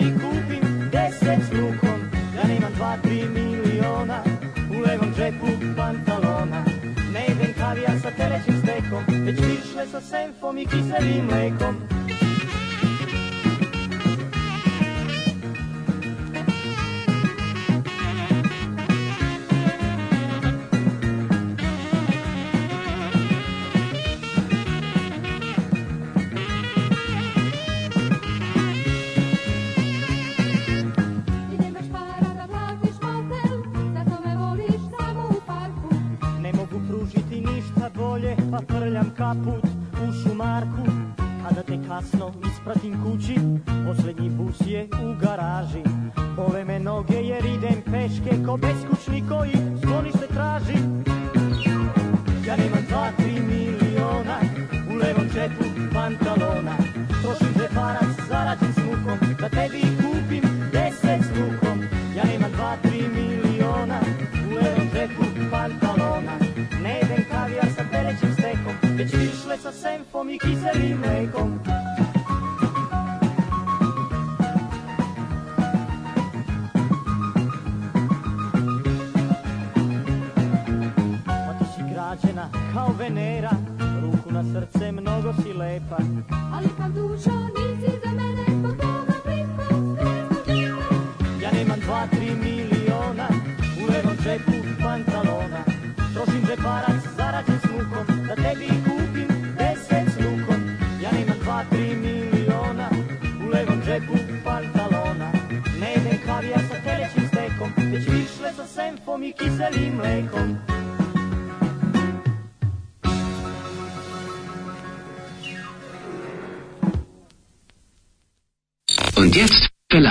sebi kupim deset slukom lukom Ja da nemam dva, tri miliona U levom džepu pantalona Ne idem kavija sa telećim stekom Već pišle sa senfom i kiselim mlekom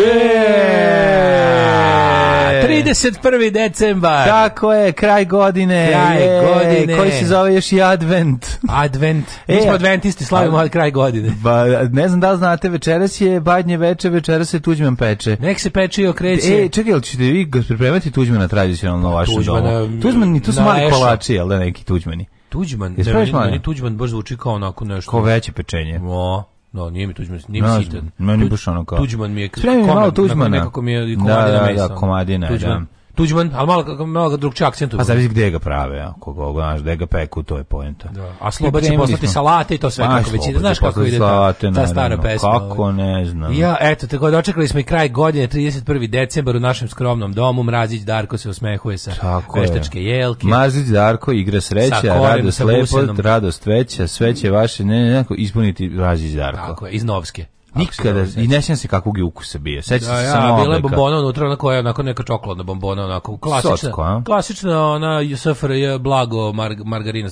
Yeah! 31. decembar. Tako je, kraj godine. Kraj je, godine. Koji se zove još i Advent. Advent. E, Mi e, smo adventisti, slavimo ad, kraj godine. Ba, ne znam da li znate, večeras je badnje veče, večeras se Tuđman peče. Nek se peče i okreće. E, čekaj, ili ćete vi pripremati Tuđmana tradicionalno u vašem domu? Tuđman, tu su mali kolači, jel da neki Tuđmani? Tuđman, ne, meni, meni Tuđman baš zvuči kao onako nešto. Ko veće pečenje. O. No, nije mi Tuđman, nije mi sitan. Meni baš ono kao... Tuđman mi je... Spremi mi malo Tuđmana. Nekako mi je komadina da, mesa. Da, da, da komadina, tuđman. da. Tuđman, ali malo, malo drugčiji akcentu. A zavisi gde ga prave, ja. Koga znaš, gde ga peku, to je poenta. Da. A Sloba će poslati smo... salate i to sve kako već ide. Znaš kako ide salate, ta, ta stara pesma. Kako ovaj. ne znam. Ja, eto, tako da dočekali smo i kraj godine, 31. decembar u našem skromnom domu. Mrazić Darko se osmehuje sa tako veštačke jelke. Mrazić Darko igra sreća, radost, lepot, radost, veća, sveće vaše, ne, ne, ne, ispuniti Mrazić Darko. Tako je, iz Novske. Nikada, i ne sjećam se kakvog je ukusa bio. Sećam da, se ja, samo bila je bombona unutra, ona koja je onako neka čokoladna bombona, onako klasična. Sotko, klasična ona SFRJ blago mar,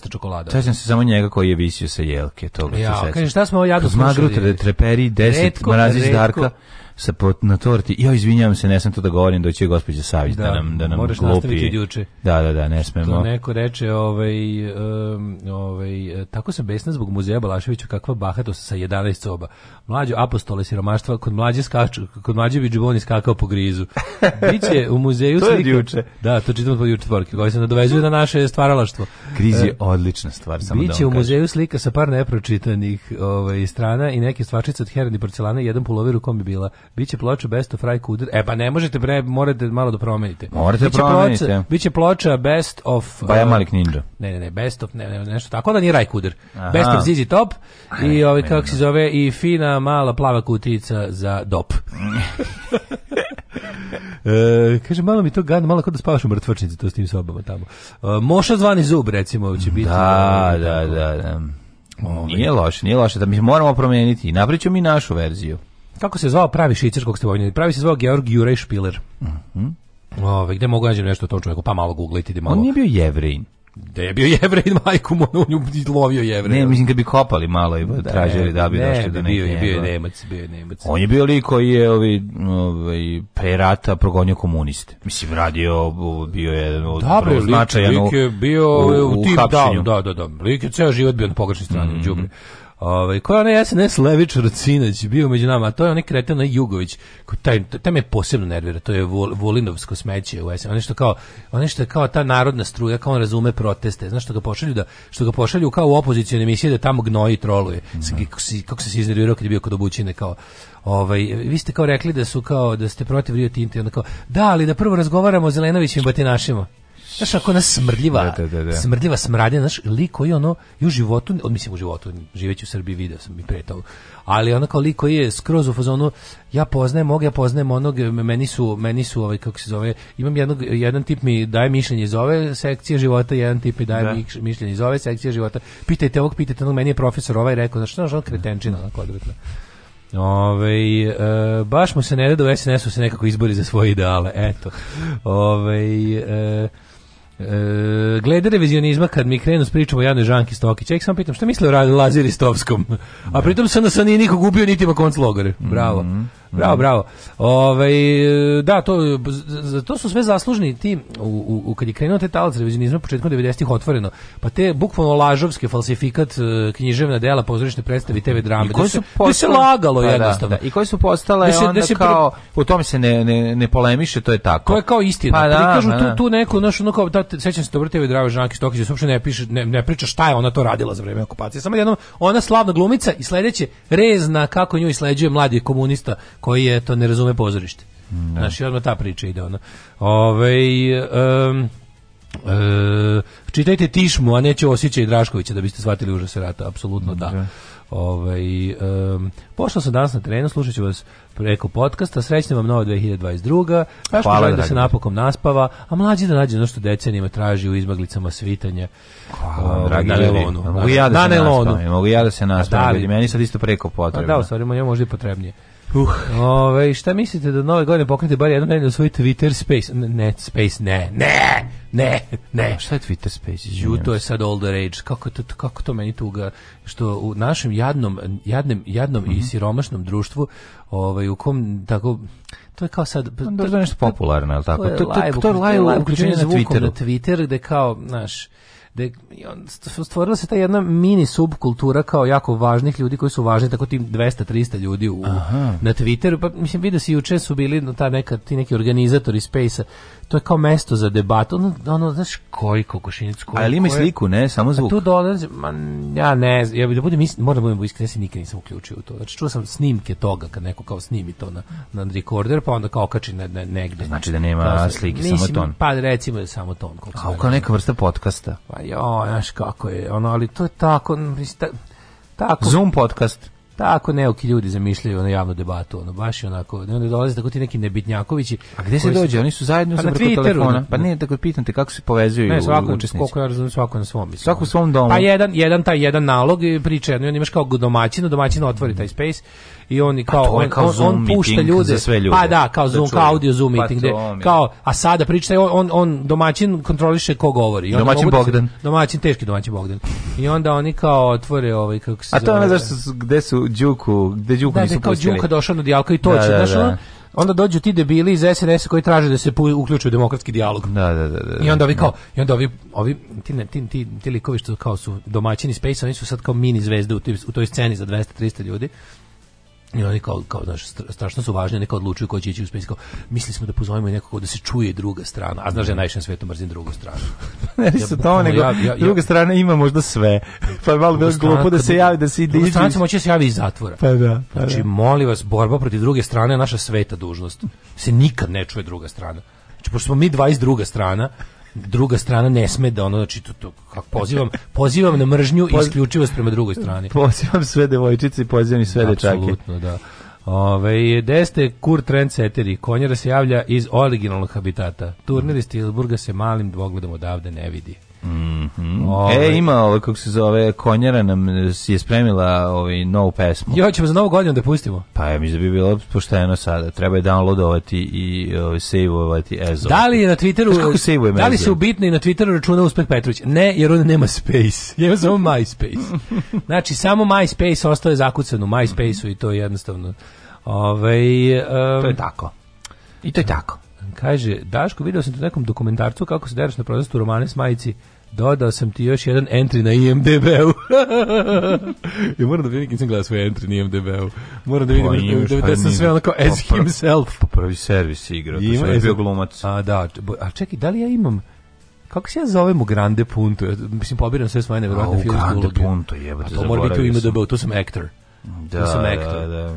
sa čokoladom. Sećam se samo njega koji je visio sa jelke, to ga ja, se sećam. Kaže šta smo jadno Kroz magru treperi 10 mrazi Darka sa pot na torti. Ja izvinjavam se, ne sam to da govorim, doći je gospođa Savić da, da nam da nam moraš glupi. nastaviti juče. Da, da, da, ne smemo. To neko reče, ovaj, um, ovaj tako se besna zbog muzeja Balaševića kakva bahatost sa 11 soba. Mlađo apostole siromaštva kod mlađe skaču, kod mlađe bi džuboni skakao po grizu. Biće u muzeju to slika. To je juče. Da, to čitamo po juče tvorke, koji se nadovezuje na naše stvaralaštvo. Griz je e, odlična stvar, samo Biće da vam u muzeju kažem. slika sa par nepročitanih ovaj, strana i neke stvarčice od Herani porcelana, i jedan pulover u kom bi bila biće ploča Best of Fry Kuder. E pa ne možete bre, morate malo da promenite. Morate da biće da promenite. Ploča, biće ploča Best of Baja pa uh, Malik Ninja. Eh, ne, ne, ne, Best of ne, ne, nešto tako da nije Raj Kuder. Best of Zizi Top Aha, i ovaj kako se zove i fina mala plava kutica za dop. E, kaže, malo mi to gadno, malo kao da spavaš u mrtvačnici, to s tim sobama tamo. E, Moša zvani zub, recimo, će biti. Da, ovaj, da, da, da, da. Ove. Ovaj. Nije loše, nije loše, da mi moramo promijeniti. Napriču mi našu verziju. Kako se zvao pravi švicarskog ste Pravi se zvao Georg Jurej Špiler. Mhm. Mm Ove, gde mogu nađem nešto o tom čovjeku? Pa malo googlajte, ide malo. On nije bio jevrejin. Da je bio jevrejin, majku mu, on ju lovio jevrejin. Ne, mislim da bi kopali malo i da, tražili da bi ne, došli do nekih. Bio, je, bio je Nemac, bio je Nemac. On je bio lik koji je ovi, ovi, ovaj, pre rata progonio komuniste. Mislim, radio, bio je jedan od da, bre, značajan lik, je bio u, u, u tip down, da, da, da. Lik je ceo život bio na pogrešni strani, mm -hmm. Ovaj ko je onaj SNS Lević Rcinać bio među nama, a to je onaj kreten Jugović, ko taj taj me posebno nervira, to je vol, Volinovsko smeće u SNS, nešto kao, ono što je kao ta narodna struja, kao on razume proteste, znaš što ga pošalju da što ga pošalju kao u opozicione emisije da tamo gnoji troluje. Mm -hmm. kako, se, kako se iznervirao kad je bio kod obučine kao Ovaj, vi ste kao rekli da su kao da ste protiv Rio Tinta i onda kao da, ali da prvo razgovaramo o Zelenovićim batinašima. Znaš, ako ona smrdljiva, da, da, da. smrdljiva smradnja, znaš, lik koji ono, i u životu, mislim u životu, živeći u Srbiji, video sam i pretao, ali ona kao lik koji je skroz u fazonu, ja poznajem ovog, ja poznajem onog, meni su, meni su, ovaj, kako se zove, imam jednog, jedan tip mi daje mišljenje iz ove sekcije života, jedan tip mi daje da. mišljenje iz ove sekcije života, pitajte ovog, pitajte onog, meni je profesor ovaj rekao, znaš, znaš, ono kretenčina, da. onako odvratno. Ove, ovaj, e, baš mu se ne da u SNS-u se nekako izbori za svoje ideale, eto. Ove, ovaj, e, E, glede revizionizma kad mi krenu s pričom o jadnoj Žanki Stokić, ja ih samo pitam šta misle o Laziri Stovskom. Da. A pritom sam da sam nije nikog ubio niti ima konc logare. Mhm, bravo. Mm -hmm. Bravo, bravo. Ove, ovaj, da, to, to su sve zaslužni ti, u, u, kad je krenuo te talac revizionizma početkom 90-ih otvoreno, pa te bukvalno lažovski falsifikat e, književna dela, pozorišne predstave, TV drame. I koji da su da se, postale, da se lagalo pa da, jednostavno. Da, da. I koji su postale da se, onda se, kao, u tom se ne, ne, ne polemiše, to je tako. To je kao istina. Pa da, kažu pa tu, tu neku, našu, ono kao, sećam se dobro tebe Drava Žankić Tokić, da uopšte ne piše ne, ne priča šta je ona to radila za vreme okupacije. Samo jednom ona slavna glumica i sledeće rezna kako nju isleđuje mladi komunista koji je to ne razume pozorište. Mm, da. Znaš, odmah ta priča ide ona. Ovaj um, e, čitajte Tišmu, a neće Osjeća i Draškovića da biste shvatili užase rata, apsolutno da. da. Ovaj, um, pošao sam danas na terenu, slušat ću vas preko podcasta. Srećna vam nova 2022. Hvala, želim da se napokom naspava, a mlađi da nađe ono što decenijima traži u izmaglicama svitanja. Hvala, o, ovaj, dragi na nelonu. Da mogu ja da, se naspavim, mogu ja da se naspavim. Meni sad isto preko pa da, potrebno. da, u stvari, možda i potrebnije. Uh. Ove, šta mislite da nove godine pokrenete bar jednom nedelju svoj Twitter Space? Ne, ne, Space, ne, ne, ne, ne. A šta je Twitter Space? Ju, to je sad older age. Kako to, kako to meni tuga što u našem jadnom, jadnem, jadnom mm -hmm. i mhm. siromašnom društvu ovaj, u kom tako to je kao sad pa to da je nešto popularno, je li tako? To je live, to, to, to, to, to, to, to, to, to, to, to, to, to, to, da je, stvorila se ta jedna mini subkultura kao jako važnih ljudi koji su važni, tako tim 200-300 ljudi u, na Twitteru, pa mislim, vidio si juče su bili no, ta neka, ti neki organizatori Space-a to je kao mesto za debatu, ono, ono znaš koji kokošinjac koji. Ali ima koje... sliku, ne, samo zvuk. A tu dolazi, ma, ja ne, ja bih da budem istin, moram da budem iskren, ja se nikad nisam uključio u to. Znači čuo sam snimke toga kad neko kao snimi to na na recorder, pa onda kao kači na, ne, negde. Znači da nema kao, slike, mislim, samo ton. Pa recimo da samo ton. kao kao neka vrsta podkasta. Pa jo, znaš kako je, ono, ali to je tako, mislim, tako. Zoom podcast tako neoki ljudi zamišljaju na javnu debatu, ono baš onako, ne onda dolaze tako ti neki nebitnjakovići. A gde se dođe? Su... Oni su zajedno pa sa preko telefona. Pa ne, tako pitam te kako se povezuju ne, svako, učesnici. Koliko ja razumem, svako na svom. Mislim. Svako u svom domu. Pa jedan, jedan taj jedan nalog i priča, on imaš kao domaćina, domaćin otvori taj space i oni pa kao, pa on, kao on, on, pušta ljude, za sve ljude. Pa da, kao Zoom, kao audio Zoom pa meeting, gde, kao, a sada priča, on, on, on domaćin kontroliše ko govori. I domaćin da Bogdan. Da, domaćin, teški domaćin Bogdan. I onda oni kao otvore ovaj, kako se A to je ono zašto, gde su Đuku, gde Đuku da, da nisu pustili. Da, Đuka došao na dijalka i to da, će, da, da. Onda dođu ti debili iz SNS koji traže da se uključe u demokratski dijalog. Da, da, da, da, I onda vi da. kao i onda ovi ovi ti ti ti, ti likovi što kao su domaćini Space, oni su sad kao mini zvezde u, u toj sceni za 200-300 ljudi I oni kao, kao znaš, strašno su važni, neka odlučuju ko će ići u space. mislili smo da pozovemo nekog da se čuje druga strana. A znaš da ja najviše svetu mrzim drugu stranu. ne ja, to, nego ja, ja, druga strana ima možda sve. Pa je malo bilo glupo da se javi, da se ide. Druga strana se moće da se javi iz zatvora. Pa da, pa da. znači, da. molim vas, borba protiv druge strane je naša sveta dužnost. Se nikad ne čuje druga strana. Znači, pošto smo mi dva iz druga strana, druga strana ne sme da ono znači to, to kako pozivam pozivam na mržnju i isključivost prema drugoj strani. Pozivam sve devojčice i pozivam i sve dečake. Apsolutno, da. Ove, deste Kur Trendseteri, konjera se javlja iz originalnog habitata. Turnir iz Tilburga se malim dvogledom odavde ne vidi. Mm -hmm. Ove, e, ovaj. ima ovo, ovaj, kako se zove, konjera nam si je spremila ovaj, novu pesmu. Jo, ćemo za novu godinu da pustimo. Pa ja mislim da bi bilo pošteno sada. Treba je downloadovati i ovaj, saveovati Ezo. Da li je na Twitteru, da li se u bitnoj na Twitteru računa Uspeh Petrović? Ne, jer on nema space. Ja imam samo MySpace. Znači, samo MySpace ostaje zakucan u MySpace-u i to je jednostavno. Ove, ovaj, um, to je tako. I to je tako. Kaže, Daško, video sam te nekom dokumentarcu kako se deraš na protestu romane s majici. Dodao sam ti još jedan entry na IMDB-u. ja moram da vidim sam gledao svoj entry na IMDB-u. Moram da vidim pa, da, da, da pa sam sve onako pa as pa, himself. Pa prvi servis igra, to sam e, bio glumac. A, da, a čekaj, da li ja imam kako se ja zovem u Grande Punto? Mislim, pobiram sve svoje nevjerojatne filmske uloge. U Grande Punto, jebate, To mora biti u IMDB-u, tu sam actor. Da, tu sam da, actor. Da, da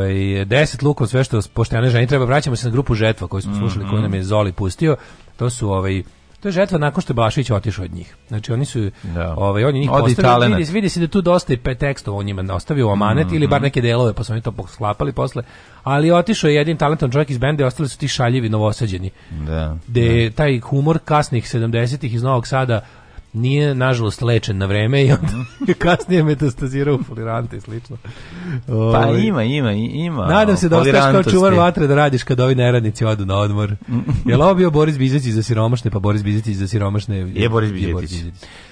ovaj 10 lukov sve što poštene žene treba vraćamo se na grupu žetva koju smo slušali, mm -hmm. koju nam je Zoli pustio. To su ovaj to je žetva nakon što je Bašić otišao od njih. Znači oni su da. ovaj oni njih postavili, vidi, vidi se da tu dosta i pe tekstova on njima ostavio amanet mm -hmm. ili bar mhm. neke delove pa su oni to posklapali posle. Ali otišao je jedin talentan čovjek iz benda, ostali su ti šaljivi novosađeni. Da. De da. taj humor kasnih 70-ih iz Novog Sada nije nažalost lečen na vreme i onda mhm. kasnije metastazirao u folirante i slično. Ove, pa ovaj, ima, ima, ima. Nadam se da ostaneš kao čuvar vatre da radiš kad ovi neradnici odu na odmor. Mhm. Jel ovo bio Boris Bizetić za siromašne, pa Boris Bizetić za siromašne je, je Boris Bizetić.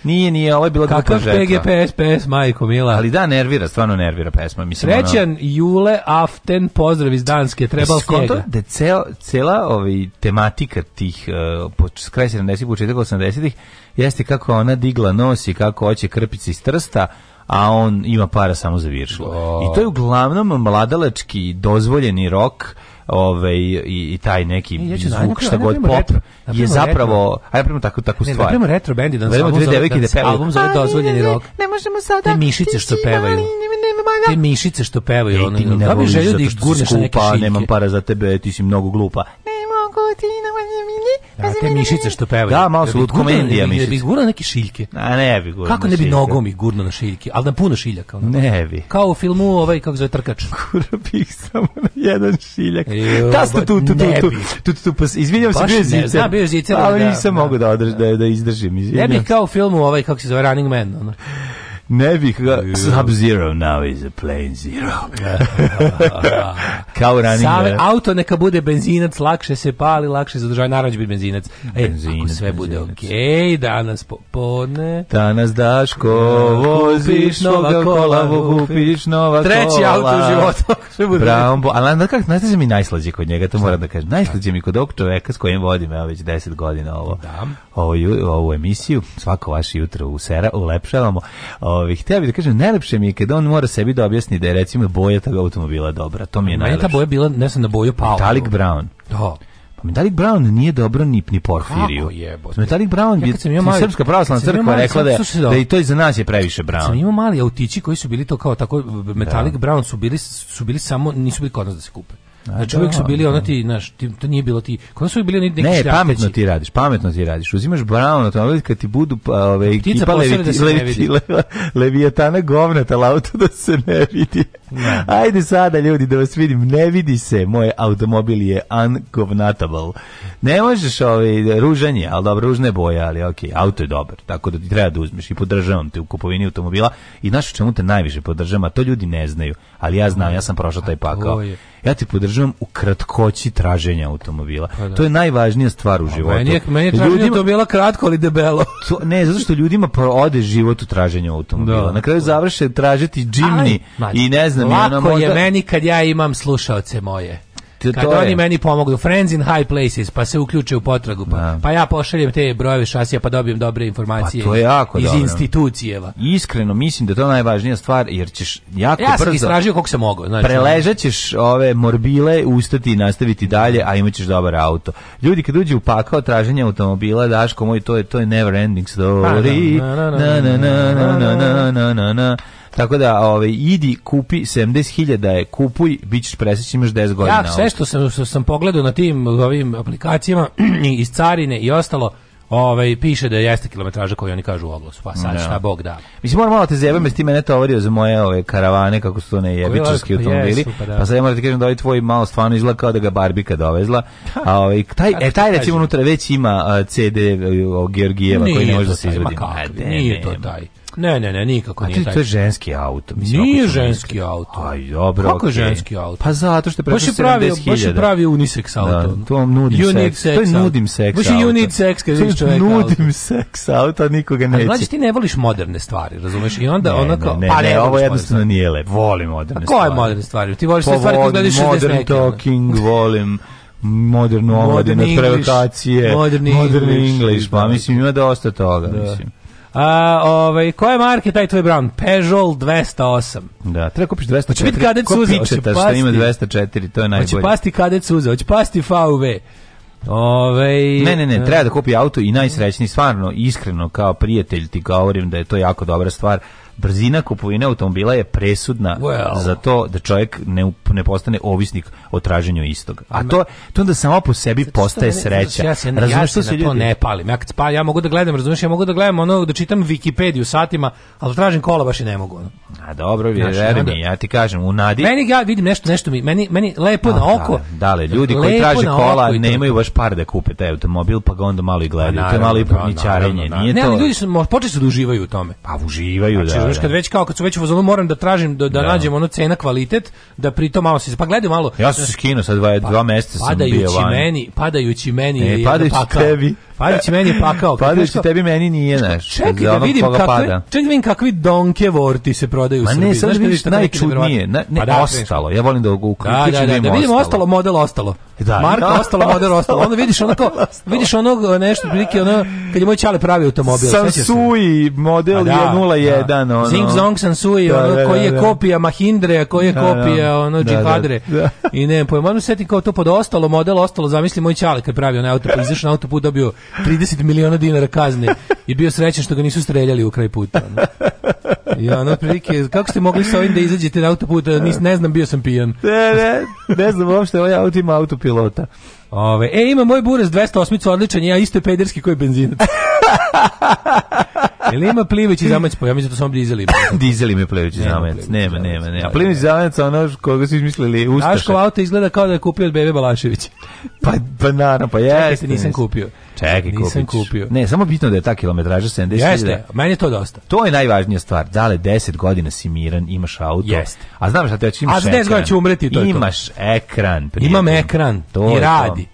Nije, nije, ovo je bila Kakav druga žetva. PGPS, PS, majko mila. Ali da, nervira, stvarno nervira pesma. Mislim, Srećan ono... Jule Aften, pozdrav iz Danske, treba snijega. da cel, cela ovaj, tematika tih, uh, po, kraj 70-ih, početak 80-ih, jeste kako ona digla nos i kako hoće krpici iz trsta, a on ima para samo za viršlo. Oh. I to je uglavnom mladalački dozvoljeni rok ovaj i, i taj neki e, ja da- zvuk napravo, šta god pop retro, je zapravo aj napravimo tako takvu da stvar. Ne, napravimo retro bendi da, da samo dve devojke da pevaju. Album zove dozvoljeni rok. Ne možemo sada. Te mišice što pevaju. Te mišice što pevaju, e, ono. Da bi želio da ih gurneš na neke šinke. Nemam para za tebe, ti si mnogo glupa. Ne, Da, te mišice što pevaju. Da, malo su lutkomendija mišice. Ne bi gurno neke šiljke. A ne bi gurno Kako ne bi nogom ih gurno na šiljke, ali da puno šiljaka. Ono. Ne bi. Kao u filmu ovaj, kako zove trkač. Gurno bi ih samo na jedan šiljak. Da e, ste ovaj, tu, tu, tu, tu, tu, tu, tu, pa izvinjam se, bio je zicer. Zna, bio je zicer. Ali nisam mogu da, da. Da, da, da izdržim. Ne bi kao u filmu ovaj, kako se zove Running Man. Ono ne bih ga... Sub-Zero now is a plain zero. Kao ranije. Same, auto neka bude benzinac, lakše se pali, lakše zadržava, naravno će biti benzinac. Benzinac, e, ako sve benzinac. bude okej, okay, danas popodne... Danas Daško, voziš nova kola, kupiš nova kola. Treći auto u životu. Brown bo, ali na, kak, znaš da mi najslađe kod njega, to moram da kažem. Najslađe mi kod ovog čoveka s kojim vodim, evo već 10 godina ovo, da. ovu, ovu emisiju, svako vaše jutro u sera, ulepšavamo. O, Ovih, htio bih da kažem, najlepše mi je kada on mora sebi da objasni da je recimo boja tog automobila dobra. To mi je najlepše. Meni ta boja bila, ne znam, na boju pao. Metallic Brown. Da. Pa Metallic Brown nije dobro ni ni Porfiriju. Kako jebote? Pa Metallic Brown ja sam mali, srpska pravoslavna crkva rekla da da i da. to i za nas je previše Brown. Sam imao mali autići koji su bili to kao tako Metallic da. Brown su bili su bili samo nisu bili kod nas da se kupe. Znači uvijek su da, bili ono da. ti, znaš, to nije bilo ti, kod su bili neki Ne, pametno ti radiš, pametno ti radiš. Uzimaš bravo na to, ali kad ti budu pa, ove, ekipa leviti, leviti, levijatana govnata auto da se ne vidi. Ne. Ajde sada ljudi da vas vidim, ne vidi se, moj automobil je ungovnatable. Ne možeš ovaj, ružanje, ali dobro, ružne boje, ali ok, auto je dobar, tako da ti treba da uzmeš i podržavam te u kupovini automobila i znaš u čemu te najviše podržavam, a to ljudi ne znaju ali ja znam, ja sam prošao taj pakao. Ja ti podržavam u kratkoći traženja automobila. Pa da. To je najvažnija stvar u životu. Meni je, meni je traženje ljudima, automobila kratko ali debelo. to, ne, zato što ljudima ode život u traženju automobila. Da. Na kraju završe tražiti džimni Aj, i ne znam. Lako ja, ono možda... je meni kad ja imam slušaoce moje to kad je. oni meni pomognu friends in high places pa se uključe u potragu pa, pa ja pošaljem te brojeve šasija pa dobijem dobre informacije pa to je jako iz dobro. institucijeva iskreno mislim da to je najvažnija stvar jer ćeš jako ja brzo sam istražio koliko sam mogao znači preležećeš ove morbile ustati i nastaviti dalje a imaćeš dobar auto ljudi kad uđe u pakao traženja automobila daško moj to je to je never ending story na na na na na na na na na Tako da, ovaj idi kupi 70.000 da je, kupuj, bićeš presrećan, imaš 10 godina. Ja sve što sam što sam pogledao na tim ovim aplikacijama iz carine i ostalo, ovaj piše da jeste kilometraža koju oni kažu u oglasu. Pa sad no. Da. šta bog da. Mislim moram malo te zjebem, jer ti mene tovario za moje ove karavane kako su to ne jebičarski pa automobili. Je, pa da. Pa sad ja moram da kažem da ovaj tvoj malo stvarno izgleda kao da ga Barbika dovezla. Da. A ovaj taj e taj recimo unutra već ima CD o Georgijeva koji ne može da se izvadi. Nije to taj. Ne, ne, ne, nikako nije taj. to je ženski auto, mislim. Nije ženski auto. Aj, dobro. Kako je ženski auto? Pa zato što je preko 70.000. Baš je pravi unisex da, auto. Da, to nudim sex. To je nudim seks auto. Baš je unisex, kad vidiš čoveka. Nudim seks auto, nikoga neće. Znači ti ne voliš moderne stvari, razumeš? I onda onako, ne, pa ne, ovo jednostavno nije lepo. Volim moderne pa stvari. A koje moderne stvari? Ti voliš sve pa stvari koje gledaš 60 Modern talking, volim modernu omladinu, provokacije, modern English, pa da. mislim ima dosta toga, da. mislim. A, ovaj, je marke taj tvoj Brown? Peugeot 208. Da, treba kupiš 204. Hoće biti kadet suze. Hoće pasti. Šta ima 204, to je najbolje. Hoće pasti kadet suze, hoće pasti VV. Ove, ovaj, ne, ne, ne, e. treba da kupi auto i najsrećniji, stvarno, iskreno, kao prijatelj ti govorim da je to jako dobra stvar brzina kupovine automobila je presudna well. za to da čovjek ne, ne postane ovisnik o traženju istog. A to, to onda samo po sebi Zato postaje ne, sreća. Ja se, ja se ljudi? to ne palim. Ja, kad ja mogu da gledam, razumiješ, ja mogu da gledam ono, da čitam Wikipediju satima, ali da tražim kola baš i ne mogu. Ono. A dobro, vjeruj mi, ja ti kažem, u nadi... Meni, ja vidim nešto, nešto mi, meni, meni lepo A, na oko... Da, dale ljudi koji traže kola nemaju baš par da kupe taj automobil, pa ga onda malo i gledaju. Pa to je malo i pomničarenje. Da, da. Nije ne, ali ljudi su, počeli su da uživaju u tome. Pa uživaju, znači, da Znaš, da. kad već kao kad su već u fazonu moram da tražim da, da, da. nađem ono cena kvalitet, da pritom malo se pa gledaj malo. Ja sam se skinuo sa dva, pa, dva meseca sam bio van. Meni, padajući meni, e, padajući pakao. tebi. Padajući meni pakao. Padajući kao, tebi meni nije, znaš. Čekaj da vidim kakve, pada. čekaj da vidim kakvi Donke Vorti se prodaju u Srbiji. Ma ne, sad vidiš najčudnije, ne, pa da, ostalo. Ja volim da da, da, da, da, vidimo ostalo, model ostalo. E da, Marka da, ostala, moder ostala. Onda vidiš onako, vidiš onog e, nešto prilike, ono, kad je moj čale pravi automobil. Sansui, model pa da, je 01. Da. Ono. Zing Zong Sansui, da, ono, da, koji da, je da. kopija Mahindre, koji je da, kopija ono, Džihadre. I ne, pojma, ono seti kao to pod ostalo, model ostalo, zamisli moj čale kad pravi onaj autoput, pa izašao na autoput, dobio 30 miliona dinara kazne i bio srećan što ga nisu streljali u kraj puta. Ono. Ja, na prilike, kako ste mogli sa ovim da izađete na autoput, nis, ne znam, bio sam pijan. Ne, ne, ne znam uopšte, ovaj auto ima autoput pilota. Ove, e, ima moj buraz 208, odličan, ja isto je pederski koji je benzinac. Ili ima plivajući zamac, pa ja mislim da samo dizeli. dizeli me plivajući zamac. Nema, nema, nema. A da, plivajući da. zamac ono koga su izmislili ustaše. Daško auto izgleda kao da je kupio od Bebe Balašević. pa pa naravno, pa jeste. Čekajte, nisam kupio. Čekaj, nisam kupio. Ne, samo bitno da je ta kilometraža 70. Jeste, meni je to dosta. To je najvažnija stvar. Dale 10 godina si miran, imaš auto. Jeste. A znaš šta te hoćeš imaš. A za 10 godina će umreti to. Imaš ekran, Imam ekran to i radi.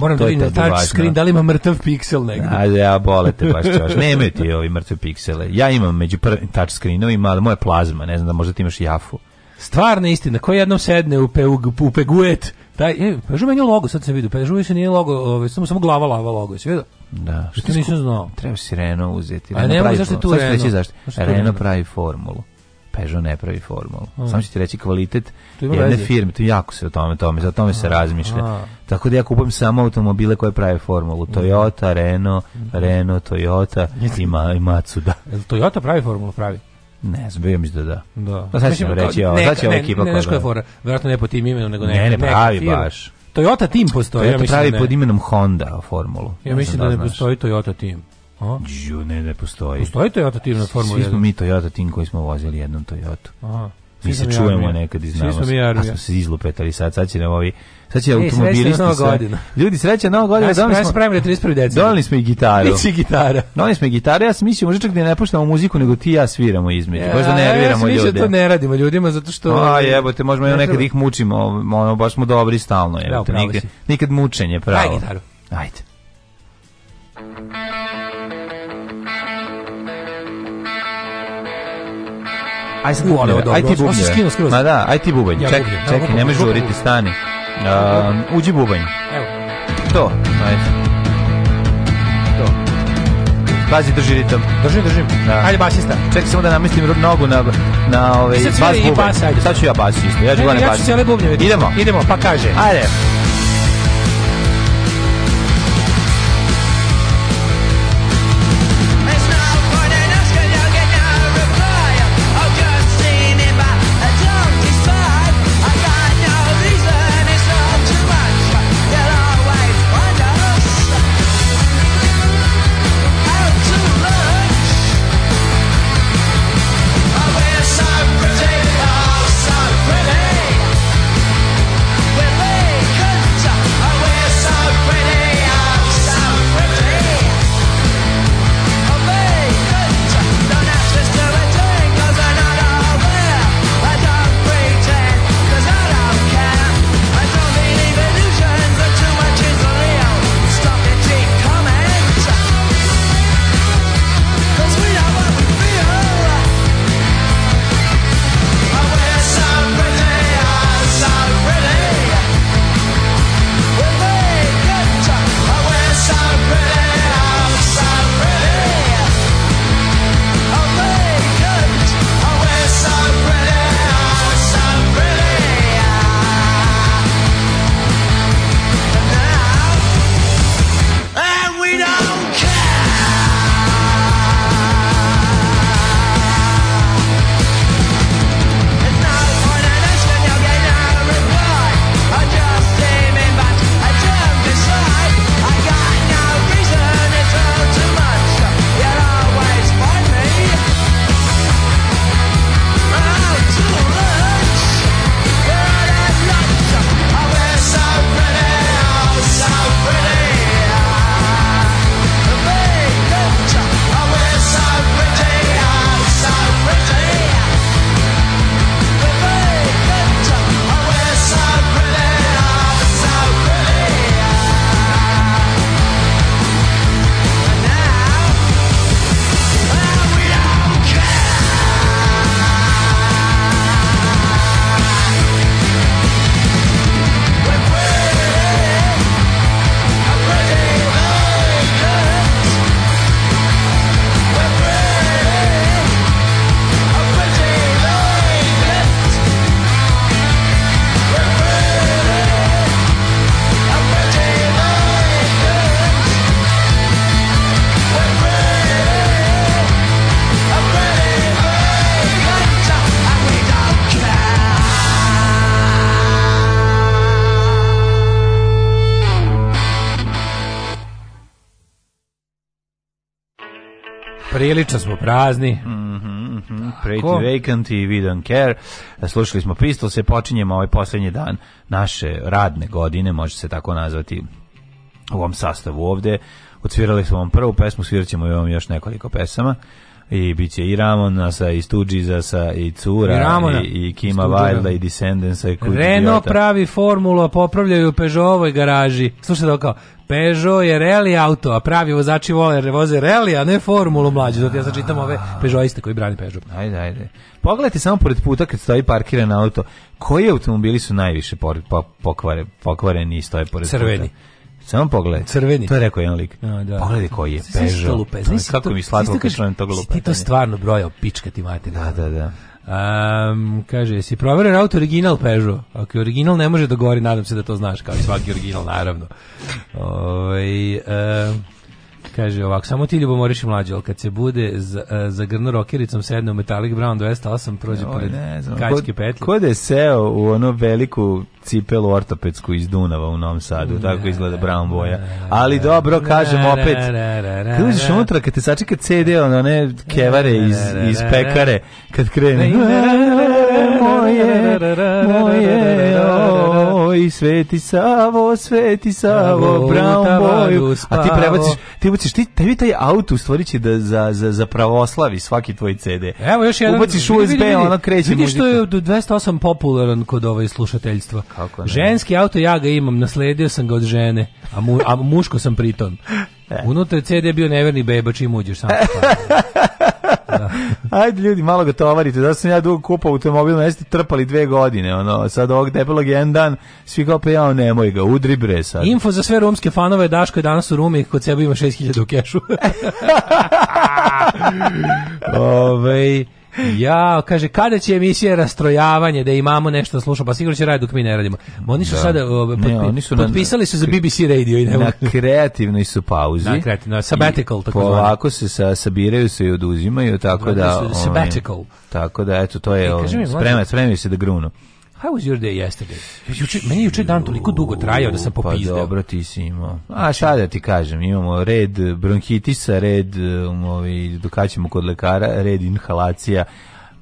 Moram to da vidim touch važno. screen, da. da li ima mrtav piksel negdje. A ja bole te baš čoš. Nemaju ti ovi mrtve piksele. Ja imam među touch screenovima, ali moje plazma, ne znam da možda ti imaš jafu. Stvarna istina, ko jednom sedne u, pe, u, u peguet, taj, e, Peugeot pa meni logo, sad sam vidio, Peugeot pa više nije logo, ove, samo, samo glava lava logo, jesi vidio? Da. Što nisam znao? Treba si Renault uzeti. A ne, zašto tu Renault? Renault pravi formulu Peugeot ne pravi formulu. Mm. Samo ću ti reći kvalitet jedne vezi. firme, tu jako se o tome, tome, za tome se razmišlja. Tako da ja kupujem samo automobile koje prave formulu. Mm. Toyota, Renault, mm. Renault, Toyota i, Ma, i Matsuda. Toyota pravi formulu, pravi? Ne znam, bio da da. Da. Pa sad ćemo reći, ovo, sad će ova ekipa koja... Ne, ne, ne, ne, verovatno ne po tim imenom, nego neka, ne, ne pravi neka baš. Toyota tim postoji, Toyota ja mislim pravi da ne. pod imenom Honda formulu. Ja mislim da, da ne, postoji Toyota tim. A? Džu, ne, ne postoji. Postoji Toyota Tim na Formula 1? Svi smo mi Toyota Tim koji smo vozili jednom Toyota. Aha. Mi se čujemo armija. nekad i znamo. Svi smo mi armija. A smo se izlupetali sad, sad će nam ovi... Sad će Ej, automobilisti... Sreća Ljudi, sreća nova godina. Ja, ja se pravim da 31. decembra. Donali smo i gitaru. Ići i gitara. Donali smo i gitaru. Ja sam mislio, možda čak da ne puštamo muziku, nego ti i ja sviramo između. Da ja, Baš nerviramo ljude. Ja sam mislio da to ne radimo ljudima, zato što... A, jebote, možemo ne nekad ih mučimo. Ono, baš smo dobri stalno. Da, jebote, nikad, nikad mučenje, pravo. Aj gitaru. Ajde. Ajde. Aj sad bubnjeve, ovo, dobro. Aj ti bubnjeve. Ma da, aj ti bubanj. Ja čekaj, čekaj, nemoj žuriti, stani. Uh, uđi bubanj. Evo. To, ajde. To. Pazi, drži ritam. Držim, držim. Da. Ajde, basista. Čekaj samo da namestim nogu na, na ovaj, bas bubanj. Sad ću ja bas isto, ja ću gledam bas. Ja ću cijele bubnjeve. Idemo. Idemo, pa kaže. Ajde. prilično smo prazni. Mhm. Mm Pray to vacant i we don't care. Slušali smo Pistol, se počinjemo ovaj poslednji dan naše radne godine, može se tako nazvati u ovom sastavu ovde. Odsvirali smo vam prvu pesmu, svirat ćemo i vam još nekoliko pesama i bit će i Ramona sa i Stoogiza sa i Cura i, Ramona, i, i Kima Wilda i Descendentsa i Kudiota. Renault pravi formulu, a popravljaju Peugeotovoj garaži. Slušaj da kao, Peugeot je rally auto, a pravi vozači vole voze rally, a ne formulu mlađu. Zato ja sad čitam ove Peugeotiste koji brani Peugeot. Ajde, ajde. Pogledajte samo pored puta kad stoji parkiran auto. Koji automobili su najviše pokvare, pokvareni i stoje pored Crveni. Puta? Samo pogledaj. Crveni. To je rekao jedan lik. A, da. Pogledaj koji je Peugeot. Kako to, mi slatko kišlo na to glupa. Ti to stvarno brojao, pička ti mati. Da, da, da. Um, kaže, si proveren auto original Peugeot? Ako je original, ne može da gori, nadam se da to znaš, kao i svaki original, naravno. Ove, ovaj, um, Kaže ovako, samo ti ljubo moriš mlađe, ali kad se bude za, za rokericom sedne u Metallic Brown 208, prođe Oj, pored ne petlje. Ko, da je seo u ono veliku cipelu ortopedsku iz Dunava u Novom Sadu, ne, tako izgleda Brown boja. Ali ne, dobro, kažem ne, opet, kad uđeš unutra, kad te sačeka CD, ono ne, kevare iz, iz pekare, kad krene, moje, moje, moje, moj, sveti Savo, sveti Savo, bravo boju. A ti prebaciš, ti ubaciš, ti, tebi taj auto stvorit će da za, za, za pravoslavi svaki tvoj CD. Evo još jedan. Ubaciš USB, ono kreće muzika. što je 208 popularan kod ovaj slušateljstva. Kako ne? Ženski auto ja ga imam, nasledio sam ga od žene, a, mu, a muško sam pritom. E. Unutra je CD bio neverni beba čim uđeš sam. Ajde ljudi, malo ga tovarite. Da sam ja dugo kupao automobil, jeste trpali dve godine. Ono, sad ovog debelog jedan dan, svi kao pa jao, nemoj ga, udri bre sad. Info za sve rumske fanove, Daško je danas u Rumi, kod sebe ima 6000 u kešu. Ovej ja, kaže, kada će emisija rastrojavanje da imamo nešto da slušamo, pa sigurno će raditi dok mi ne radimo. Oni su da. sada uh, potpi, ne, oni su potpisali na, su za BBC radio i nema. Na kreativnoj su pauzi. Na kreativnoj, sabbatical tako zvano. Polako se sa, sabiraju se i oduzimaju, tako da... Ovaj, sabbatical. Tako da, eto, to je, e, ovaj, spremaju se da grunu. How was your day yesterday? Juče, meni juče dan toliko dugo trajao da sam popizdao. Pa dobro, ti si imao. A šta da ti kažem, imamo red bronhitisa, red, um, ovaj, dokaćemo kod lekara, red inhalacija,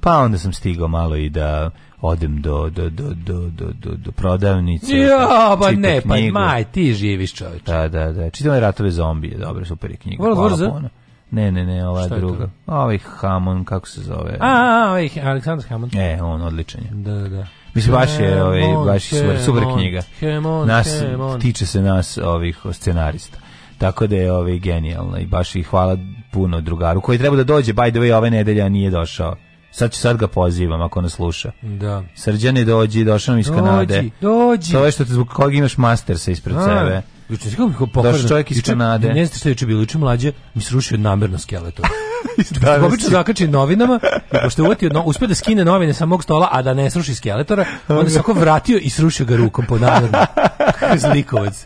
pa onda sam stigao malo i da odem do, do, do, do, do, do, do prodavnice. Jo, pa ne, pa knjigu. pa maj, ti živiš čovječe. Da, da, da. Čitam Ratove zombije, dobro, super je knjiga. Hvala puno. Ne, ne, ne, ova je druga. Ovaj Hamon, kako se zove? A, a, a ovaj Aleksandar Hamon. E, on odličan je. Da, da, da. Mislim, baš je, ovaj, baš je super, super knjiga. Nas, tiče se nas ovih scenarista. Tako da je ovaj, genijalno i baš i hvala puno drugaru koji treba da dođe, by the way, ove nedelje nije došao. Sad ću sad ga pozivam ako nas sluša. Da. Srđane dođi, došao nam iz dođi, Kanade. Dođi, dođi. To je što te zbog koga imaš master se ispred A. sebe. Juče kako bih Da čovjek iz Kanade. Ne znate što je juče bilo, juče mlađe mi srušio namerno skeletor. da, da, da znači, obično zakači novinama i pošto uvatio no, uspe da skine novine sa mog stola, a da ne sruši skeletora, onda se vratio i srušio ga rukom po namerno. Zlikovac.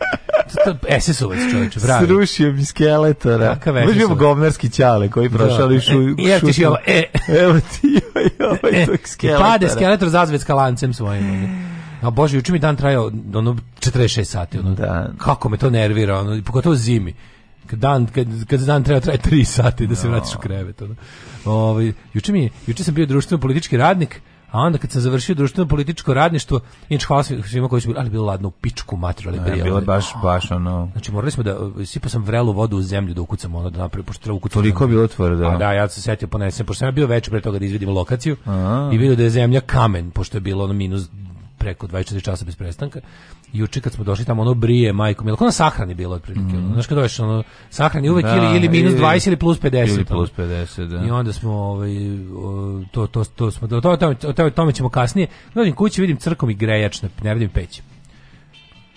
SS-ovac čovječe, pravi. Srušio mi skeletora. Kakav SS-ovac. Možemo govnarski ćale koji da. prošao i e, šu... I ja ćeš i e. Evo ti, ovo je ovaj tog skeletora. Pade skeletor zazvecka lancem svojim. A bože, juče mi dan trajao ono 46 sati, ono. Da. Kako me to nervira, ono, pogotovo zimi. Kad dan kad, kad dan treba traje 3 sati da se no. vratiš u krevet, ono. Ovaj juče mi juče sam bio društveno politički radnik. A onda kad sam završio društveno političko radništvo, inače hvala svima koji su bili, ali bilo ladno u pičku matru, ali bilo. Bilo baš baš ono. Znači morali smo da sipao sam vrelu vodu u zemlju da ukucamo ono da napravimo pošto treba ukucati. Toliko bilo tvrdo. A pa da, ja se setio ponesem, pošto sam ja bio večer pre toga da izvidim lokaciju Aha. i vidio da je zemlja kamen, pošto je bilo ono minus preko 24 časa bez prestanka. Juče kad smo došli tamo ono brije, majko, milo, kao na sahrani bilo otprilike. Mm. Znaš kad dođeš ono sahrani uvek da, ili, ili minus 20 ili plus 50. Ili plus 50, da. I onda smo ovaj to to to smo to, to, to, to, to, to, ćemo kasnije. Dođem kući, vidim crkom i grejač, ne vidim peć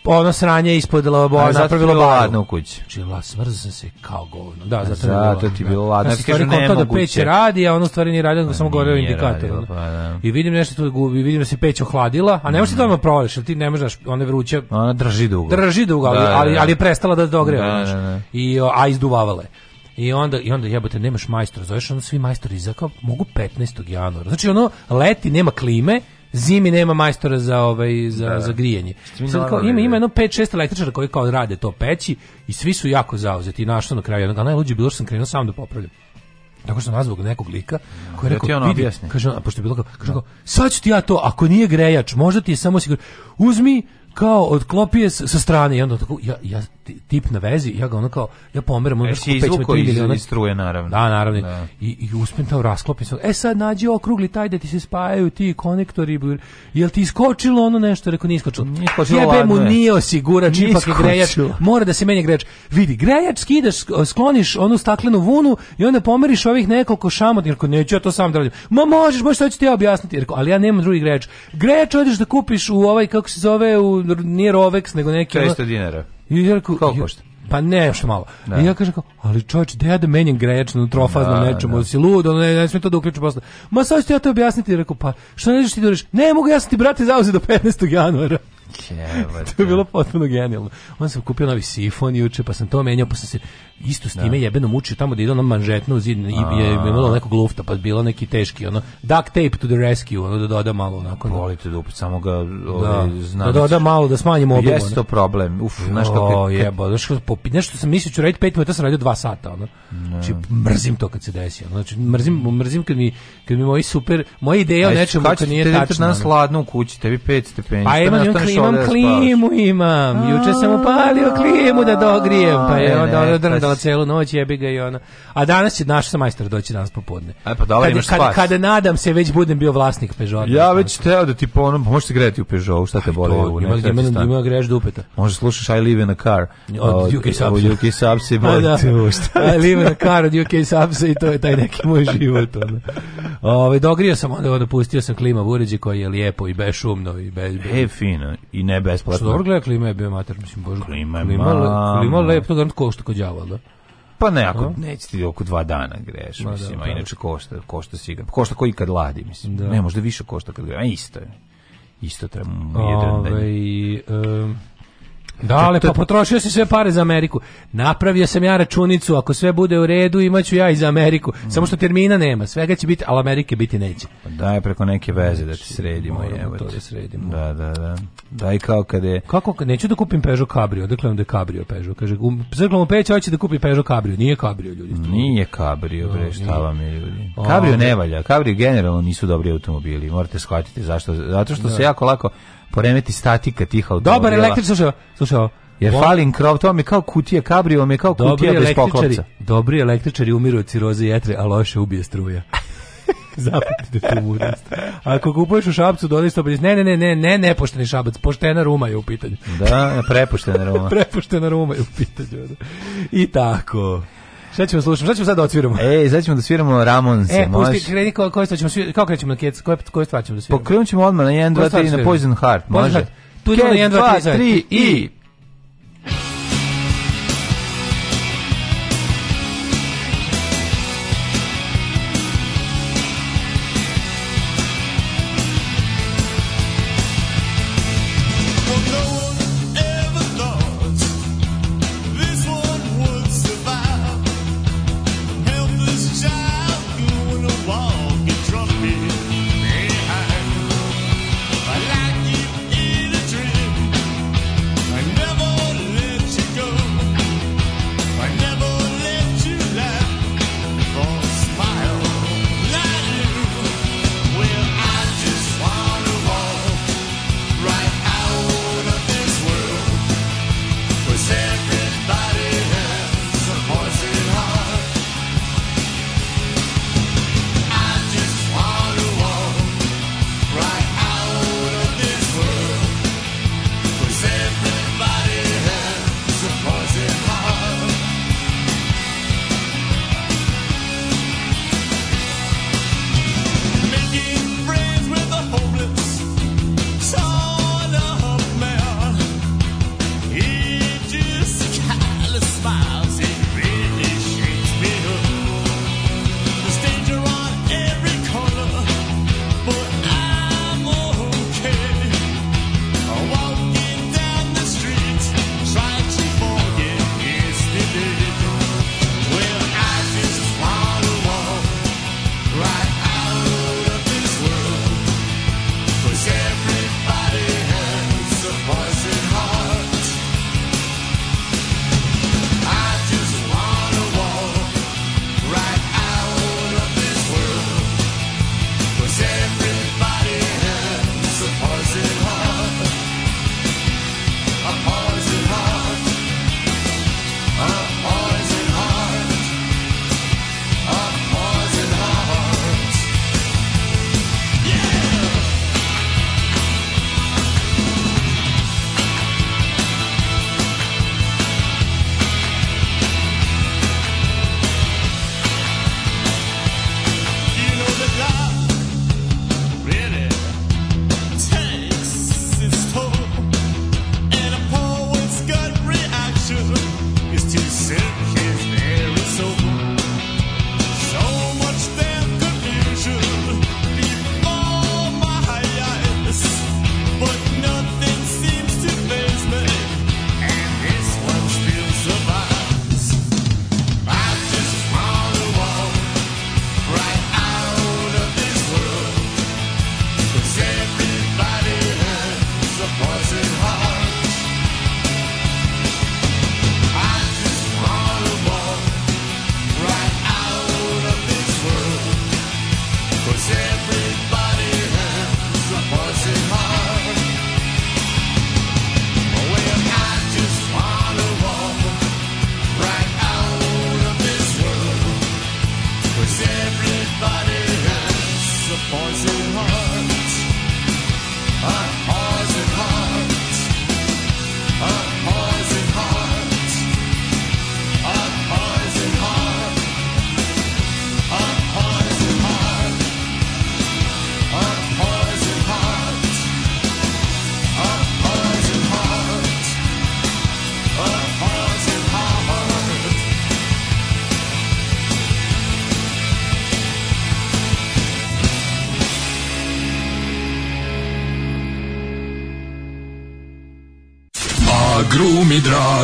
ono sranje ispod lavabona napravilo ladno u kući. Čila znači, smrzao se kao govno. Da, zato, zato ti bilo da. ladno. Znači, sam stvari to da peć radi, a ono stvari nije radilo, samo goreo indikator. Pa da. I vidim nešto tu gubi, vidim da se peć ohladila, a ne možeš to mm. odmah provališ, ti ne možeš, ona je vruća. Ona drži dugo. Drži dugo, ali, da, ali je prestala da dogreva. I, a izduvavala I onda i onda jebote nemaš majstora, zoveš onda svi majstori za kao mogu 15. januara. Znači ono leti nema klime zimi nema majstora za ovaj za da, za grijanje. Sad, kao, ima ima jedno 5 6 električara koji kao rade to peći i svi su jako zauzeti. Našao na kraju jednog najluđi bilo što sam krenuo sam da popravljam. Tako sam nazvao nekog lika koji je da rekao, ja vidi, kaže, a pošto je bilo kao, kaže, sad ću ti ja to, ako nije grejač, možda ti je samo sigurno, uzmi kao odklopio je sa strane i onda tako ja, ja tip na vezi ja ga ono kao ja pomeram onda se izvuko iz struje naravno da naravno da. i i uspem tamo rasklopim e sad nađi okrugli taj da ti se spajaju ti konektori jel ti iskočilo ono nešto rekao nije iskočilo jebe mu nije osigurač ipak je grejač mora da se menja grejač vidi grejač skidaš skloniš onu staklenu vunu i onda pomeriš ovih nekoliko šamot jer neću ja to sam da radim ma možeš baš to ću ti ja objasniti jer ali ja nemam drugi grejač grejač hoćeš da kupiš u ovaj kako se zove u nije Rovex, nego neki... 300 dinara. I Koliko košta? Pa ne, što malo. Da. I ja kažem kao, ali čovječ, da ja da menjam grečnu, trofazno da, nečemu, da. si lud, ono, ne, ne smijem to da uključim posle. Ma sad ću ja te objasniti, rekao, pa, što ne ti da Ne mogu, ja sam ti, brate, zauzeti do 15. januara. to je bilo potpuno genijalno. On sam kupio novi sifon juče, pa sam to menjao, pa sam se isto s da. time jebeno mučio tamo da ide ono manžetno u zid i je imalo nekog lufta, pa bilo neki teški, ono, duct tape to the rescue, ono da doda malo onako. Volite da samo ga ovaj, da, da doda malo, da smanjimo obim. Jeste to problem, uf, znaš kako je. Jebo, nešto sam mislio da ću raditi pet minuta, sam radio 2 sata, ono. Znači, mrzim to kad se desi, ono. Znači, mrzim, mrzim kad mi, kad mi moji super, moja ideja o nečemu nije tačna. Kad ste nas hladno u kući, tebi 5 stepeni. Pa imam da imam da klimu, imam. Juče sam upalio klimu da dogrijem, pa je onda odrndala pa celu noć, jebi ga i ona. A danas će naš majstor doći danas popodne. Aj e, pa dobro, imaš kad, kad nadam se već budem bio vlasnik Peugeota. Ja već teo da ti po onom, pa možeš grejati u Peugeotu, šta te boli? Ima ima ima greješ dupeta. Može da slušaš I live in a car. Od UK Subs. Od UK Subs da. i I live in a car od UK Subs i to je taj neki moj život. Ovaj dogrio sam onda, onda pustio sam klima uređaj koji je lijepo i bešumno i bez. E fino i ne besplatno. Što dobro gleda klima je bio mater, mislim, bože. Klima je klima, le, klima lep, to garant košta kod djavola, Pa ne, ako da. neće ti oko dva dana greš, Ma mislim, da, a da. inače košta, košta sigurno. Košta koji kad ladi, mislim. Da. Ne, možda više košta kad greš, a isto je. Isto treba jedan dan. Um, Dale, pa potrošio si sve pare za Ameriku. Napravio sam ja računicu, ako sve bude u redu, imaću ja i za Ameriku. Samo što termina nema, svega će biti, ali Amerike biti neće. Pa daj preko neke veze da ti znači, sredimo. Moramo to da sredimo. Da, da, da. Da, i kao kad je... Kako, neću da kupim Peugeot Cabrio, odakle da je Cabrio Peugeot? Kaže, um, zrklom u hoće da kupi Peugeot Cabrio, nije Cabrio ljudi. Nije Cabrio, bre, da, šta vam je ljudi. Cabrio ne valja, Cabrio generalno nisu dobri automobili, morate shvatiti zašto. Zato što da. se jako lako poremeti statika tih automobila. Dobar električar, slušaj, slušaj, jer on... falim krov, to vam je kao kutija, kabrio vam je kao dobri kutija bez poklopca. Dobri električari umiru od ciroze jetre, a loše ubije struja. Zapamtite tu mudrost. Ako kupuješ u Šabcu, dodaj 150. Ne, ne, ne, ne, ne, ne, pošteni Šabac, poštena Ruma je u pitanju. Da, prepuštena Ruma. prepuštena Ruma je u pitanju. I tako. Šta ćemo slušati? Šta ćemo sad da odsviramo? Ej, sad ćemo da sviramo Ramonse. E, pusti, kredi, ko, ko, ćemo svirati, kako krećemo na kec, koje, koje stvar ćemo da sviramo? Pokrenut ćemo odmah na 1, 2, 3, na Poison Heart, može? Tu idemo na 1, 2, 3, i...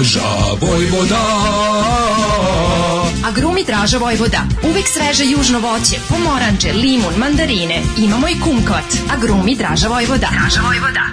Draža Vojvoda Agrumi Draža Vojvoda Uvek sveže južno voće, pomoranče, limun, mandarine Imamo i kumkot Agrumi Draža Vojvoda Draža Vojvoda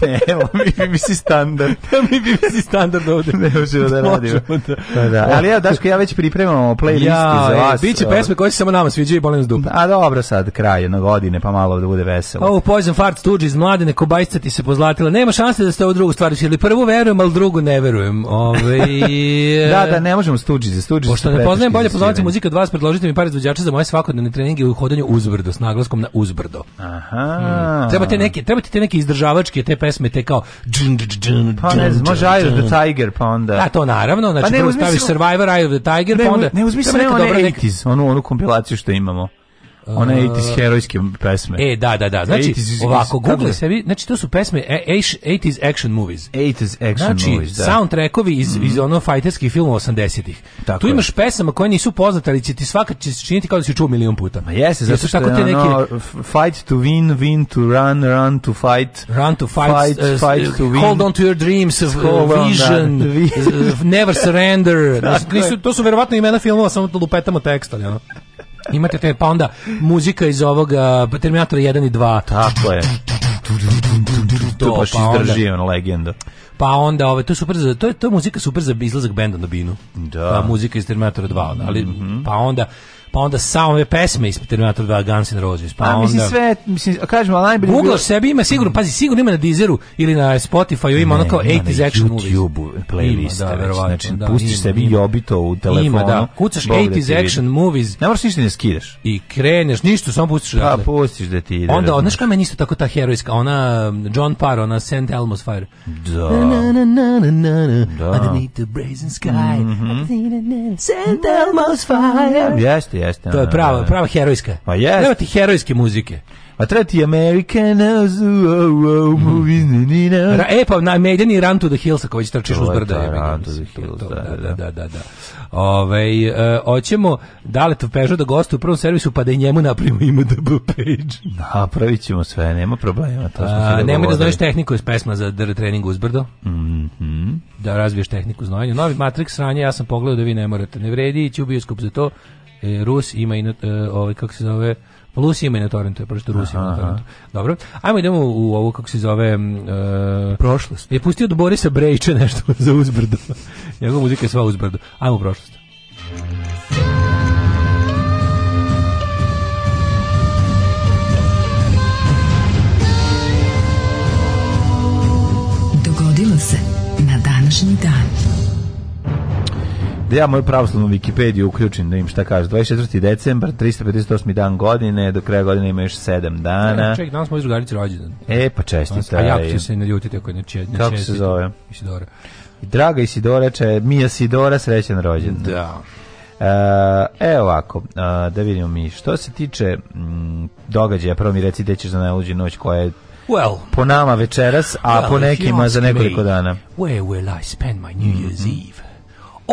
evo, mi bi si standard. mi bi si standard ovde. Ne možemo da radimo. Da. Pa da. Ali ja, Daško, ja već pripremamo playlist ja, za e, vas. Biće pesme koje se samo nama sviđaju i bolim dupa. A dobro sad, kraj jedne godine, pa malo da bude veselo. Ovo Poison Fart tuđi iz mladine, kobajsca ti se pozlatila. Nema šanse da ste ovo drugu stvar učili. Prvu verujem, ali drugu ne verujem. Ove, e, da, da, ne možemo stuđi za stuđi. Pošto ne poznajem bolje poznavaca muzika od vas, predložite mi par izvođača za moje svakodnevne treninge u hodanju uzbrdo, s naglaskom na uzbrdo. Aha. Mm. Trebate neke, trebate te neke izdržavačke, te pesme pesme te kao džun, džun, pa ne znam, može Eye of the Tiger, pa onda... Da, to naravno, znači pa ne, prvo staviš Survivor, Eye of the Tiger, ne, pa onda... Ne, uzmi sam neka dobra... Ne, onu, onu kompilaciju što imamo. Ona je 80s herojske pesme. E, da, da, da. Znači, is, ovako, google sebi, znači to su pesme 80s e, action movies. 80s action znači, movies, da. soundtrackovi iz, mm. iz mhm. ono fajterskih filmova 80-ih. Tu imaš je. pesama koje nisu poznate, ali će ti svaka će se činiti kao da si čuo milion puta. Ma jeste, zato što tako te neke... No, fight to win, win to run, run to fight. Run to fight, fight, uh, fight to win. Hold on to your dreams, uh, da, vision, on, da, uh, never surrender. Nisu, to su verovatno imena filmova, samo lupetamo tekst, ali ono. Imate te, pa onda muzika iz ovoga Terminatora 1 i 2. Tako je. To baš pa izdrži, ona legenda. Pa onda ove to super za to je to muzika super za izlazak benda na binu. Da. Ta pa muzika iz Terminatora 2, ali mhm. pa onda pa onda samo pesme iz Terminator 2 Guns N' Roses, pa a, onda... Mislim sve, mislim, kažem, ali najbolje... Google sebi ima sigurno, pazi, sigurno ima na Deezeru ili na Spotify, ima ne, ono kao 80s action movies. Ima na YouTube playlist, ima, da, već, znači, da, pustiš ima, sebi ima. Jobito u telefonu. Ima, da, kucaš 80s action movies. Ne moraš ništa ne da skidaš. I kreneš, ništa, samo pustiš. Da, dakle. pustiš da ti ide. Onda, znaš kao meni isto tako ta herojska, ona John Parr, ona St. Elmo's Fire. Da. Na, na, na, na, na, na, da. Underneath the brazen sky, mm -hmm. St. Elmo's Fire. Jeste, jeste. To je da, prava, da, da. prava herojska. Pa jeste. Nema ti herojske muzike. A pa treba ti American House, hmm. oh, oh, movies, mm. ni, E, pa na Maiden i Run to the Hills, ako već trčiš uz brda. Run to the Hills, da, da, da. da, da. Ove, uh, oćemo Daletu Peugeot da e, gostu u prvom servisu, pa da i njemu napravimo ima double page. Napravit ćemo sve, nema problema. To smo A, nemoj da znaš tehniku iz pesma za dr trening uz brdo. Mm -hmm. Da razviješ tehniku znanja. Novi Matrix ranje, ja sam pogledao da vi ne morate. Ne vredi, ići u bioskop za to E, Rus ima i e, ovaj, kako se zove, Plus pa ima i na torrentu, je prošto Rus ima na torrentu. Dobro. Ajmo idemo u ovo kako se zove e, prošlost. Je pustio od Borisa Brejče nešto za uzbrdo. Njegova muzika je sva uzbrdo. Ajmo u prošlost. Dogodilo se na današnji dan da ja moju pravoslavnu Wikipediju uključim da im šta kaže. 24. decembar, 358. dan godine, do kraja godine ima još 7 dana. E, ček, danas moj drugarici rođendan. E, pa čestitaj. A jako ću se naljutiti ako ne čestitam. Kako se zove? Isidora. Draga Isidora, če, Mija Sidora, srećan rođendan. Da. E, evo ovako, da vidimo mi. Što se tiče m, mm, događaja, prvo mi reci da ćeš za najluđu noć koja je Well, po nama večeras, a well, po nekima za nekoliko me, dana. Where will I spend my New mhm. Year's mm -hmm. Eve?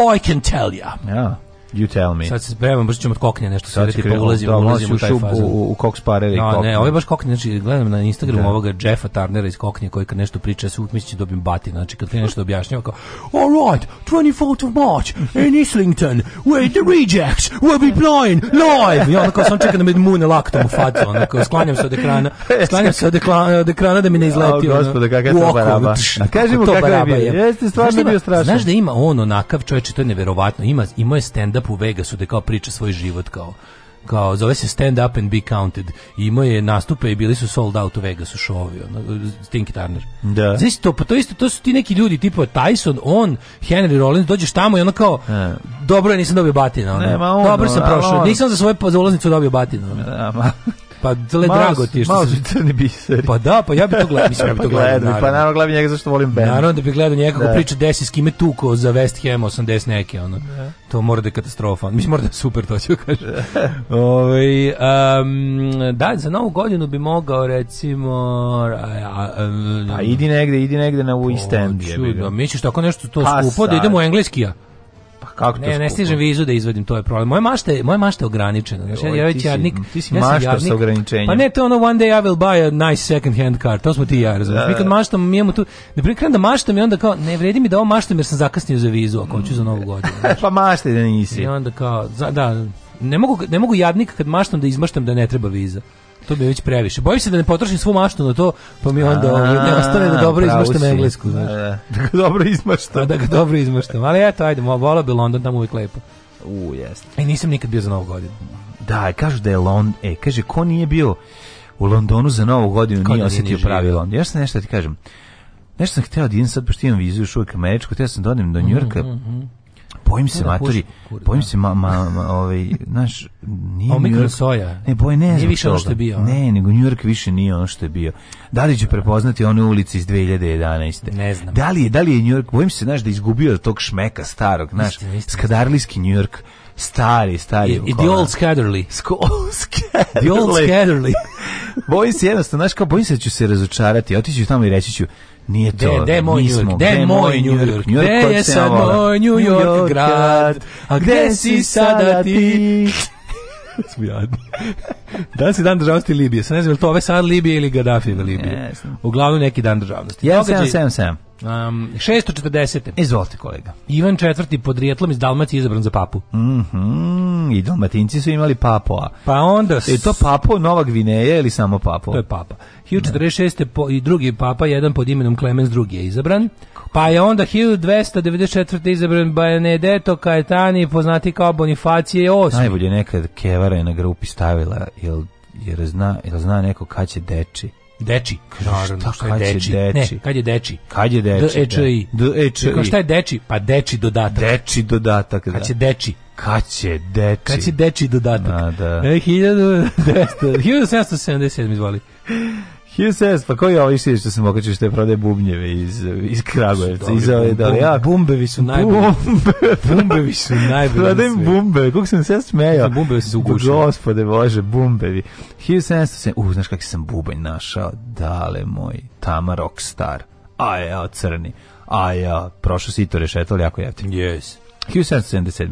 I can tell you. Yeah. You tell me. Sad se spremam, brzo ćemo od koknja nešto svirati, pa ulazimo, da, ulazimo u taj fazu. U, u koks parevi no, da, koknje. Ne, ovo je baš koknje, znači gledam na Instagramu da. ovoga Jeffa Turnera iz koknje koji kad nešto priča, se utmišći da dobim bati, znači kad krene nešto objašnjava kao All right, 24th of March in Islington, where the rejects will be playing live. I onda kao sam čekam da me mune laktom u facu, onda kao sklanjam se od ekrana, sklanjam se od ekrana, od ekrana da mi ne izleti. Oh, gospode, kakva je to baraba. A kažemo kakva da je bio. Jeste, stvarno bio strašno. Znaš da ima on onakav čovječe, to je neverovatno. Ima, ima je stand-up stand-up u Vegasu, da kao priča svoj život, kao kao zove se Stand Up and Be Counted i imao je nastupe i bili su sold out u Vegasu šovi, ono, Stinky Turner. Da. Znači to, pa to isto, to su ti neki ljudi tipo Tyson, on, Henry Rollins, dođeš tamo i ono kao, ne. dobro je nisam dobio batina, ono, ne, ma ono, dobro sam prošao, nisam za svoje za ulaznicu dobio batina. Ono. Ne, da, ma. Pa le malo, drago ti je što malo si... crni biser. Pa da, pa ja bih to gledao, mislim ja bih pa to gledao. Naravno. Pa naravno gledam njega zašto volim band. Naravno da bih gledao njega kako da. priča desi s kime tuko za West Ham 80 neke ono. Da. To mora da je katastrofa. Mislim mora da je super to ću kažem. Ovaj um, da za novu godinu bi mogao recimo a, um, pa idi negde, idi negde na East End. Da, misliš tako nešto to pa skupo da idemo u Engleskija. Pa kako ne, ne stižem vizu da izvodim, to je problem. Moja mašta je, moja mašta je ograničena. Znači, Oj, ja već jadnik, Ti si ja mašta sa ograničenjem. Pa ne, to ono one day I will buy a nice second hand car. To smo ti i ja, razumiješ. Da, mi da, kad da. maštam, mi imamo tu, na primjer, da maštam i onda kao, ne vredi mi da ovo maštam jer sam zakasnio za vizu, ako hoću za novu godinu. Znači. pa maštaj da nisi. I onda kao, da, ne mogu, ne mogu jadnik kad maštam da izmaštam da ne treba viza. To bi već previše. Bojim se da ne potrošim svu maštu na to, pa mi onda ovaj, a, ne ostane da dobro izmaštam englesku, znaš. E. Da, ga dobro izmaštam. Da ga dobro izmaštam. Ali eto, ajde, vola bi London tamo uvijek lepo. U, jeste. I nisam nikad bio za novu godinu. Da, kažu da je London, e, kaže, ko nije bio u Londonu za novu godinu, nije da osjetio pravi London. Još sam nešto da ti kažem. Nešto sam hteo da idem sad, pošto imam vizu još uvijek američku, hteo sam da odem do mhm, Njurka, mhm, mhm bojim se matori, bojim da. se ma, ma, ma ovaj, znaš, nije Omikron New York, Ne, boj, ne, nije više ono što je bio. Ne, nego New York više nije ono što je bio. Da li će prepoznati one ulice iz 2011. Ne znam. Da li je, da li je New York, bojim se, znaš, da izgubio tog šmeka starog, znaš, skadarlijski New York stari, stari. I, i the old scatterly. old scatterly. The old scatterly. bojim se jednostavno, znaš, kao bojim se da ću se razočarati, otiću tamo i reći ću, Nije to. Gde je moj New York? Gde je moj New York? New Gde je sad moj New York grad? A gde si sada ti? smo jadni. Danas je dan državnosti Libije. Sam ne znam, je li to ove sad Libije ili Gaddafijeve Libije? Yes. Uglavnom neki dan državnosti. 1777. Um, 640. Izvolite kolega. Ivan IV. pod rijetlom iz Dalmacije izabran za papu. Mm -hmm, I dalmatinci su imali papoa. Pa onda... Je to papo Nova Gvineja ili samo papo? To je papa. 1046. Po, i drugi papa, jedan pod imenom Klemens II je izabran. Pa je onda 1294. izabran Benedetto Caetani, poznati kao Bonifacije VIII. Najbolje nekad Kevara je na grupi stavila, jel, jer zna, jel zna neko kad će deči. Deči. Naravno, kad je deči? deči? Ne, kad je deči? Kad je deči? D-E-Č-I. d e da. e šta je deči? Pa deči dodatak. Deči dodatak, da. Kad će deči? Kad će deči? Kad će deči dodatak? A, da. E, 1777, izvoli. 1700, pa koji je ovaj sir što se mokače što je prodaje bubnjeve iz, iz Kragujevca, iz ove da li ja? Bumbevi su najbolji. bumbevi su najbolji. Prodajem bumbevi, kako sam se ja smejao. Bumbevi su ugušili. Gospode Bože, bumbevi. 1700, u, znaš kak sam bubanj našao, dale moj, Tama Rockstar, a ja crni, a ja, prošao si to rešetali jako jeftino. Yes. 1777.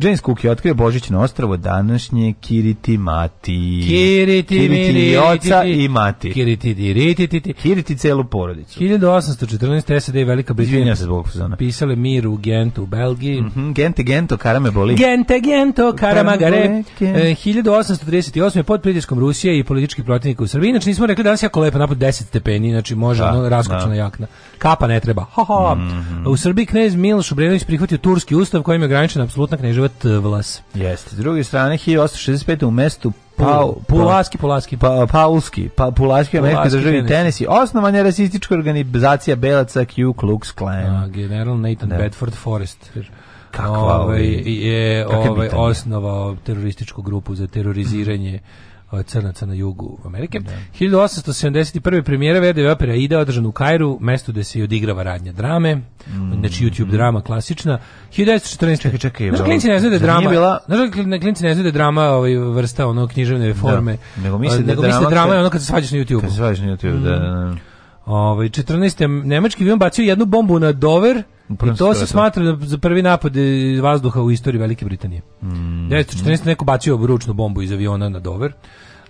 James Cook je otkrio Božićno ostrovo današnje Kiriti Mati. Kiriti, Kiriti i oca i mati. Kiriti, diriti, dirititi. Kiriti celu porodicu. 1814. SAD i Velika Britanija se zbog zona. Pisale mir u Gentu u Belgiji. Mm -hmm. Gente, gento, me boli. Gente, gento, karamagare. Karame 1838. E, pod pritiskom Rusije i politički protivnika u Srbiji. Znači, nismo rekli danas jako lepo napod 10 stepeni, znači može da, ono da. raskočna jakna. Kapa ne treba. Ha, ha. Mm -hmm. U Srbiji knez Miloš Obrenović prihvatio turski ustav kojim je ograničena apsolutna knježeva Levat e, Vlas. Jeste. S druge strane, 1865. u mestu Pau, Pulaski, pa- Pulaski. Pa, Paulski, pa, Pulaski, Amerika državi Tennessee. Osnovan je rasistička organizacija Belaca Ku Klux Klan. A, general Nathan da. Bedford Forrest. Kakva ovaj, ovaj- je ovaj, osnovao terorističku grupu za teroriziranje Ovaj, crnaca na jugu Amerike. Da. 1871. premijera Verdeve opere Ida održan u Kairu, mesto gde se i odigrava radnja drame, mm. znači YouTube drama klasična. 1914. Čekaj, čekaj. Znaš, klinci ne znaju da drama, bila... znaš, da klinci ne znaju da drama ovaj, vrsta ono književne da. forme. Da. Nego misle ovaj, da, nego da drama, drama je ono kad se svađaš na YouTube. Kad se svađaš na YouTube, da, mm. da, da, da. Ove, 14. Nemački avion bacio jednu bombu na Dover, I to se smatra da za prvi napad vazduha u istoriji Velike Britanije. Mm. 1914. neko bacio ručnu bombu iz aviona na Dover.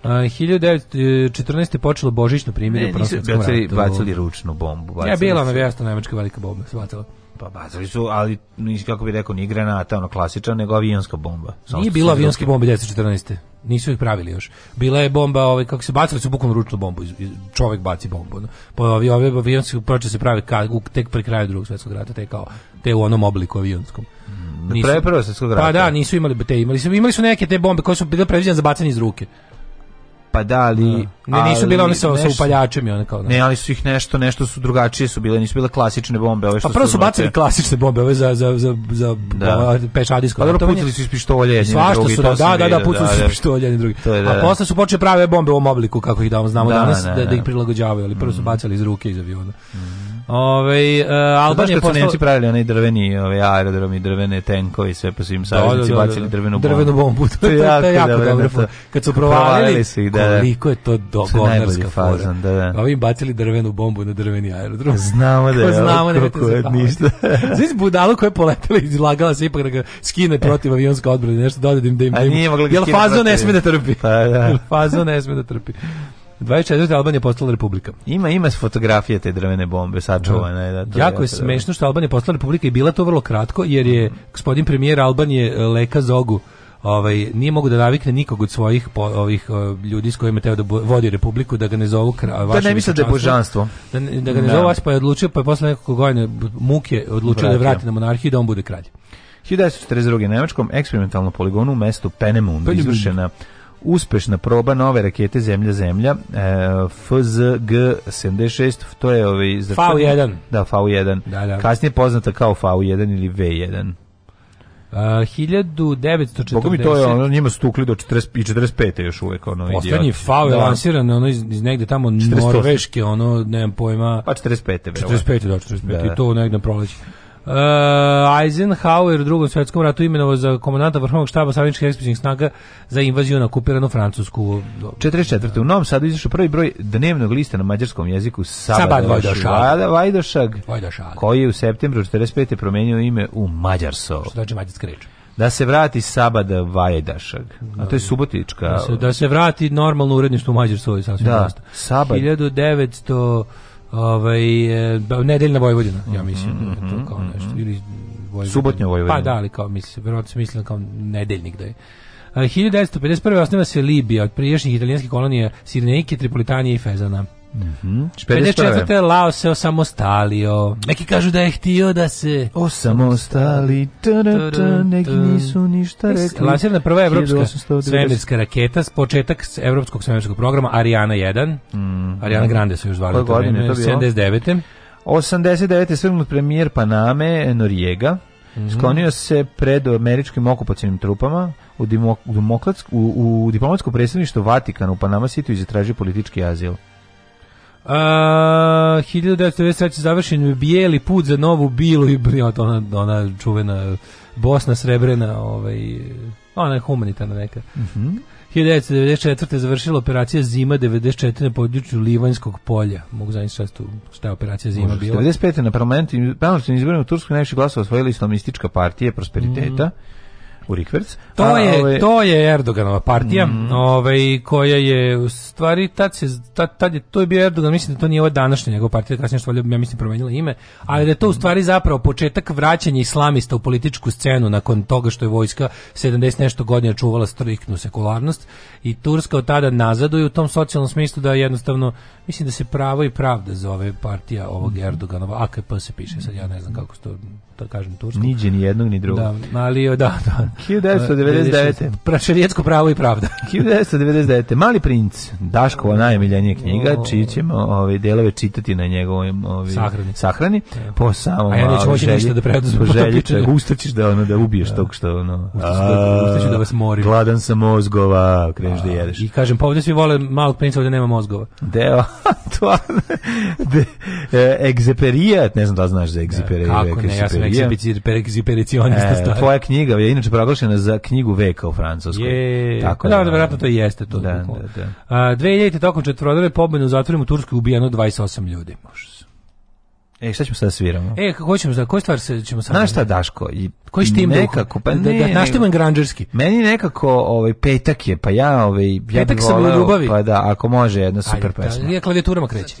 Uh, 1914. E, je počelo božićno primjer ne, u Prosvjetskom ratu. Ne, nisu bacili ručnu bombu. Bacili ja, bila ona vjasta nemačka velika bomba, se bacila. Pa bacali su, ali nisi kako bi rekao, ni granata, ono klasična, nego avionska bomba. Samo Nije bila avionska bomba 1914. Nisu ih pravili još. Bila je bomba, ovaj, kako se bacali su bukvalno ručnu bombu, čovek baci bombu. No. Pa ovi, ovi avionski proče se pravi ka, tek pri kraju drugog svjetskog rata, te, kao, te u onom obliku avionskom. Mm, nisu, pre prvog svjetskog rata. Pa da, nisu imali te, imali su, imali su neke te bombe koje su bile predviđene za bacanje iz ruke pa da ali da. ne nisu bile one sa sa upaljačem i one kao da. ne ali su ih nešto nešto su drugačije su bile nisu bile klasične bombe ove što pa prvo su bacili klasične bombe ove za za za za da. pešadijsko pa dobro pucali su iz pištolja jedni drugi su da, da da da da pucali su iz pištolja jedni drugi a posle su počeli prave bombe u ovom obliku kako ih da znamo danas da, ih prilagođavaju ali prvo su mm. bacali iz ruke iz aviona mm. Ove, ovaj, uh, Albanija posle Nemci pravili onaj drveni, ove, ovaj, aerodrom i drvene tenkovi sve po svim da, saveznici da, da, bacili drvenu bombu. Drvenu bombu. To, je jako, to je jako dobro. dobro. kad su provalili, su da, koliko je to dogovarska faza, da, da. Ovi bacili drvenu bombu na drveni aerodrom. Znamo da je. Znamo da je ništa. Znači budalo koje poletela i lagala se ipak da ga skine e. protiv avionska odbrana, nešto dodadim da im. A nije mogla. Jel fazo pa ne sme da trpi? Pa da. Fazo ne sme da trpi. 24. Albanija postala republika. Ima, ima fotografije te drvene bombe, sačuvana da. je. Da, to jako je, smešno što Albanija postala republika i bila to vrlo kratko, jer je gospodin premijer Albanije e, Leka Zogu ovaj nije mogu da navikne nikog od svojih po, ovih e, ljudi s kojima teo da vodi republiku da ga ne zovu kra, vaše da ne misle da je božanstvo da, ne, da ga ne da. zovu vas pa je odlučio pa je posle nekog godina muke odlučio da Vratio. da vrati na monarhiju da on bude kralj 1942. nemačkom eksperimentalnom poligonu u mestu Penemund izvršena uspešna proba nove rakete Zemlja-Zemlja e, FZG-76 to je ovaj, V1 da, V1, da, da. kasnije poznata kao V1 ili V1 Uh, 1940. Boga mi to je ono, njima stukli do 40, i 45. još uvek. Ono, Poslednji FAO je da. lansiran ono, iz, iz negde tamo 48. Norveške, ono, nemam pojma. Pa 45. 45. da, 45. Da. I to negde prolazi. Uh, Eisenhower u drugom svjetskom ratu imenovo za komandanta vrhovnog štaba savjeničkih ekspedicijnih snaga za invaziju na okupiranu Francusku. 44. U Novom Sadu izašao prvi broj dnevnog lista na mađarskom jeziku Sabad, Sabad Vajdošag, koji je u septembru 45. promenio ime u Mađarsovo. Što znači mađarska reč? da se vrati Sabad Vajdašag. A to je subotička. Da se, da se vrati normalno uredništvo u Mađarsovoj sasvim Da, Sabad. 1900 ovaj, e, nedeljna Vojvodina, ja mhm, mislim, mm -hmm, to kao mhm. nešto, ili Vojvodina. Subotnja Vojvodina. Pa da, ali kao mislim, verovatno su mislili kao nedeljnik da je. 1951. E, osniva se Libija od priješnjih italijanskih kolonija Sirnejke, Tripolitanije i Fezana. Mhm. 54. Lao se osamostalio. Neki kažu da je htio da se osamostali. Neki nisu ništa rekli. Lansirana prva evropska svemirska raketa s početak evropskog svemirskog programa Ariana 1. Mm. Ariana Grande se još zvali. Koje godine je to bilo? 79. 89. svrgnut premijer Paname Noriega. Mm Sklonio se pred američkim okupacijnim trupama u, dimok, u, u diplomatsko predstavništvo Vatikanu u Panama City i zatražio politički azil. Uh, 1993. završen bijeli put za novu bilu i ona, ona čuvena Bosna srebrena, ovaj, ona je humanitarna neka. Mm -hmm. 1994. završila operacija Zima 94 na području Livanjskog polja. Mogu zanimati šta, je operacija Zima Možeš, bila. 95. na parlamentu, parlamentu izborima u Turskoj najviše glasova osvojila islamistička partija prosperiteta. Mm u Rikverc. To, je, ove... Ovaj- to je Erdoganova partija, mm. ovaj, koja je u stvari, tad, se, tad, tad je, to je bio Erdogan, mislim da to nije ova današnja njegova partija, kasnije što ja mislim promenila ime, ali da je to u stvari zapravo početak vraćanja islamista u političku scenu nakon toga što je vojska 70 nešto godina čuvala striktnu sekularnost i Turska od tada nazaduje u tom socijalnom smislu da jednostavno, mislim da se pravo i pravda zove partija ovog mhm. Erdoganova, AKP se piše, sad ja ne znam kako se to, da kažem tursko. Niđe ni jednog ni drugog. Da, ali da, da. 1999. Prašarijetsko pravo i pravda. 1999. Mali princ, Daškova najmiljenija knjiga, oh. čiji ćemo ove ovaj, delove čitati na njegovom ove, ovaj, sahrani. sahrani. Po samom A ja neću moći ovaj, nešto da preoduzim. Po da želji, ustaćiš da, ono, da ubiješ ja. Da. tog što... Ono, da- ustaću da vas morim. Gladan sam mozgova, kreneš da jedeš. I kažem, pa svi vole malog princa, ovdje nema mozgova. Deo, to... De, e, egzeperijat, ne znam da znaš za egzeperijat. Kako ne, ja sam egziperacionista. E, tvoja knjiga je inače pravo proglašena za knjigu veka u Francuskoj. Je, tako da, da, da vjerojatno to jeste to. Da, tako. da, da. A, 2000. tokom četvorodove pobjede u zatvorima u Turskoj ubijano 28 ljudi. Može E, šta ćemo sada sviramo? E, kako ćemo sada, koju stvar ćemo sada? Znaš šta, Daško? I, Koji štim nekako, pa ne, da, da, naštim engranđerski. Meni nekako ovaj, petak je, pa ja, ovaj, ja petak bi volao, pa da, ako može, jedna super Ajde, da, pesma. Da, ja klavijaturama kreće.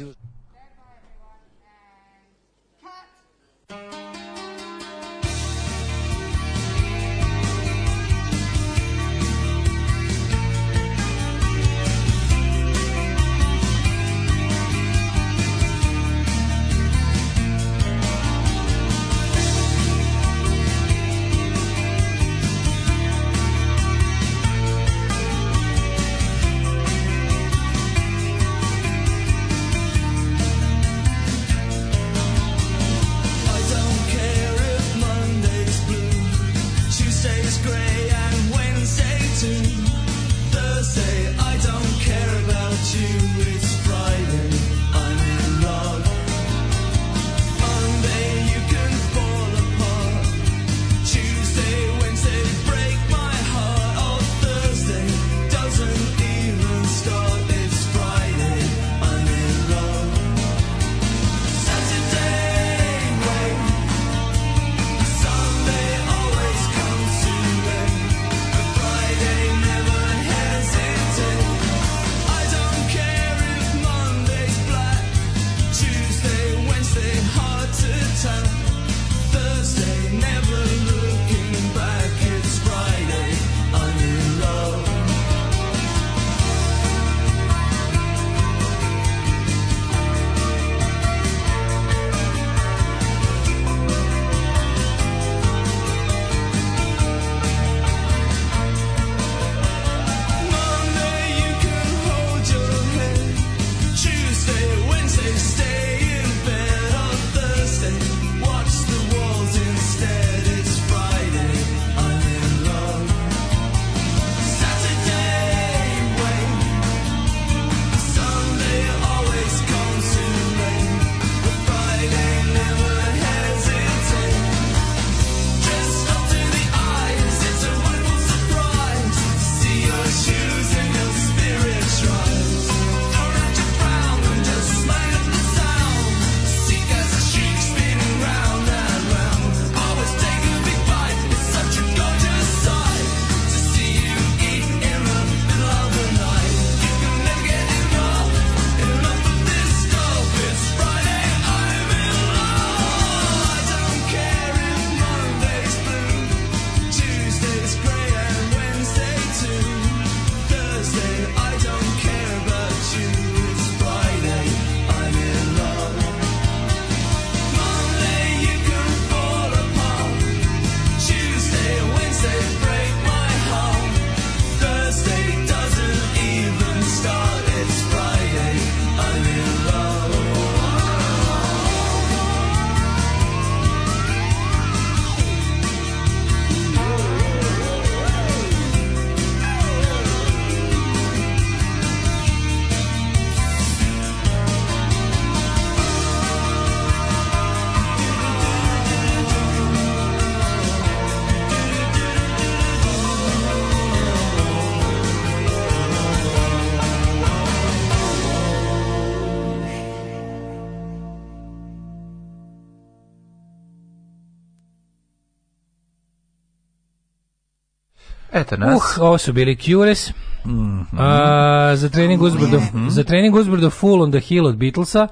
nas. Uh, ovo su bili Cures. Mm -hmm. A, za trening uzbrdo, mm -hmm. za trening uzbrdo Full on the Hill od Beatlesa.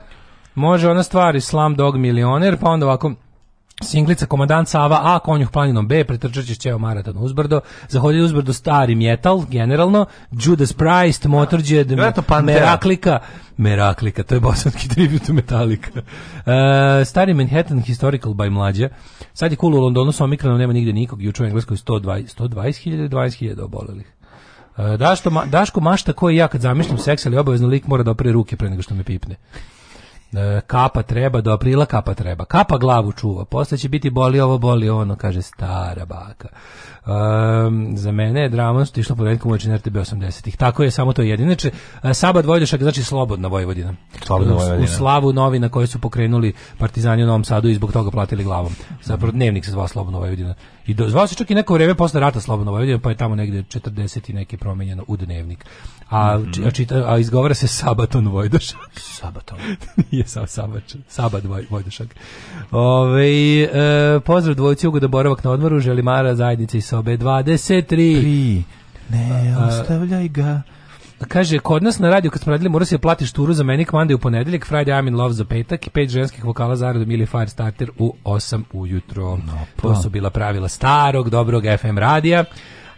Može ona stvari Slam Dog milioner, pa onda ovako Singlica komandant Sava A, konjuh planinom B, pretrčeći ćeo maraton uzbrdo, zahodili uzbrdo stari metal, generalno, Judas Priest, motorđe Motorhead, Meraklika, Meraklika, to je bosanski tribut Metallica. Uh, stari Manhattan Historical by mlađe. Sad je cool u Londonu sa mikronom nema nigde nikog, juče u Engleskoj 120 120.000 20.000 obolelih. Uh, Daško, ma, Daško mašta koji ja kad zamišljam seks, ali obavezno lik mora da opre ruke pre nego što me pipne. E, kapa treba, do aprila kapa treba. Kapa glavu čuva, posle će biti boli ovo, boli ono, kaže stara baka. Um, za mene je drama što išla poredkom uočin RTB 80-ih. Tako je, samo to je jedino. Inače, e, Saba Dvojdošak znači Slobodna Vojvodina. Slobodna Vojvodina. U, slavu novina koje su pokrenuli partizani u Novom Sadu i zbog toga platili glavom. Zapravo dnevnik se zvao Slobodna Vojvodina. I do, zvao se čak i neko vreme posle rata Slobodna Vojvodina, pa je tamo negde 40 i neke promenjeno u dnevnik. A, mm -hmm. a, čita, a izgovara se Sabaton Vojdošak. Sabaton. Nije sam Sabač, Sabat Vojdošak. Ove, e, pozdrav dvojci Ugo Ugoda Boravak na odmoru, Želimara, zajednice i sobe 23. Tri. Ne, ostavljaj ga. Kaže, kod nas na radiju kad smo radili mora se platiš turu za meni Monday u ponedeljak, Friday I'm in love za petak i pet ženskih vokala za redom ili Firestarter u 8 ujutro. No, pa. to su bila pravila starog, dobrog FM radija.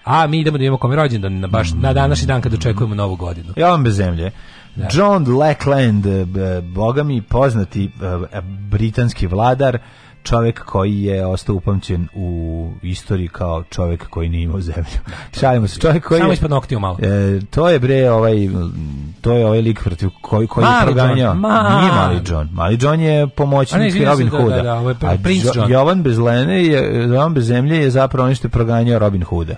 A mi idemo da imamo kome rođendan na baš na današnji dan kad mm. očekujemo novu godinu. Ja vam bez zemlje. Da. John Lackland, e, bogami poznati e, britanski vladar, čovjek koji je ostao upamćen u istoriji kao čovjek koji nije imao zemlju. Da. Šalimo se, čovjek koji Samo ispod noktiju malo. E, to je bre ovaj to je ovaj lik protiv koji koji je proganjao. Ma... Nije mali John. Mali John je pomoćnik ne, Robin Hooda. Da, da, da, ovo je princ Jovan bez lene je Jovan bez zemlje je zapravo nešto proganjao Robin Hooda.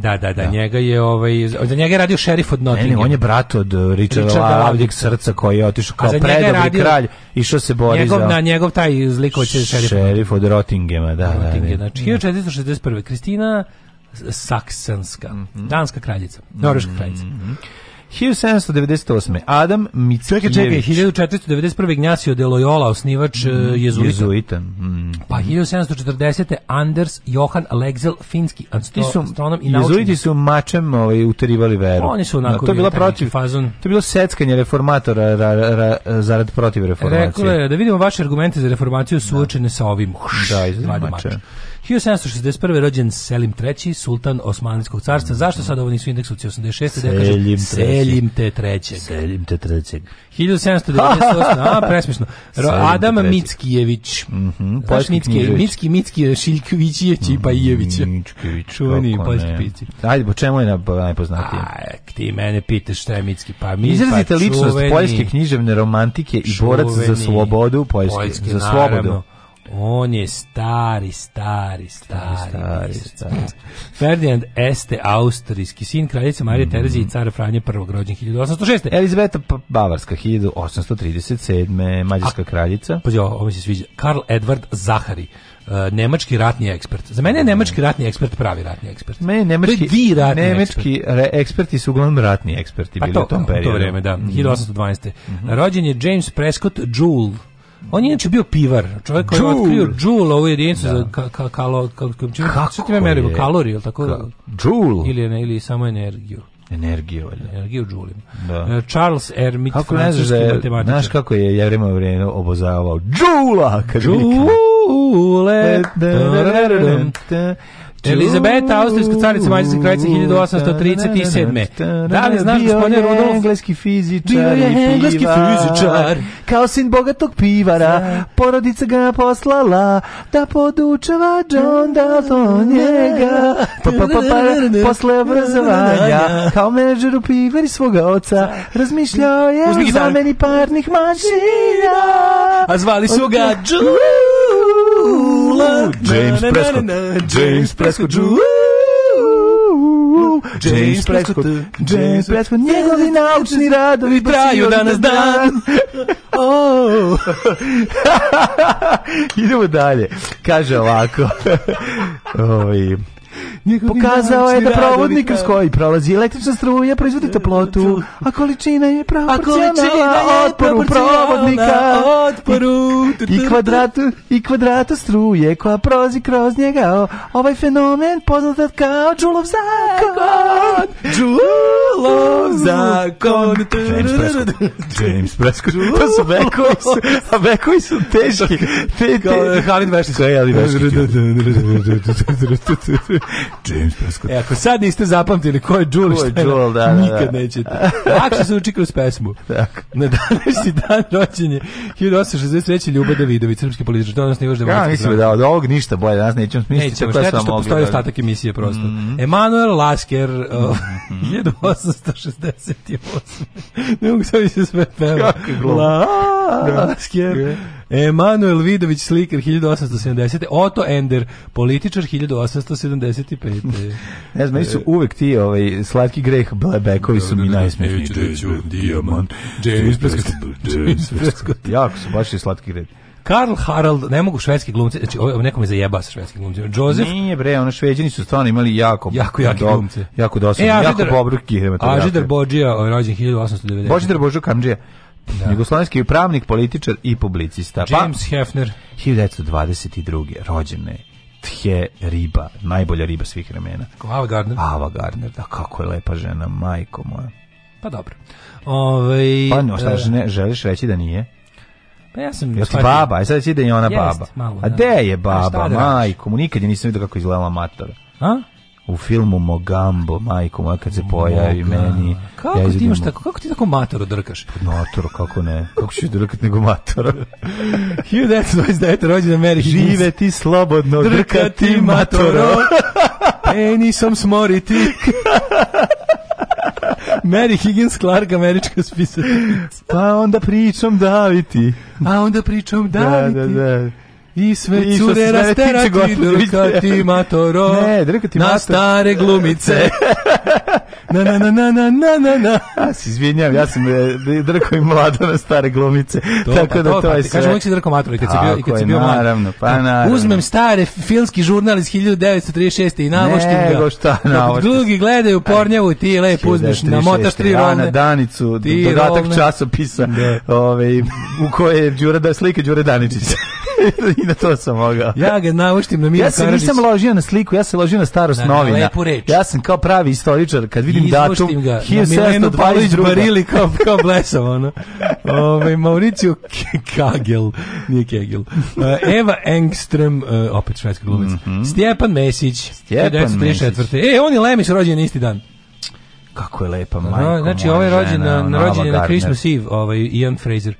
Da, da, da, da, njega je ovaj za njega je radio šerif od Nottingham. Ne, ne, on je brat od uh, Richarda Lavdijeg srca koji je otišao kao predobri kralj, išao se bori njegov, za... Na njegov taj zlikovac je šerif. Šerif od Rottingema, da, Rottingham, da. da. Znači, 1461. Da. Kristina Saksenska, mm -hmm. danska kraljica, norveška kraljica. Mm -hmm. 1798. Adam Mickiewicz. Čekaj, čekaj, 1491. Ignacio de Loyola, osnivač e, mm, jezuita. jezuita. Mm. Pa 1740. Anders Johan Legzel, finski astronom i naučnik. Jezuiti su mačem ovaj, uterivali veru. Oni su onako... No, da, to je bila protiv... Fazon. To je bilo seckanje reformatora ra, ra, ra, zarad protiv reformacije. Rekla da vidimo vaše argumente za reformaciju suočene da. sa ovim. Da, izgleda mačem. 1761. rođen Selim III, sultan Osmanskog carstva. Mm. Zašto sad ovo nisu indeksuci 86? Da kažu, Selim te trećeg. Selim te trećeg. 1798. A, presmišno. Adam Mickijević. Mm -hmm, Znaš Mickijević? Micki, Micki, Šiljkovićijević mm, i Pajijević. Mickijević, Čuveni poljski pici. Ajde, po čemu je najpoznatiji? A, ti mene pitaš šta je Micki pa mi Izrazite pa, ličnost poljske književne romantike i borac za slobodu poljske. Poljski, za slobodu. Naravno On je stari, stari, stari. Stari, stari. Ferdinand Este, austrijski sin kraljice Marije mm -hmm. Terezije i cara Franje I, rođen 1806. Elizabeta Bavarska, 1837. Mađarska A, kraljica. Pazi, ovo mi se sviđa. Karl Edward Zahari, Uh, nemački ratni ekspert. Za mene je nemački ratni ekspert pravi ratni ekspert. Mene nemački ratni nemački ekspert. eksperti su uglavnom ratni eksperti pa bili to, u tom periodu. To vreme, da, 1812. Mm -hmm. Rođen je James Prescott Joule, On je inače bio pivar, čovjek koji je otkrio džul ovu jedinicu da. za ka, ka, kalo, ka, ka, merimo, kaloriju, ili tako? džul? Ili, ne, ili samo energiju. Energiju, valjda. Energiju džulim. Da. E, Charles Hermit, kako ne znaš da je, Znaš kako je Jevrema vrijeme obozavao? Džula! Kad Džule! Elizabeta, austrijska carica Mađarske kraljice 1837. Da li znaš gospodine Rudolf? engleski fizičar je engleski fizičar. Kao sin bogatog pivara, porodica ga poslala da podučava John Dalton njega. Pa, pa, pa, pa, posle obrazovanja, kao menadžer u pivari svoga oca, razmišljao je o zameni parnih mašina. A zvali su ga Jules love. James Prescott. James Prescott. James Prescott, James Prescott, njegovi naučni radovi traju danas dan. Oh. Idemo dalje. Kaže ovako. Oj. Pokazao je da provodnik kroz koji prolazi električna struja proizvodi toplotu, e, a količina je proporcionalna otporu provodnika otporu i kvadratu i kvadratu struje koja prolazi kroz njega. Ovaj fenomen poznat kao Đulov zakon. Đulov zakon. James Presko. To su bekovi su, a bekovi su teški. Halid Veštić. Halid Veštić. James Prescott. E, ako sad niste zapamtili ko je Jules, ko je Jules da, da, da. nikad da. nećete. Lakše se uči kroz pesmu. Tako. Na današnji dan rođenje 1863. Ljuba Davidović, srpski političar, to nas nivaš da Ja mislim da od ovog ništa bolje, danas nećemo smisliti nećemo, šta što mogli. postoji da- ostatak emisije prosto. Mm -hmm. Emanuel Lasker, mm -hmm. 1868. ne mogu sam se sve peva. Kako je glupo. Lasker. Da. Emanuel Vidović, Sliker 1870. Otto Ender, političar 1875. ne znam, meni su uvek ti ovaj, slatki greh blebekovi su mi najsmešniji. Diamant, James Prescott. James Prescott. Jako su baš i slatki greh. Karl Harald, ne mogu švedski glumci, znači ovo neko zajeba sa švedskim glumcima. Joseph Nije bre, ono šveđani su stvarno imali jako jako jaki do, glumce. Jako dosadno, e, jako pobruki. Ažidar Bođija, ovaj, rođen 1890. Bođidar Bođo Kamdžija da. jugoslovenski pravnik, političar i publicista. Pa, James pa, Hefner. 1922. rođene Tje riba, najbolja riba svih vremena. Ava Gardner. Ava Gardner, da kako je lepa žena, majko moja. Pa dobro. Ove, pa no, šta e, želiš reći da nije? Pa ja sam... Jel ti baba? Aj sad da je ona jest, baba. Malo, A da. de je baba, da majko mu, nikad je nisam vidio kako izgledala matora. A? u filmu Mogambo, majko moja, kad se pojavi Moga. meni. Kako ja ti imaš tako, kako ti tako matoro drkaš? Pa matoro, kako ne? Kako ću drkat nego matoro? that's why 1929. rođena Mary Žive ti slobodno, drkati matoro. Penisom smoriti. Mary Higgins Clark, američka spisa. Pa onda pričom daviti. A onda pričom da, da, daviti. Da, da, da. I sve I cure rasterati drkati matoro ne, drkati na matoro. stare glumice. na na na na na na na na. Ja se izvinjam, ja sam e, da drko i mlado na stare glumice. To, tako pa, da to, to pa je sve. Kažem uvijek si drko matro i kad si bio, i kad si bio mlad. Naravno, pa naravno. Uzmem stare filmski žurnal iz 1936. i navoštim ga. Nego šta navoštim. Drugi gledaju pornjevu, ti lep uzmeš na motaš tri rolne. Na danicu, dodatak časopisa da. ove, ovaj, u koje je Đura da slike Đure Daničića. I na to sam mogao. Ja ga navoštim na Mira Ja se nisam ložio na sliku, ja se ložio na starost novina. Ja sam kao pravi istoričar, kad vidim vidim datum. Ga Palić Barili kao, kao blesav, ono. Ovaj Mauricio Kagel, nije Kegel. Eh, Eva Engström, eh, opet švedska glumica. Mm -hmm. Stjepan Mesić, Stjepan 1934. E, on je Lemić rođen isti dan. Kako je lepa, majko. Znači, ovaj je rođen na, na, na Christmas Eve, ovaj, Ian Fraser.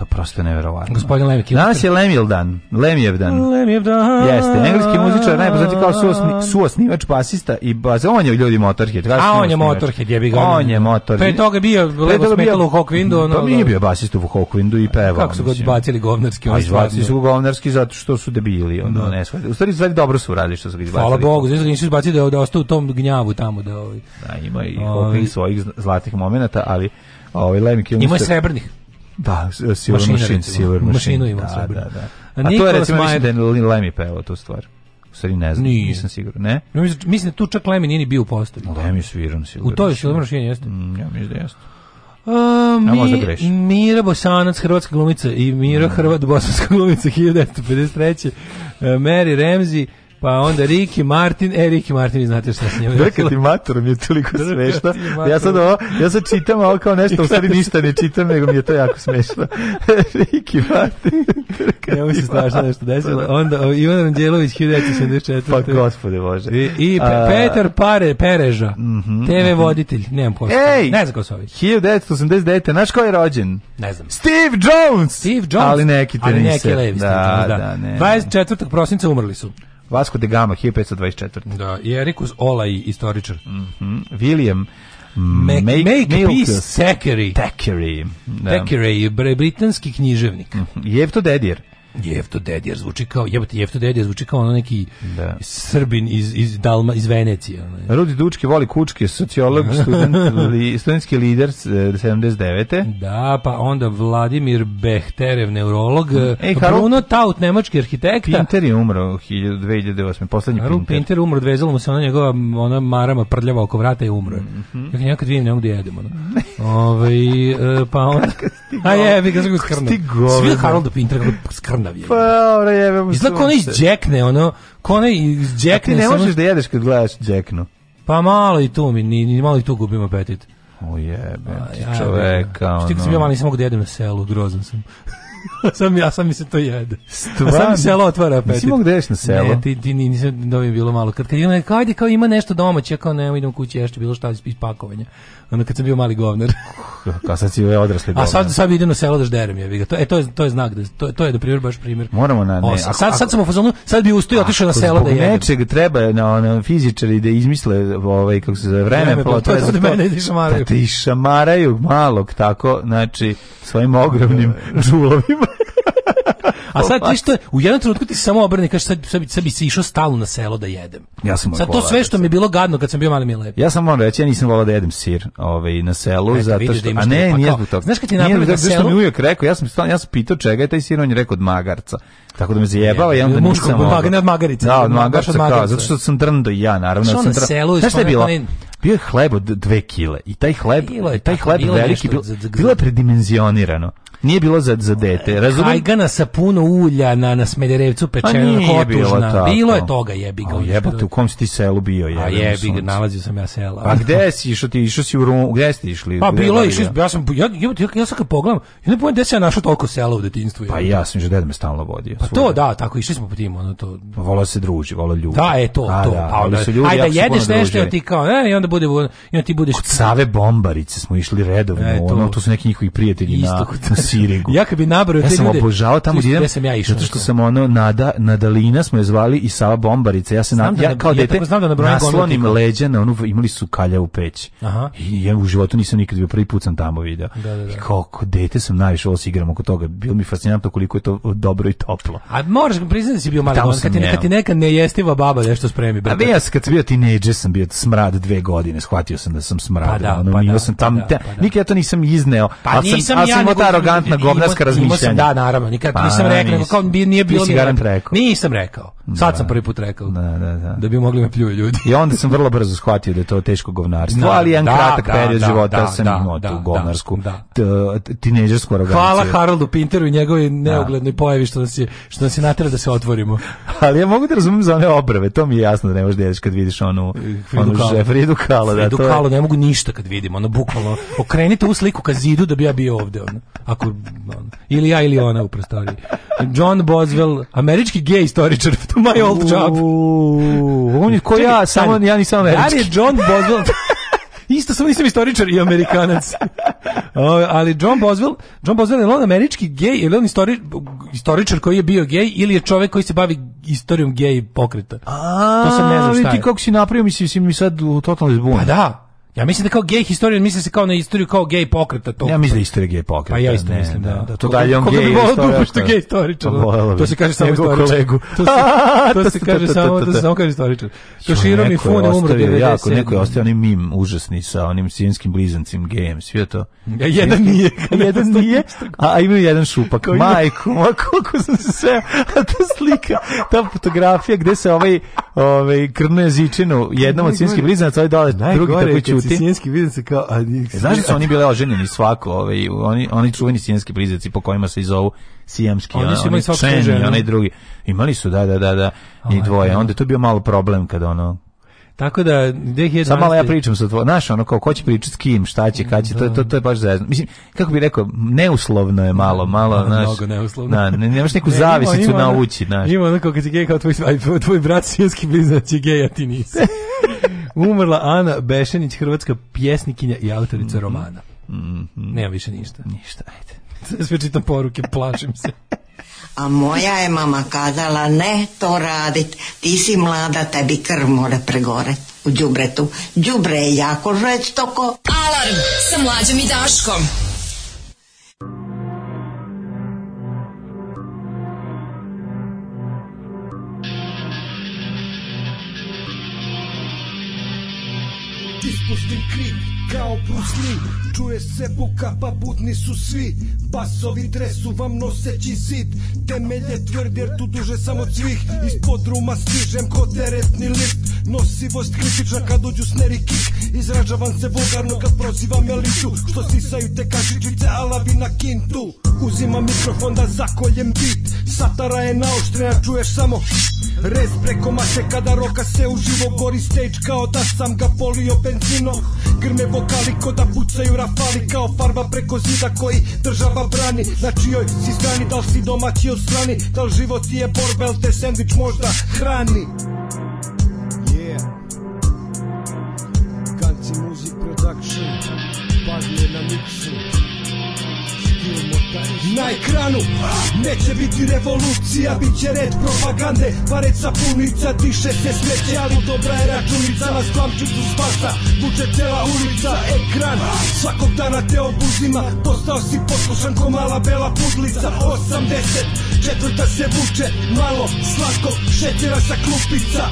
To prosto neverovatno. Gospodin Lemmy Danas je Lemil dan. Lemijev dan. Lemijev dan. Jeste. Engleski muzičar najpoznati kao suosni, suosnivač, basista i baz. On je ljudi Motorhead. Kaži A on je Motorhead, jebi ga. On je Motorhead. Pre toga bio Lego Metal u Hawkwindu. Pa ono, pa nije bio basista u Hawkwindu i pevao. Kako su ga odbacili govnarski? A pa izbacili su ga govnarski zato što su debili. Ono, da. ne shvatili. U stvari, stvari dobro su uradili što su ga izbacili. Hvala Bogu, zato nisu izbacili da, da ostao u tom gnjavu tamo. Da, ovaj, da ima i ovaj- Hawkwing svojih zlatih momenata, ali ovaj Lemmy Kilmister... Ima srebrnih. Da, Silver Machine, Machine Silver Machine. Mašinu ima da, da, da. A Nikos to je recimo, Majer... mislim da je Lemi pevao tu stvar. U stvari ne znam, nije. nisam siguran, ne? Ja mislim, da tu čak Lemi nije ni bio u postavi. Lemi sviran Silver U to je Silver Machine, jeste? Mm, ja mislim da jeste. Uh, mi, Mira Bosanac, hrvatska glumica i Mira mm. Hrvat, bosanska glumica 1953. Uh, e, Mary Ramsey, Pa onda Ricky Martin, e Ricky Martin, znate šta s njim. Da ti mator mi je toliko smešno. Ja sad ovo, ja sad čitam ovo kao nešto, u stvari ništa ne čitam, nego mi je to jako smešno. Ricky Martin. Ja mi se strašno nešto desilo. Onda Ivan Anđelović 1974. Pa gospode Bože. I, i A... Petar Pare, Pereža, mm -hmm, TV mhm. voditelj, nemam pojma. Ej! Ne znam ko se ovi. 1989. Znaš ko je rođen? Ne znam. Steve Jones! Steve Jones! Ali neki tenisir. Ali neki levi da, da, da, ne. 24. prosinca umrli su. Vasco de da Gama, 1524. Da, i Erikus Olaj, Mhm. Mm William Make, make, make peace Thackeray. Thackeray. Da. Thackeray, britanski književnik. Mm -hmm. Jevto Dedier. Jefto Dedjer zvuči kao jebote Jefto Dedjer zvuči kao ono neki da. Srbin iz iz Dalma iz Venecije ono. Rudi Dučki voli kučke sociolog student li, studentski lider 79. Eh, da pa onda Vladimir Behterev neurolog mm. e, eh, Bruno Taut nemački arhitekta. Pinter je umro 2008. poslednji Pinter Pinter umro vezalo mu se ona njegova ona marama prljava oko vrata i umro. Mm -hmm. Ja kad vidim ne mogu da jedem ono. Ovaj eh, pa onda A je, bi ga zgodi skrnav. Svi Harold Pinter kako skrnav je. Pa, ora jebemo. Izlako onaj džekne, ono, kone iz džekne. A ti ne možeš da jedeš kad gledaš Jackno. Pa malo i to mi, ni, ni malo i to gubimo apetit. O jebe, ti čoveka, ono. Štik sam ja malo nisam mogu da jedem na selu, grozan sam. sam ja sam mi se to jede. Stvarno. Sam selo otvara apetit. Nisi mogu da na selo. Ne, ti, ti nisam dobio da bilo malo. Kad, kad ima, kao, ajde, kao ima nešto domaće, ja kao nema, idem kući, ješće bilo šta iz pakovanja. Onda kad sam bio mali govner. kao sad si odrasli govner. A sad, sad idem na selo da žderem, je ga. To, e, to, je, to je znak, da, to, to je da primjer baš primjer. Moramo na... Ne, ako, sad, sad sam u fazonu, sad bi ustoji otišao na selo da jedem. nečeg treba na, na fizičari da izmisle ovaj, kako se zove, vreme, vreme po, to, to, da mene ti šamaraju. Da ti šamaraju malog tako, znači, svojim ogromnim džulovima A pa, sad ti pa- što u jednom trenutku ti samo obrne kaže sad, sebi sebi se išao stalno na selo da jedem. Ja sam sad to sve da što mi je bilo gadno kad sam bio mali mi lepo. Ja sam moram reći ja nisam volao da jedem sir, ovaj na selu Eto, zato što da a ne, pa nije zbog toga. Znaš kad ti napravi da selo, što mi uvijek rekao, ja sam stalno ja sam pitao čega je taj sir, on je rekao od magarca. Tako da me zajebava, ja onda nisam. Muško, od magarice. Da, od magarca, kao, zato što sam drndo ja, naravno, sam drndo. Znaš šta je bilo? bio je hleb od dve kile i taj hleb, bilo taj hleb veliki, bilo, bilo je predimenzionirano. Nije bilo za, za dete, e, razumem? Kajgana sa puno ulja na, na Smederevcu pa pečena, kotužna. Bilo, bilo je toga, jebi ga. jebate, u kom si ti selu bio? Jebi, a jebi nalazio sam ja selo. A gde si išao ti? Išao si u Rumu, gde ste išli? Pa bilo da je, ja sam, ja, ja, ja, ja sam kad pogledam, ja ne pojem gde se ja našao toliko sela u detinjstvu. Pa ja sam je deda me stalno vodio. Pa to, da, tako, išli smo po tim, ono to. Pa vola se druži, vola ljudi. Da, e, to, a, to. Da, a, pa su ljudi, ajde, jedeš nešto, ti kao, e, i onda bude, i onda ti budeš... Kod Save Bombarice smo išli redovno, e, ono, to su neki njihovi prijatelji na Siringu. Ja kad bi nabrao te sam ljude, obožavao tamo gdje sam ja išao. Zato što sam ono Nada Nadalina smo je zvali i Sava Bombarica. Ja se na, ja kao dete ja znam da, da naslonim leđa na onu imali su kalja u peći. Aha. I ja u životu nisam nikad bio prvi put sam tamo video. Da, da, da. I kao dete sam najviše ovo da igram oko toga. Bilo mi fascinantno koliko je to dobro i toplo. A moraš priznati da si bio malo kad ti neka ti neka nejestiva baba nešto spremi. Brate. A ja kad sam bio tinejdžer sam bio smrad dve godine, shvatio sam da sam smrad. Pa da, ono, pa da, sam tam, pa da, pa da. nikad ja to nisam izneo, pa nisam, sam ja, garantna znači, govnarska razmišljanja. da, naravno, nikad pa, nisam rekao, nego kao nije bilo ni garant rekao. Nisam rekao. Sad sam da. prvi put rekao. Da, da, da. Da bi mogli me pljuje ljudi. I onda sam vrlo brzo shvatio da je to teško govnarstvo, da, ali jedan da, kratak da, period da, života da, sam da, imao da, tu da, govnarsku da, tinejdžersku aroganciju. Hvala Haroldu Pinteru i njegovoj da. neuglednoj pojavi što nas je što nas je naterao da se otvorimo. ali ja mogu da razumem za one obrve, to mi je jasno da ne možeš da kad vidiš onu Fridu onu Fridu Kahlo, da to. Fridu ne mogu ništa kad vidim, ono bukvalno okrenite u sliku ka zidu da bi ja bio ovde, ono. Ako ili ja ili ona u prostoriji. John Boswell, američki gej istoričar, to my old job. On je ko ja, samo ja nisam da američki. Da je John Boswell... Isto sam nisam istoričar i amerikanac. ali John Boswell, John Boswell je on američki gej, ili on istori, istoričar koji je bio gej ili je čovjek koji se bavi istorijom gej pokreta. A, to sam ne znam šta je. Ti kako si napravio, mislim, si mi sad totalno izbunio. Pa da, Ja mislim da kao gej historijan misli se kao na istoriju kao gej pokreta to. Ja mislim da istorija gej pokreta. Pa ja isto ne, mislim da, da. da. To dalje on gej da istorija. Kako gej istoričar. To se kaže samo istoričar. Kolegu. To se, to se kaže samo to se samo kaže istoričar. To mi i fune umro 97. Jako neko je ostao onim mim užasni sa onim sinskim blizancim gejem, sve to. Ja, jedan nije, jedan nije, a ima jedan šupak. Majku, ma koliko sam se sve, a ta slika, ta fotografija gde se ovaj, ovaj krvnu jezičinu jednom od sinskih blizanaca, ovaj dole, drugi tako ljuti. Sijenski blizanci kao... A, e, znaš da su oni bile oženjeni svako, ovaj, oni, oni čuveni sijenski blizanci po kojima se izovu zovu sijamski, oni su imali čeni, onaj drugi. Imali su, da, da, da, da, i oh dvoje. Onda to bio malo problem kad ono, tako da gde je... Sam malo ja pričam sa tvoj, znaš, ono kao ko će pričati s kim, šta će, kad će, to to to je baš zezno. Mislim, kako bih rekao, neuslovno je malo, malo, znaš. Mnogo neuslovno. Da, ne, nemaš neku zavisicu na nauči, znaš. Ima onako kad si gej kao tvoj tvoj brat sijenski bliznac je gej, a ti nisi. Umrla Ana Bešenić, hrvatska pjesnikinja i autorica mhm. romana. Mm Nema više ništa. Ništa, ajde. Sve čitam poruke, plašim se. A moja je mama kazala, ne to radit, ti si mlada, tebi krv mora pregore u džubretu. Džubre je jako žveć toko. Alarm sa mlađom i daškom. ispustim krik kao Bruce Lee Čuje se buka pa budni su svi Basovi dresu vam noseći zid Temelje tvrd jer tu duže samo cvih Iz podruma stižem ko teretni lift Nosivost kritična kad uđu sneri kik Izražavam se vulgarno kad prozivam elitu Što sisaju te kašičice alavi na kintu Uzimam mikrofon da zakoljem bit Satara je naoštrena čuješ samo Rez preko maše kada roka se uživo gori stage kao da sam ga polio benzinom Grme vokali ko da pucaju rafali kao farba preko zida koji država brani Na čijoj si strani, da li si domaći od strani, da li život ti je borba, el te sandvič možda hrani Yeah Kanci Music Production Pagne na miksu na ekranu Neće biti revolucija, bit će red propagande Varet sapunica, diše se smeće, ali dobra je računica Vas klamčicu spasa, vuče cela ulica, ekran Svakog dana te obuzima, postao si poslušan ko mala bela pudlica 80, četvrta se vuče, malo slatko, šećera sa klupica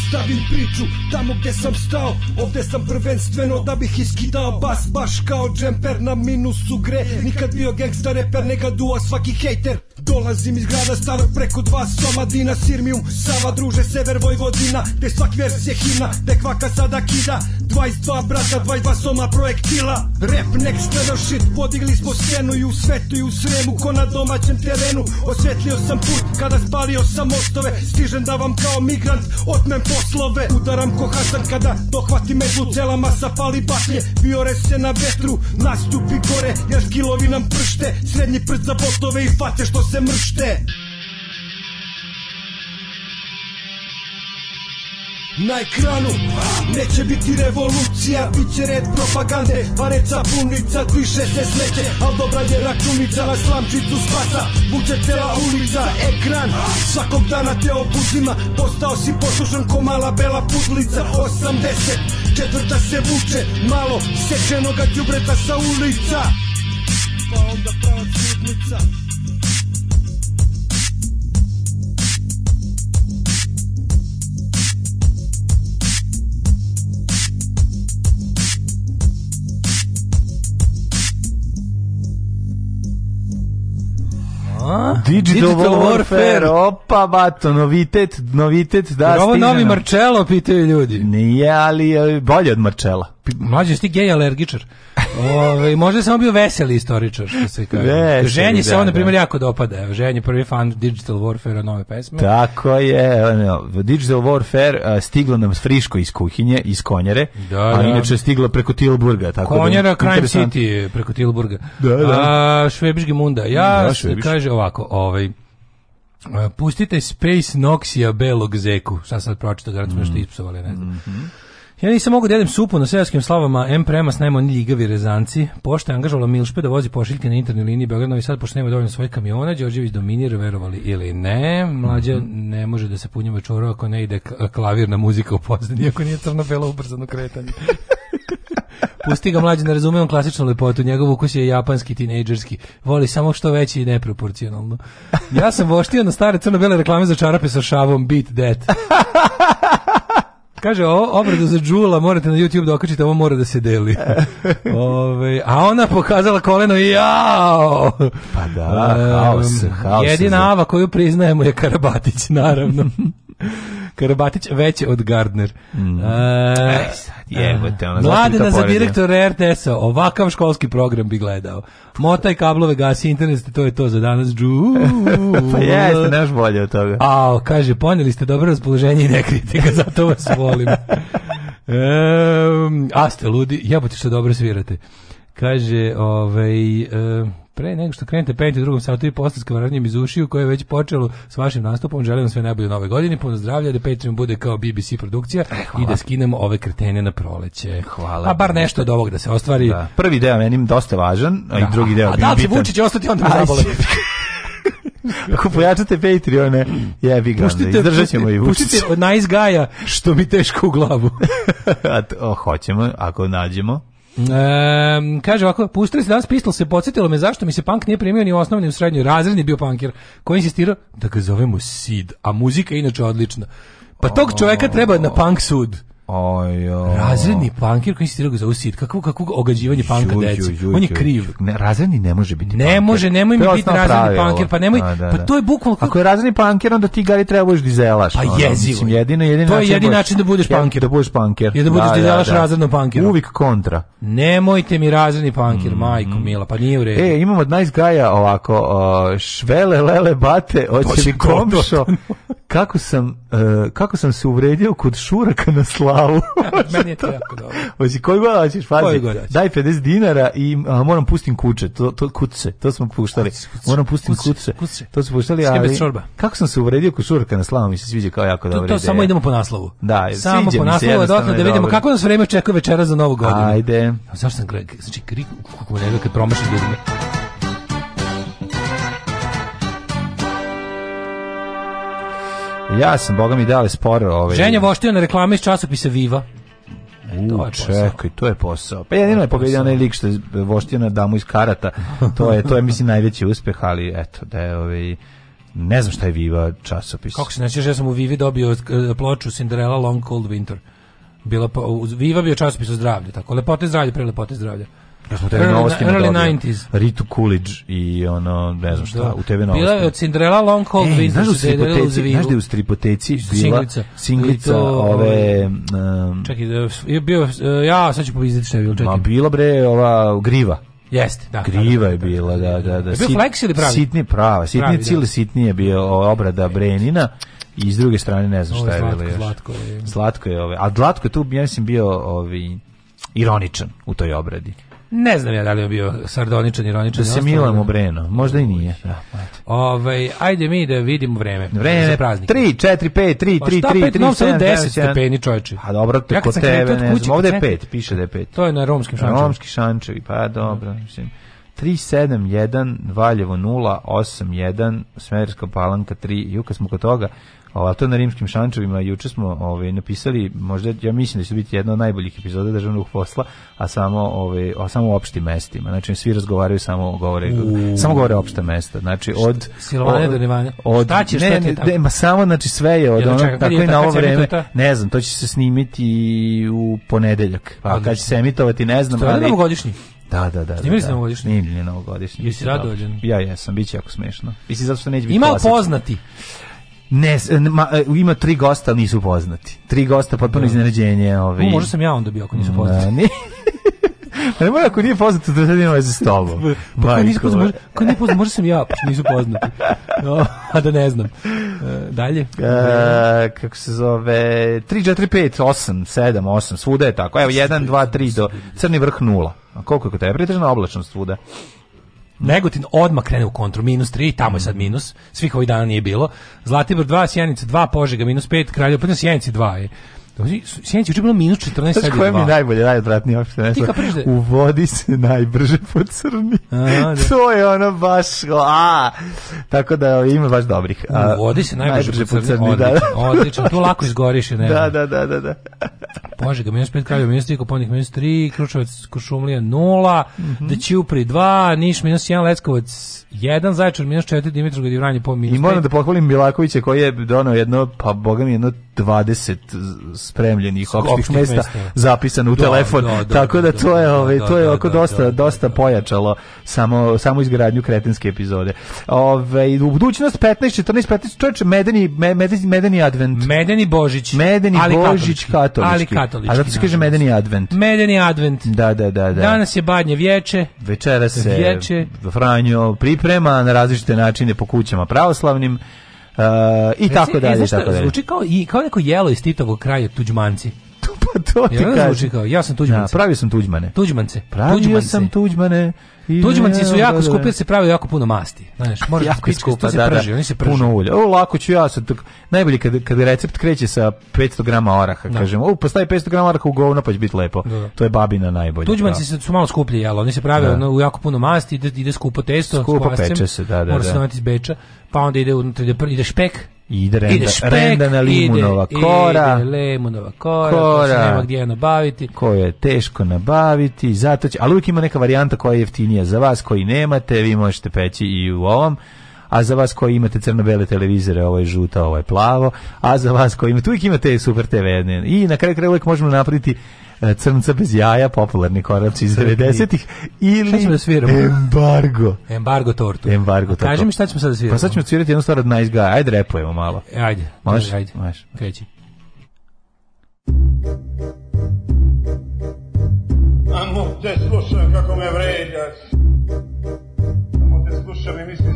nastavim priču tamo gde sam stao Ovde sam prvenstveno da bih iskidao bas Baš kao džemper na minusu gre Nikad bio gangsta reper, neka dua svaki hejter Dolazim iz grada starog preko dva soma Dina, Sirmium, Sava, druže, sever Vojvodina Te svak vers je hina, te kvaka sada kida 22 brata, 22 soma projektila Rap next level shit, podigli smo scenu I u svetu i u sremu, ko na domaćem terenu Osvetlio sam put, kada spalio sam mostove Stižem da vam kao migrant otmem poslove Udaram ko Hasan kada dohvati među Cela masa pali baklje, biore se na vetru Nastupi gore jer kilovi nam pršte Srednji prst za botove i face što se mršte na ekranu Neće biti revolucija, bit će red propagande Pareca punica, kliše se smeće Al dobra je računica, na slamčicu spasa buče cela ulica, ekran Svakog dana te obuzima Postao si poslušan ko mala bela pudlica 80, četvrta se vuče Malo sečenoga djubreta sa ulica Pa onda prava sudnica Digital, Digital Warfare. Warfare. Opa, bato, novitet, novitet, da, Jer ovo novi Marcello, pitaju ljudi. Nije, ali bolje od Marcella. Mlađe, si ti gej alergičar. Ovaj možda samo bio veseli istoričar, što se kaže. Ženji se da, on, na primjer, da. jako dopada. Ženji prvi fan Digital warfare nove pesme. Tako je. Ono, Digital Warfare stiglo nam friško iz kuhinje, iz konjere, da, a da. inače stiglo preko Tilburga. Tako da Konjera, da, Crime City preko Tilburga. Da, da. A, švebiški munda. Ja, da, švebiš. kaže ovako, ovaj, Pustite Space Noxia belog zeku. Šta sad pročitao garantno mm. što ispsovali, ne znam. Mm -hmm. Ja nisam mogu da jedem supu na seoskim slavama, M prema snajmo oni ljigavi rezanci. Pošta je angažovala Milšpe da vozi pošiljke na internoj liniji Beograd Novi Sad, pošto nema dovoljno svojih kamiona, Đorđević dominira, verovali ili ne. Mlađa mm -hmm. ne može da se punjava čoro ako ne ide klavirna muzika u pozadini, ako nije crno-belo ubrzano kretanje. Pusti ga mlađi, ne razumijem klasičnu lepotu, njegov ukus je japanski, tinejdžerski. Voli samo što veće i neproporcionalno. Ja sam voštio na stare crno-bele reklame za čarape sa šavom, beat that. Kaže, ovo obradu za džula morate na YouTube da okačite, ovo mora da se deli. Ove, a ona pokazala koleno i jao! Pa da, haos, haos. Jedina ava koju priznajemo je Karabatić, naravno. Karbatić veće od Gardner. Mm. E, e jebote, ona e, Mladena za direktora RTS-a, ovakav školski program bi gledao. Motaj kablove, gasi internet, to je to za danas. Džu. pa jeste, nemaš bolje od toga. A, kaže, ponijeli ste dobro raspoloženje i ne kritika, zato vas volim. Um, a ste ludi, jebote što dobro svirate. Kaže, ovaj... Um, Pre nego što krenete penjati u drugom satu i postavska vrnjem iz ušiju koje je već počelo s vašim nastupom, želim vam sve najbolje u nove godine, puno zdravlja, da Patreon bude kao BBC produkcija e, i da skinemo ove kretene na proleće. Hvala. A bar nešto od ovog da se ostvari. Da. Prvi deo meni dosta važan, da. i drugi deo bi da bitan. A da se će Vučić ostati onda me zabole? Ako pojačate Patreone, jebi ga, izdržat ćemo i vučiti. Puštite nice guy što mi teško u glavu. a to, o, hoćemo, ako nađemo. Um, kaže ovako, pustili se danas pistol se podsjetilo me zašto mi se punk nije primio ni u osnovni u srednjoj razredni bio punkir koji insistirao da ga zovemo Sid, a muzika je inače odlična. Pa tog čoveka treba na punk sud. Ajo. Razredni pankir koji se za usit. Kako kako ogađivanje panka deci. On je kriv. Ne, razredni ne može biti. Ne punker. može, nemoj mi biti razredni pankir, pa nemoj. A, da, da, pa da. to je bukvalno kako... Ako je razredni pankir, onda ti gari trebaš da dizelaš. Pa jezivo. Mislim jedino jedini To je jedini način da budeš pankir. Da budeš pankir. Je da budeš dizelaš razredni pankir. Uvik kontra. Nemojte mi razredni pankir, mm. majko mila, pa nije u redu. E, imamo od nice gaja ovako o, švele lele bate, hoće mi komšo. Kako sam e, kako sam se uvredio kod šuraka na slavu glavu. meni je to jako dobro. Hoći, koji god hoćeš, pazi, daj 50 dinara i a, moram pustim kuće, to, to kuce, to smo puštali. Kuce, moram pustim kuce, kuce, to smo puštali, ali kako sam se uvredio kod šurka na slavu, mi se sviđa kao jako dobro. To, to samo idemo po naslovu. Da, samo po naslovu, dotle da vidimo kako nas vreme očekuje večera za novu godinu. Ajde. Zašto sam gledao, znači, kako me kad promašiš ljudima. Ja sam, boga mi, spore ove... Ovaj... Ženja voštio na reklame iz časopisa Viva. U, e, čekaj, to je posao. Pa jedino je pobedio onaj lik što je voštio na damu iz karata. To je, to je mislim, najveći uspeh, ali eto, da je ovaj, ne znam šta je Viva časopis. Kako se znači, ja sam u Vivi dobio eh, ploču Cinderella Long Cold Winter. Bila, Viva bio časopis o zdravlju, tako, lepote zdravlje, pre lepote zdravlja. Ja smo tebe novosti early, early 90s. Ritu Coolidge i ono, ne znam šta, da. u tebe novosti. Bila je od Cinderella Long Cold Ej, Winter. Znaš da, u stripoteci, znaš da je u stripoteci bila singlica, singlica to, ove... Um, čekaj, da, je bio, e, ja sad ću povizdati šta je bilo, čekaj. Ma bila bre ova griva. Jeste, da. da, da griva je bila, da, da, da. Je bio sit, ili pravi? Sitni prava, sitni pravi, cili, da. sitni je bio obrada Brenina i s druge strane ne znam šta je bilo još. Slatko je. Slatko je ove. A Zlatko je tu, ja mislim, bio ovi, ironičan u toj obradi. Ne znam ja da li je bio sardoničan, ironičan. Da se Milan obreno, možda i nije. Da, Ove, ovaj, ajde mi da vidimo vreme. Vreme, za praznik. 3, 4, 5, 3, 3, 3, 3, 7, 10 stepeni čovječi. A dobro, te ja kod tebe, ne znam, ovde je 5, piše da je 5. To je na romskim šančevima. Romski šančevi, pa dobro, mislim. 371 Valjevo 081 Smederska Palanka 3 Juka smo kod toga Ova to na rimskim šančevima juče smo ovaj napisali možda ja mislim da će biti jedna od najboljih epizoda državnog posla, a samo ovaj a samo o opštim mestima. Znači svi razgovaraju samo govore Uuu. samo govore opšta mesta. Znači od silovanja do nevanja. Od šta će ne, ne, ne, ma samo znači sve je od Jel, da tako i na ovo vreme. Ta? Ne znam, to će se snimiti u ponedeljak. Pa kad će se emitovati ne znam, ali godišnji. Da, da, da, da. Snimili da. ste novogodišnji? Snimili novogodišnji. Jesi radoljen? Da. Ja jesam, bit će jako smešno. Mislim, zato što neće biti Ima poznati? Ne, ma, e, ima tri gosta, ali nisu poznati. Tri gosta, potpuno iznenađenje. Ovaj. Možda sam ja onda bio ako nisu poznati. Ne, ne mora ako nije poznato da sad ima veze s tobom. Pa, pa Majko. Nisam poznat, može, nije poznat, možda sam ja, pa nisu poznati. No, a da ne znam. E, dalje? E, kako se zove? 3, 4, 5, 8, 7, 8, svuda je tako. Evo, 1, 2, 3 do crni vrh 0. A koliko je kod tebe? Pretežna oblačnost svuda. Negotin odmah krene u kontru, minus 3, tamo je sad minus, svih ovih dana nije bilo. Zlatibor 2, Sjenica 2, Požega minus 5, Kraljevo 15, pa Sjenici 2 je. Sjenica je bilo minus 14 sad je mi najbolje, najodvratnije opšte U vodi se najbrže po crni. A, da. to je ono baš, a, tako da ima baš dobrih. A, u vodi se najbrže, najbrže po crni, po crni da. Odlično, odlično. tu lako izgoriš. Ne, da, da, da, da. da. Požega minus 5, Kraljevo minus 3, Koponik minus 3, Kruševac, Košumlija 0, mm -hmm. Dećupri da 2, Niš minus 1, Leskovac 1, Zaječar minus 4, Dimitrovgrad i Vranje po minus 5. I moram da pohvalim Milakovića koji je donao jedno, pa boga mi jedno 20 spremljenih opštih mesta, zapisano u do, da, telefon. Do, da, do, Tako da to je, ovaj, to je oko dosta, dosta pojačalo samo, samo izgradnju kretenske epizode. Ove, u budućnost 15, 14, 15, čovječe, medeni, medeni, medeni advent. Medeni Božić. Medeni ali Božić katolički. katolički. Ali katolički katolički. A zato se kaže medeni advent. Medeni advent. Da, da, da, da. Danas je badnje vječe. Večera se vječe. Franjo priprema na različite načine po kućama pravoslavnim. Uh, i Reci, tako e, dalje, e, i tako dalje. Zvuči kao, i, kao neko jelo iz Titovog kraja Tuđmanci. to ti ja kaže. Kao, ja sam Tuđman. Ja, da, pravio sam Tuđmane. Tuđmance. Pravio tuđmance. sam Tuđmane. Tuđmanci su jako da. skupi, jer se pravi jako puno masti. Znaš, moraš da jako da skupa, se da, prži, da. oni se prži. Puno ulja. O, lako ću ja sad, najbolje kad, kad recept kreće sa 500 grama oraha, da. kažem, o, postavi pa 500 grama oraha u govno, pa će biti lepo. Da. To je babina najbolje. Tuđmanci su, su malo skuplji, jel, oni se prave da. ono, u jako puno masti, ide, ide skupo testo, skupo s kvascem, peče se, da, da, mora da. se donati iz beča, pa onda ide, unutra, ide, ide špek, Ide renda, ide špek, rendana limunova ide, kora. Ide limunova kora, kora se nema gdje nabaviti. Koju je teško nabaviti, zato će, ali uvijek ima neka varijanta koja je jeftinija za vas, koji nemate, vi možete peći i u ovom a za vas koji imate crno-bele televizore, ovo je žuto, ovo je plavo, a za vas koji imate, uvijek imate Super TV, i na kraju kraja uvijek možemo napraviti E, crnca bez jaja, popularni korac iz 90-ih ili šta ćemo da sviramo? Embargo. Embargo tortu. Embargo tortu. Kaži mi šta ćemo sad da sviramo? Pa sad ćemo svirati jednu stvar od Nice Guy. Ajde repujemo malo. E, ajde. Možeš? Ajde. Možeš. Kreći. A mu te slušam kako me vređaš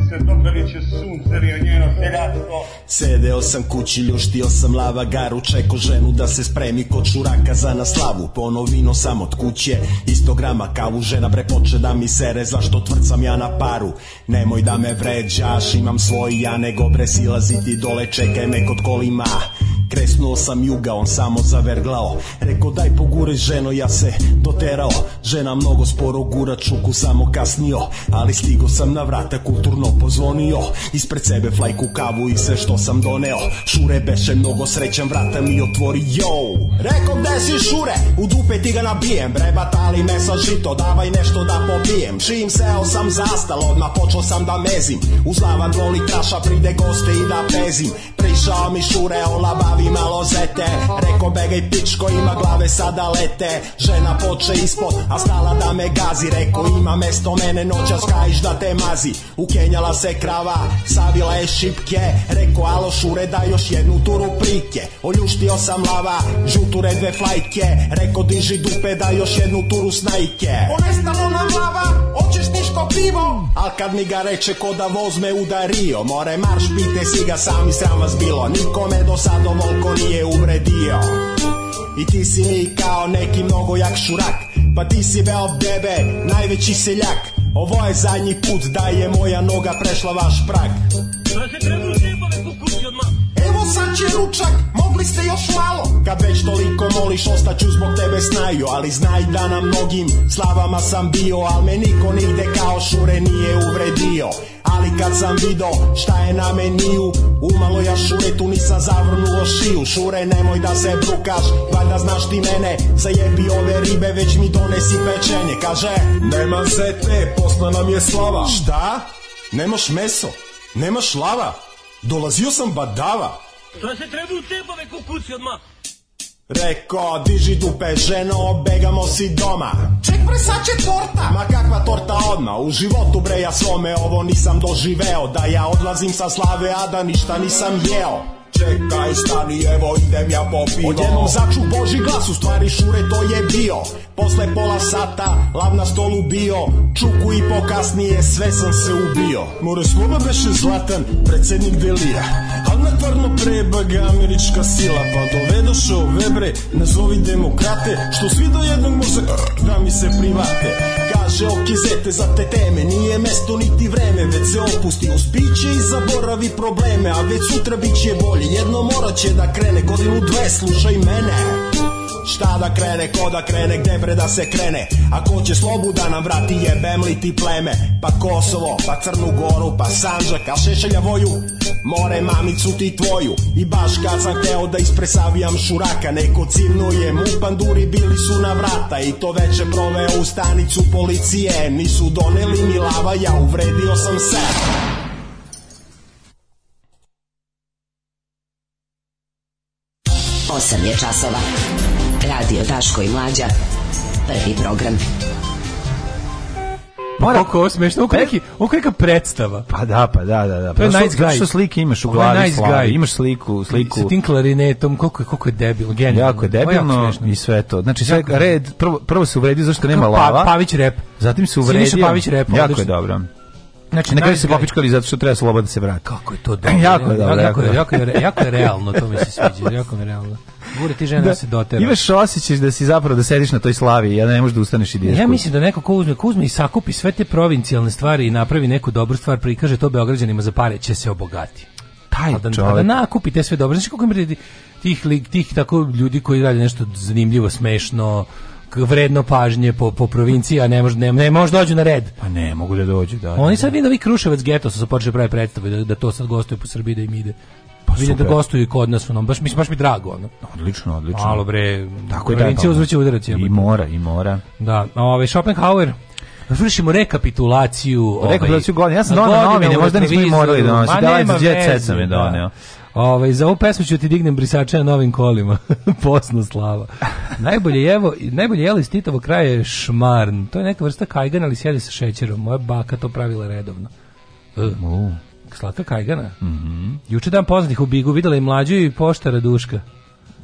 se Dobraniće suncerija njeno seljačko Sedeo sam kući, ljuštio sam lava garu Čeko ženu da se spremi kod šuraka za naslavu Ponovino sam od kuće, isto grama kavu Žena bre poče da mi sere, zašto tvrcam ja na paru Nemoj da me vređaš, imam svoj ja Nego bre silaziti dole, čekaj me kod kolima Kresnuo sam juga, on samo zaverglao Reko daj poguri ženo, ja se doterao Žena mnogo sporo gura čuku samo kasnio Ali stigo sam na vrata kulturno pozvonio Ispred sebe flajku kavu i sve što sam doneo Šure beše mnogo srećan, vrata mi otvori yo Reko gde si šure, u dupe ti ga nabijem Bre batali mesa žito, davaj nešto da popijem Čim seo sam zastal, odmah počeo sam da mezim Uz lavan voli kaša, pride goste i da pezim Prišao mi šure, olabavi imalo zete Reko begaj pičko ima glave sada lete Žena poče ispod, a stala da me gazi Reko ima mesto mene noćas kajiš da te mazi Ukenjala se krava, savila je šipke Reko alo šure da još jednu turu prike Oljuštio sam lava, žuture dve flajke Reko diži dupe da još jednu turu snajke Onestalo na lava, hoćeš tiško pivo Al kad mi ga reče ko da voz me udario More marš pite si ga sami sram vas bilo Nikome do sad ovo niko nije uvredio I ti si mi kao neki mnogo jak šurak Pa ti si veo bebe, najveći seljak Ovo je zadnji put da je moja noga prešla vaš prag Da se trenuti sam ručak, mogli ste još malo Kad već toliko moliš, ostaću zbog tebe snaju Ali znaj da na mnogim slavama sam bio Al me niko nigde kao šure nije uvredio Ali kad sam vidio šta je na meniju Umalo ja šure tu nisam zavrnuo šiju Šure nemoj da se brukaš, valjda znaš ti mene Zajebi ove ribe, već mi donesi pečenje Kaže, nema zete, posla nam je slava Šta? Nemaš meso? Nemaš lava? Dolazio sam badava To se treba u cepove kukuci odmah. Reko, diži dupe, ženo, begamo si doma Ček bre, sad će torta Ma kakva torta odma, u životu bre ja svome Ovo nisam doživeo, da ja odlazim sa slave A da ništa nisam jeo Čekaj stani evo idem ja po pivo Odjednom začu boži glas u stvari šure to je bio Posle pola sata lav na stolu bio Čuku i pokasnije sve sam se ubio More slova beše zlatan predsednik delija Al na tvarno prebaga američka sila Pa dovedoše ove bre nazovi demokrate Što svi do jednog može da mi se private kaže okizete za te teme Nije mesto niti vreme, već se opusti uz piće i zaboravi probleme A već sutra bit će bolje, jedno morat će da krene Godinu dve, slušaj mene Šta da krene, ko da krene, gde bre da se krene Ako ko će slobu da nam vrati jebem li ti pleme Pa Kosovo, pa Crnu Goru, pa Sanđak A šešelja voju, more mamicu ti tvoju I baš kad sam hteo da ispresavijam šuraka Neko cimno je mu panduri bili su na vrata I to veče proveo u stanicu policije Nisu doneli mi lava, ja uvredio sam se osam je časova. Radio Daško i Mlađa. Prvi program. Mora kako ovo smešno, ovo neki, neka predstava. Pa da, pa da, da, da. Pa nice što, guy. Što slike imaš u glavi, nice slavi, imaš sliku, sliku. Sa tim klarinetom, koliko je, koliko je debil, genijalno. Jako je debilno i sve to. Znači sve red, prvo, prvo se uvredi zašto nema pa- lava. Pa, Pavić rep. Zatim se uvredio. Siniša Pavić rep. Jako je dobro. Znači, na kraju se popičkali zato što treba sloboda da se vrati. Kako je to dobro? jako je dobro. Jako, jako, je, jako je realno, to mi se sviđa. Jako je realno. Gure ti žena da, se dotera. Imaš osjećaj da si zapravo da sediš na toj slavi, ja ne možeš da ustaneš i ideš. Da ja mislim da neko ko uzme, ko uzme i sakupi sve te provincijalne stvari i napravi neku dobru stvar, prikaže to beograđanima za pare, će se obogati. Taj a da, čovjek. A da nakupi te sve dobro. Znaš kako im ima tih, tih tako ljudi koji rade nešto zanimljivo, smešno, vredno pažnje po, po provinciji, a ne može ne, ne može dođu na red. Pa ne, mogu da dođu, da. Oni da, sad da. vidim da vi Kruševac geto su počeli da prave predstave da, da to sad gostuju po Srbiji da im ide. Pa vidim da gostuju i kod nas, ono, baš mi baš mi drago, ono. Odlično, odlično. Malo bre, tako je da. Pa, uzvrće udarac, I mora, i mora. Da, ovaj Schopenhauer vršimo rekapitulaciju. Rekapitulaciju ovaj, godine. Ja sam donio novine, možda nismo i morali donositi. Da, Jet Set sam je donio. Ove, ovaj, za ovu pesmu ću ti dignem brisača na novim kolima. Posno slava. Najbolje jevo, najbolje jelo iz Titovo kraja je šmarn. To je neka vrsta kajgana, ali sjedi sa šećerom. Moja baka to pravila redovno. Uh. Slatka kajgana. Mm -hmm. Juče dan poznatih u Bigu videla i mlađu i poštara Duška.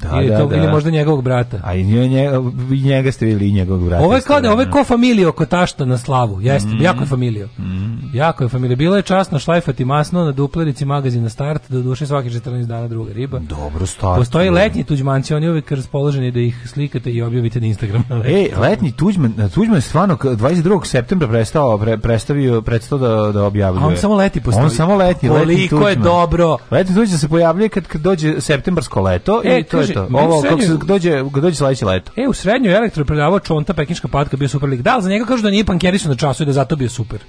Da, ili, to, da. ili da. možda njegovog brata. A i njega, njega ste videli i njegovog brata. Ovo je kao da, ovo je da. ko familija oko tašta na slavu. Jeste, mm. jako je familija. Mm. Jako je familija. Bila je časno šlajfati masno na duplerici magazina Start, do duše svake 14 dana druga riba. Dobro, start. Postoji da. letnji tuđmanci, oni uvijek raspoloženi da ih slikate i objavite na Instagram. e, letnji tuđman, tuđman je stvarno 22. septembra prestao, pre, predstavio, predstao da, da objavljuje. A on samo leti postoji. On samo leti, Koliko letnji tuđman. je dobro. Letnji tuđman se pojavljuje kad, kad dođe septembarsko leto e, i to je eto, ovo, kako se dođe, dođe sledeće leto. E, u srednjoj elektro predavao Čonta, pekinška patka, bio super lik. Da, ali za njega kažu da nije pankerisu na času i da zato bio super.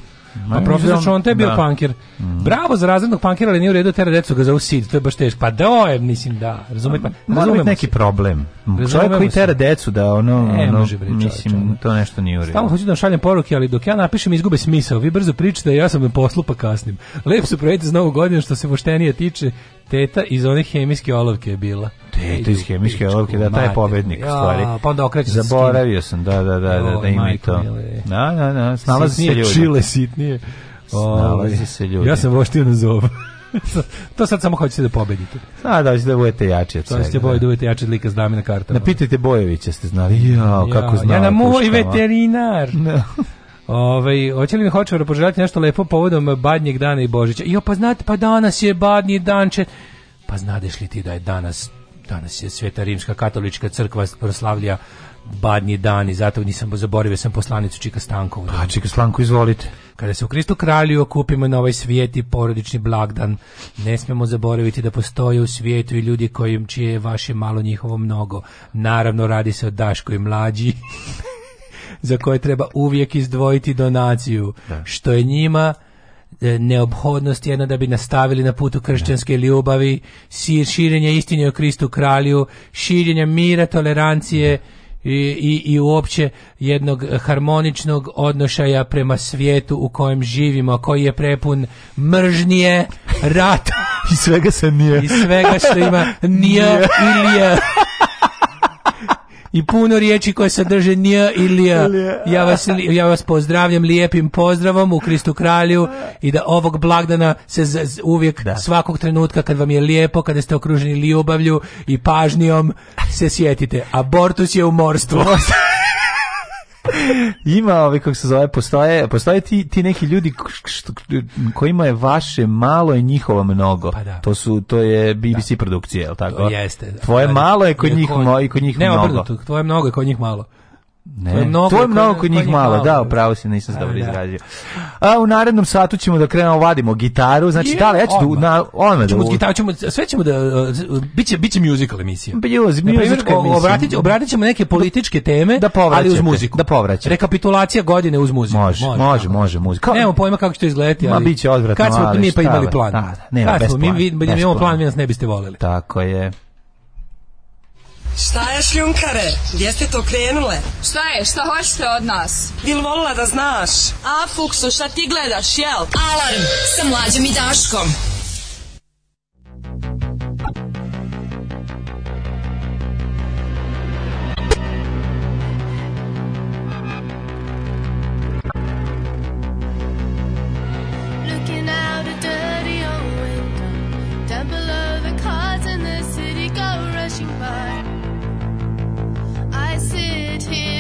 A profesor Čonta je bio da. pankir. Mhm. Bravo za razrednog pankira, ali nije u redu da tera decu ga zovu Sid, to je baš teško. Pa da, je, mislim, da, razumete. Pa, Mora biti neki problem. Čovjek koji tera decu da ono, e, ono može briča, mislim, to nešto nije u redu. Stalno hoću da šaljem poruke, ali dok ja napišem izgube smisao. Vi brzo pričate, ja sam na poslu pa kasnim. Lep su projekti za novu godinu što se poštenije tiče, teta iz one hemijske olovke je bila. E, teta iz hemijske olovke, da, taj je pobednik ja, stvari. Pa onda okreće Zaboravio sam, da, da, da, da, da ima i to. E. Da, da, da, snalazi se ljudi. Čile sitnije. Snalazi se ljudi. Ja sam voštio na zobu. to sad samo hoćete da pobedite. A da ćete da budete jači od svega. Sad ćete boje da. da budete jači od lika s damina kartama. Napitajte Bojevića, ste znali. Jao, kako znao. Ja na moj puštama. veterinar. No. Da. Ovaj hoće li mi da poželjati nešto lepo povodom badnjeg dana i Božića? Jo pa znate pa danas je badnji dan. Če... Pa znadeš li ti da je danas danas je Sveta Rimska katolička crkva proslavlja badnji dan i zato nisam zaboravio sam poslanicu Čika Stankovu. Pa Čika Stanko, izvolite. Kada se u Kristu kralju okupimo na ovaj svijet i porodični blagdan, ne smemo zaboraviti da postoje u svijetu i ljudi kojim čije je vaše malo njihovo mnogo. Naravno, radi se o Daškoj mlađi. za koje treba uvijek izdvojiti donaciju, da. što je njima e, neophodnost jedna da bi nastavili na putu kršćanske da. ljubavi, širenje istine o Kristu kralju, širenje mira, tolerancije da. i, i, i uopće jednog harmoničnog odnošaja prema svijetu u kojem živimo, koji je prepun mržnije, rata i svega se nije. I svega što ima nije ili i puno riječi koje sadrže nj ili ja vas, ja vas pozdravljam lijepim pozdravom u Kristu kralju i da ovog blagdana se z, z, uvijek da. svakog trenutka kad vam je lijepo, kada ste okruženi ljubavlju i pažnjom se sjetite. Abortus je umorstvo. Ima, ovaj, kako se zove, postoje, postoje ti, ti neki ljudi kojima je vaše malo i njihovo mnogo. Pa da. To, su, to je BBC da. produkcija, je tako? To jeste. Da. Tvoje da, da. malo je kod njih, ko... mo, i kod njih ne, mnogo. Nema tvoje mnogo je kod njih malo. Ne, to je mnogo, to je mnogo kod njih malo, malo, da, upravo si, nisam se dobro da, da. izrazio. A u narednom satu ćemo da krenemo vadimo gitaru, znači je, da, ja ću da odmah. na odmah ćemo da... Gitaru, ćemo, sve ćemo da, uh, biće, biće musical emisija. Music, musical emisija. Obratit, obratit ćemo neke političke teme, da ali uz muziku. Da povraćate. Rekapitulacija godine uz muziku. Može, može, može, može muzika. Nemamo pojma kako će to izgledati, ali... Ma, biće odvratno, Kad smo mi pa imali plan. Da, da, nema, bez plan. Mi, mi, imamo plan, vi nas ne biste volili. Tako je. Šta je šljunkare? Gdje ste to krenule? Šta je? Šta hoćete od nas? Bil volila da znaš? A, Fuksu, šta ti gledaš, jel? Alarm sa mlađom i Daškom. the the cars city go rushing by. I sit here.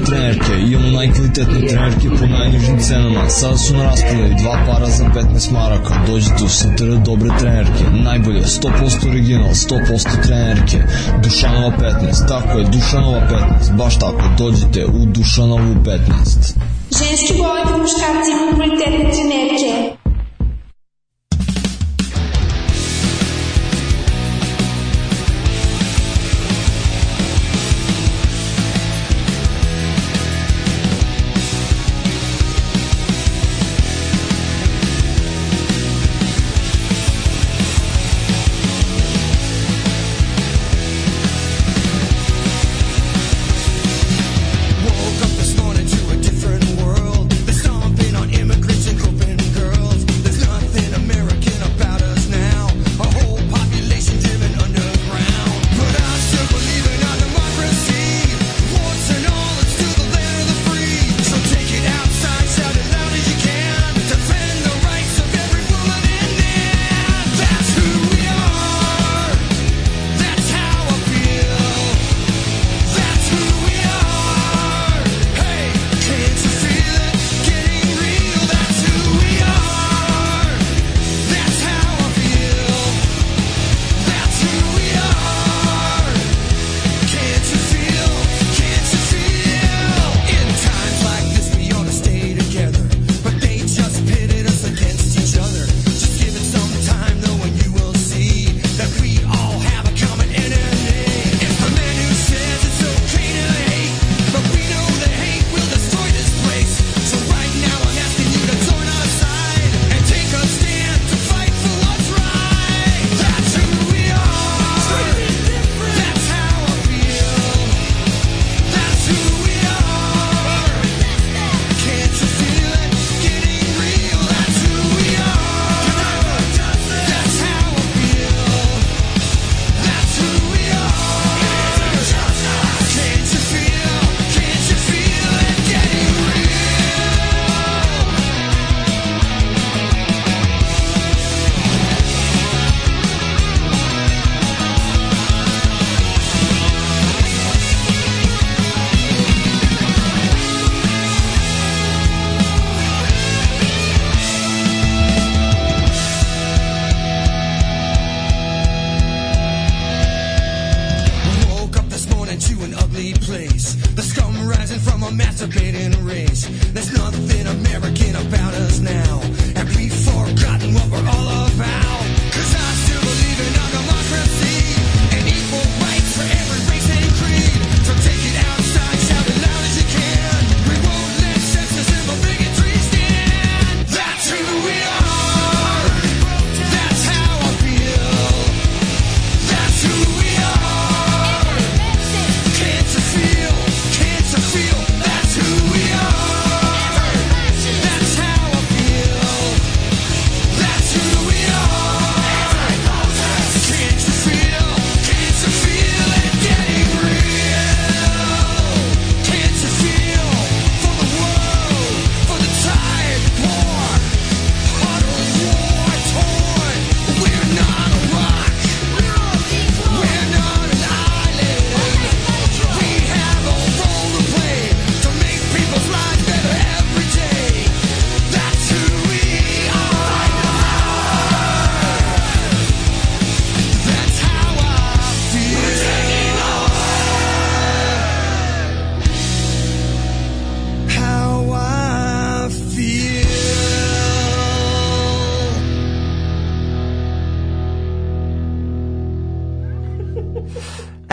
dobre trenerke, imamo najkvalitetne trenerke po najnižim cenama. Sada su na raspodaju dva para za 15 maraka. Dođite u Sintera dobre trenerke. Najbolje, 100% original, 100% trenerke. Dušanova 15, tako je, Dušanova 15, baš tako, dođite u Dušanovu 15. Ženski voli po muškarci kvalitetne trenerke.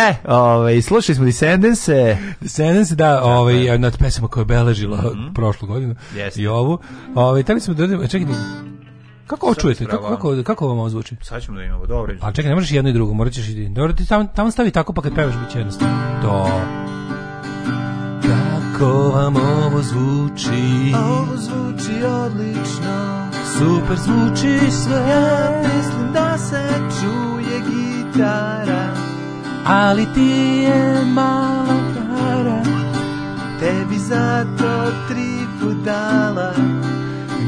E, ovaj, slušali smo Descendants. Descendants, da, ovaj, nad pesama koja je beležila mm -hmm. prošlu godinu yes. i ovu. Ovaj, tali smo da... E, čekaj, kako čujete? Kako, kako, kako vam ovo zvuči? Sad ćemo da imamo, dobro. Pa čekaj, ne možeš jedno i drugo, morat ćeš i... Dobro, ti tamo, tamo stavi tako, pa kad pevaš bit će jednostavno. Do. Kako vam ovo zvuči? Ovo zvuči odlično. Super zvuči sve. Ja mislim da se čuje gitara. Ali ti je mala para Tebi zato tri budala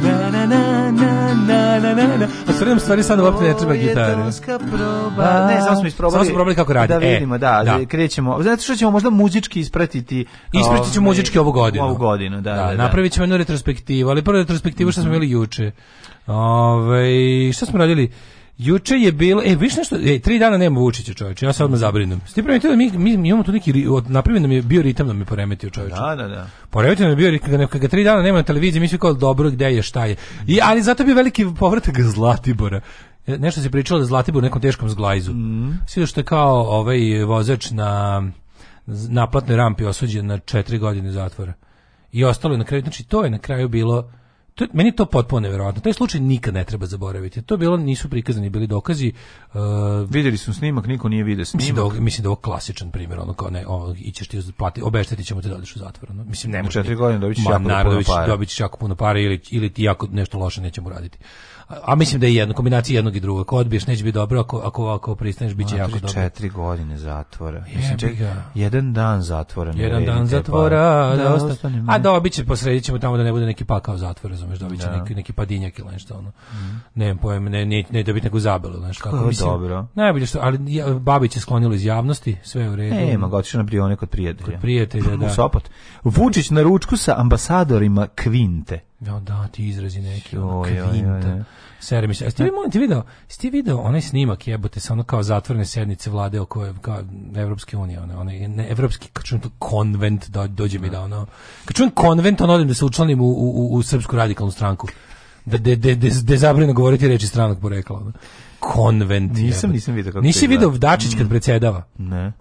Na na na na na na na na A sredom stvari sad uopšte ne treba gitare proba. ne, samo smo isprobali Samo smo probali kako radi Da e, vidimo, e, da, da, krećemo Znate što ćemo možda muzički ispratiti Ispratit ćemo muzički ovu godinu Ovu godinu, da, da, da, da Napravit ćemo jednu retrospektivu Ali prvo retrospektivu što smo mhm. imali juče Ove, šta smo radili? Juče je bilo, e, viš nešto, e, tri dana nema Vučića, čoveče, ja se odmah zabrinem. Ste primetili da mi, mi, mi, imamo tu neki, od, napravljeno nam je bio ritam da mi poremetio čoveče. Da, da, da. Poremetio nam je bio ritam, kada tri dana nema na televiziji, mi svi kao dobro, gde je, šta je. I, ali zato bi veliki povratak Zlatibora e, nešto se pričalo da Zlatibor u nekom teškom zglajzu. Mm. Svi što je kao ovaj vozač na naplatnoj rampi osuđen na četiri godine zatvora. I ostalo je na kraju, znači to je na kraju bilo to, meni je to potpuno nevjerojatno. Taj slučaj nikad ne treba zaboraviti. To bilo, nisu prikazani bili dokazi. Uh, Vidjeli su snimak, niko nije video snimak. Mislim da, ovo, mislim da ovo klasičan primjer, ono kao ne, ono, ićeš ti plati, obeštetit ćemo te da u zatvor. No? Mislim, ne može. Četiri godine dobit ćeš jako puno para. Dobit ćeš jako puno para ili, ili ti jako nešto loše nećemo raditi a mislim da je jedno kombinacija jednog i drugog. Ako odbiješ neće biti dobro, ako ako ako pristaneš biće jako dobro. 4 godine zatvora. Mislim ček, jedan dan zatvora. Jedan dan zatvora, da, da, ostane. A da obiće posredit tamo da ne bude neki pakao zatvora, razumeš, da običe da. neki neki padinjak ili nešto ono. Mhm. Ne znam ne, ne, ne da biti neku zabelu, znaš kako mislim. Dobro. Najbolje što, ali ja, Babić je sklonilo iz javnosti, sve u redu. Nema, ga na Brione kod prijatelja. Kod prijatelja, da. Vučić na ručku sa ambasadorima Kvinte. Ja, da, da, ti izrazi neki, ono, kvinta. Sere mi se. Jeste vi, molim ti video, jeste video onaj snimak jebote sa ono kao zatvorene sednice vlade oko kao Evropske unije, ono, onaj ne, evropski, kad čujem to konvent, do, dođe mi da, da ono, kad čujem konvent, ono odem da se učlanim u, u, u Srpsku radikalnu stranku. Da, de, da, de, de, de zabrinu govoriti reči stranog porekla. Ono. Konvent. Nisam, jebote. nisam video kako Nisi vidio Dačić kad mm. predsedava? Ne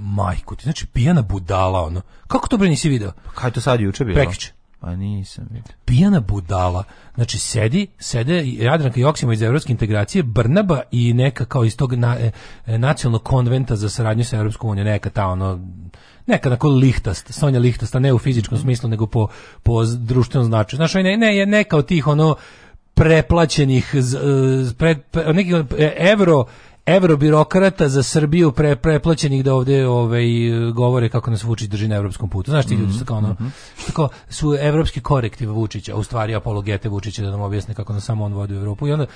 majku ti, znači pijana budala ono. Kako to bre nisi video? Pa kaj to sad juče bilo? Prekiče. Pa nisam vidio. Pijana budala. Znači, sedi, sede Jadranka Oksimo iz Evropske integracije, Brnaba i neka kao iz tog na, e, nacionalnog konventa za saradnju sa Evropskom unijom, neka ta ono neka onako lihtast, Sonja lihtasta, ne u fizičkom smislu, nego po, po društvenom značaju. Znaš, ovaj ne, ne, neka od tih ono preplaćenih, z, z, e, pred, pre, neki, e, evro evrobirokrata za Srbiju pre, preplaćenih da ovde ovaj, govore kako nas Vučić drži na evropskom putu. Znaš ti ljudi su mhm, kao ono, mhm. što kao su evropski korektiv Vučića, u stvari apologete Vučića da nam objasne kako nas samo on vodi u Europu. I onda,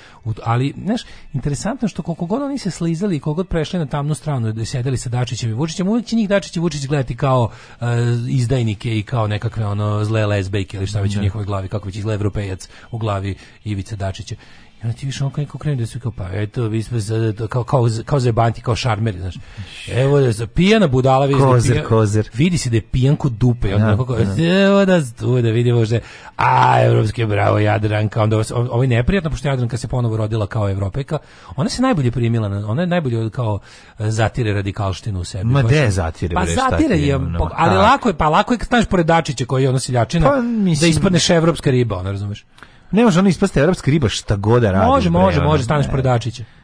ali, znaš, interesantno što koliko god oni se slizali i koliko god prešli na tamnu stranu da sedeli sa Dačićem i Vučićem, uvijek će njih Dačić i Vučić gledati kao uh, izdajnike i kao nekakve ono zle lesbejke ili šta već ne. u njihovoj glavi, kako već izgleda evropejac u glavi Ivice Dačića. I onda ti više on kako krenu da su kao, pa eto, vi smo sad, da, kao, kao, kao zebanti, kao šarmeri, znaš. Evo da je pijana budala, vidi, da kozer, pija, kozer. vidi se da je pijanko dupe. Ja, da, onako, kao, ja. Evo da, tu da vidimo što je, a, evropske bravo, Jadranka, onda ovo je neprijatno, pošto Jadranka se ponovo rodila kao evropeka, ona se najbolje primila, ona je najbolje kao eh, zatire radikalštinu u sebi. Ma pa de zatire? Pa zatire je, pa, no, ali a. lako je, pa lako je, znaš, pored Dačića koji je ono siljačina, pa, mislim, da ispadneš evropska riba, ona, razumeš? Ne može ono ispasti evropska riba šta god da radi. Može, može, može, staneš pored Dačića.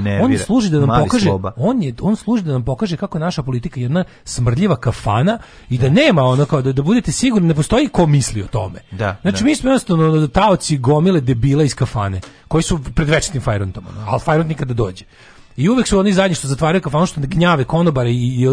nervira. On služi da nam Mali pokaže, sloba. on je on služi da nam pokaže kako je naša politika jedna smrdljiva kafana i da nema ono kao da, da budete sigurni ne postoji ko misli o tome. Da, znači da. mi smo jednostavno taoci gomile debila iz kafane koji su pred večitim fajrontom, ono, ali fajront nikada da dođe. I uvek su oni zadnji što zatvaraju kafanu što gnjave konobare i, i,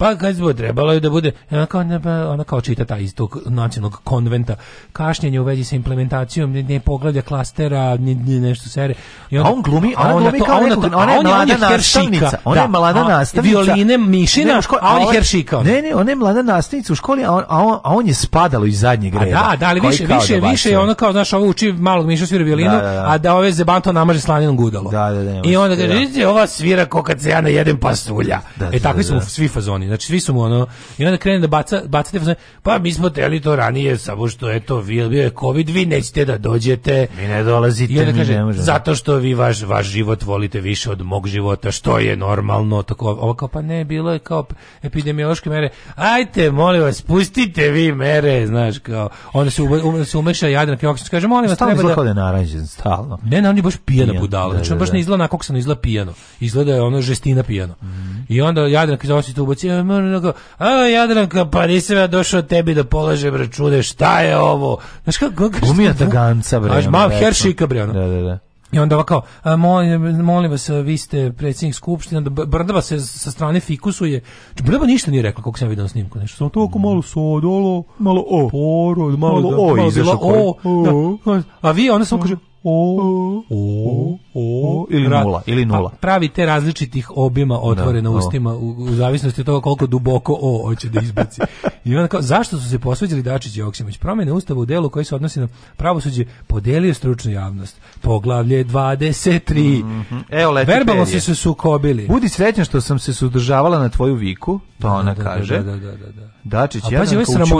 Pa kad zbog trebalo je da bude, ona kao, pa ona kao čita taj iz tog nacionalnog konventa, kašnjenje u vezi sa implementacijom, ne, ne poglavlja klastera, ni ne nešto sere. I on, a on glumi, a on glumi kao ona, nekog, ona je mlada nastavnica, ona da, je mlada nastavnica. Violine Mišina, a on je heršika. Ne, ne, ona je mlada nastavnica u školi, a on, a on, a on je spadalo iz zadnjeg reda. A da, da, ali više, više, da više je ono kao, znaš, ovo uči malog Miša svira violinu, da, da, da. a da ove zebanto namaže slaninom gudalo. Da, da, da, I onda kaže, da. ova svira kao kad se ja najedem pasulja. Da, da, e, da, takvi smo svi fazoni. Znači svi su mu ono i onda krene da baca bacate pa mi smo teli to ranije samo što eto vi bio je covid vi nećete da dođete. Vi ne dolazite. I onda kaže ne zato što vi vaš vaš život volite više od mog života što je normalno tako ovo kao pa ne bilo je kao epidemiološke mere. Ajte molim vas pustite vi mere znaš kao onda se um, se umeša jadan kao kaže molim vas treba da kao naranđen stalno. Ne, ne, on je baš pijana budala. Da, znači on da, baš ne da. izgleda na kako se ne izgleda pijano. Izgleda je ono žestina pijano. Mm I onda jadan kaže hoćete ubaci ono, da a Jadranka, pa nisam ja došao tebi da polažem račune, šta je ovo? Znaš kako? Gumija da ganca, bre. Znaš, mav heršika, bre, Da, da, da. I onda ovako, molim, molim vas, vi ste predsjednik da Brdava se sa strane je, znači, Brdava ništa nije rekla, kako sam vidio na snimku. Nešto. Samo toliko mm. malo sodolo, malo o, porod, malo, malo da, o, malo pa izašao. O, o, o, da, a vi, onda samo kaže, o, o, o, ili nula, ili pa nula. Pravi te različitih obima da, otvorena ustima u, u, zavisnosti od toga koliko duboko o hoće da izbaci. I onda kao, zašto su se posveđali Dačić i Joksimović? Promene ustava u delu koji se odnosi na pravosuđe podelio stručnu javnost. Poglavlje 23. Mm -hmm. Evo, Verbalno se su sukobili. Budi srećan što sam se sudržavala na tvoju viku, to pa da, ona da, da kaže. Da, da, da, da, da, Dačić, A, ja pazi,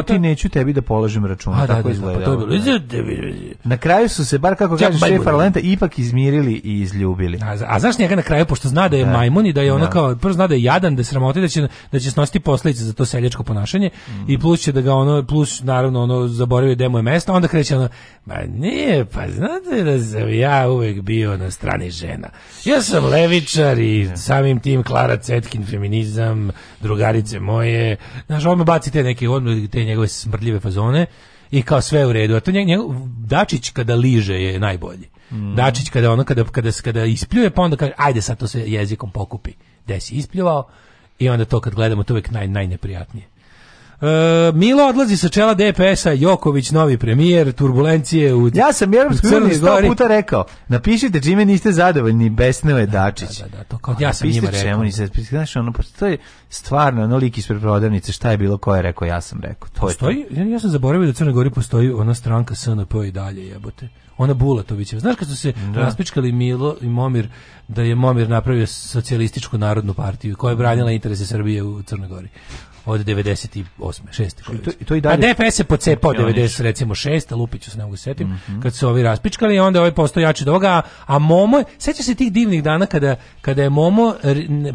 ti neću tebi da polažem račun. A, tako da, izgleda. Pa to je bilo. Na kraju su se, bar kako kažeš šef parlamenta ipak izmirili i izljubili. A, a znaš njega na kraju pošto zna da je da. majmun i da je ona da. kao prvo zna da je jadan, da sramoti da će da će snositi posledice za to seljačko ponašanje mm. i mhm. plus će da ga ono plus naravno ono zaboravi gde mu je mesto, onda kreće ona ma nije, pa znate da sam ja uvek bio na strani žena. Ja sam levičar i da. samim tim Klara Cetkin feminizam, drugarice moje, znaš, on me baci te neke odmah, te njegove smrdljive fazone i kao sve u redu. A to njegov, Dačić kada liže je najbolji. Mm. Dačić kada ono kada kada kada ispljuje pa onda kaže ajde sad to se jezikom pokupi. Desi ispljuvao i onda to kad gledamo to je uvijek naj najneprijatnije. E, Milo odlazi sa čela DPS-a, Joković novi premijer, turbulencije u Ja sam Europskoj uniji sto puta rekao, napišite Džime niste zadovoljni, besneo je da, da, Dačić. Da, da, da, to kao ja sam njima rekao. Čemu niste, znaš, ono, postoji stvarno, ono lik ispred prodavnice, šta je bilo, ko je rekao, ja sam rekao. To postoji, je to. ja sam zaboravio da Crna Gora postoji ona stranka SNP i dalje jebote. Ona Bulatovićeva. Znaš kad su se da. raspičkali Milo i Momir da je Momir napravio socijalističku narodnu partiju koja je branila interese Srbije u Crnoj Gori od 98. 6. I to, i to i dalje. A DPS se pocepao 90 recimo 6, Lupiću se ne mogu setim, mm -hmm. kad su ovi raspičkali i onda ovaj postao jači doga, ovoga, a Momo, sećaš se tih divnih dana kada, kada je Momo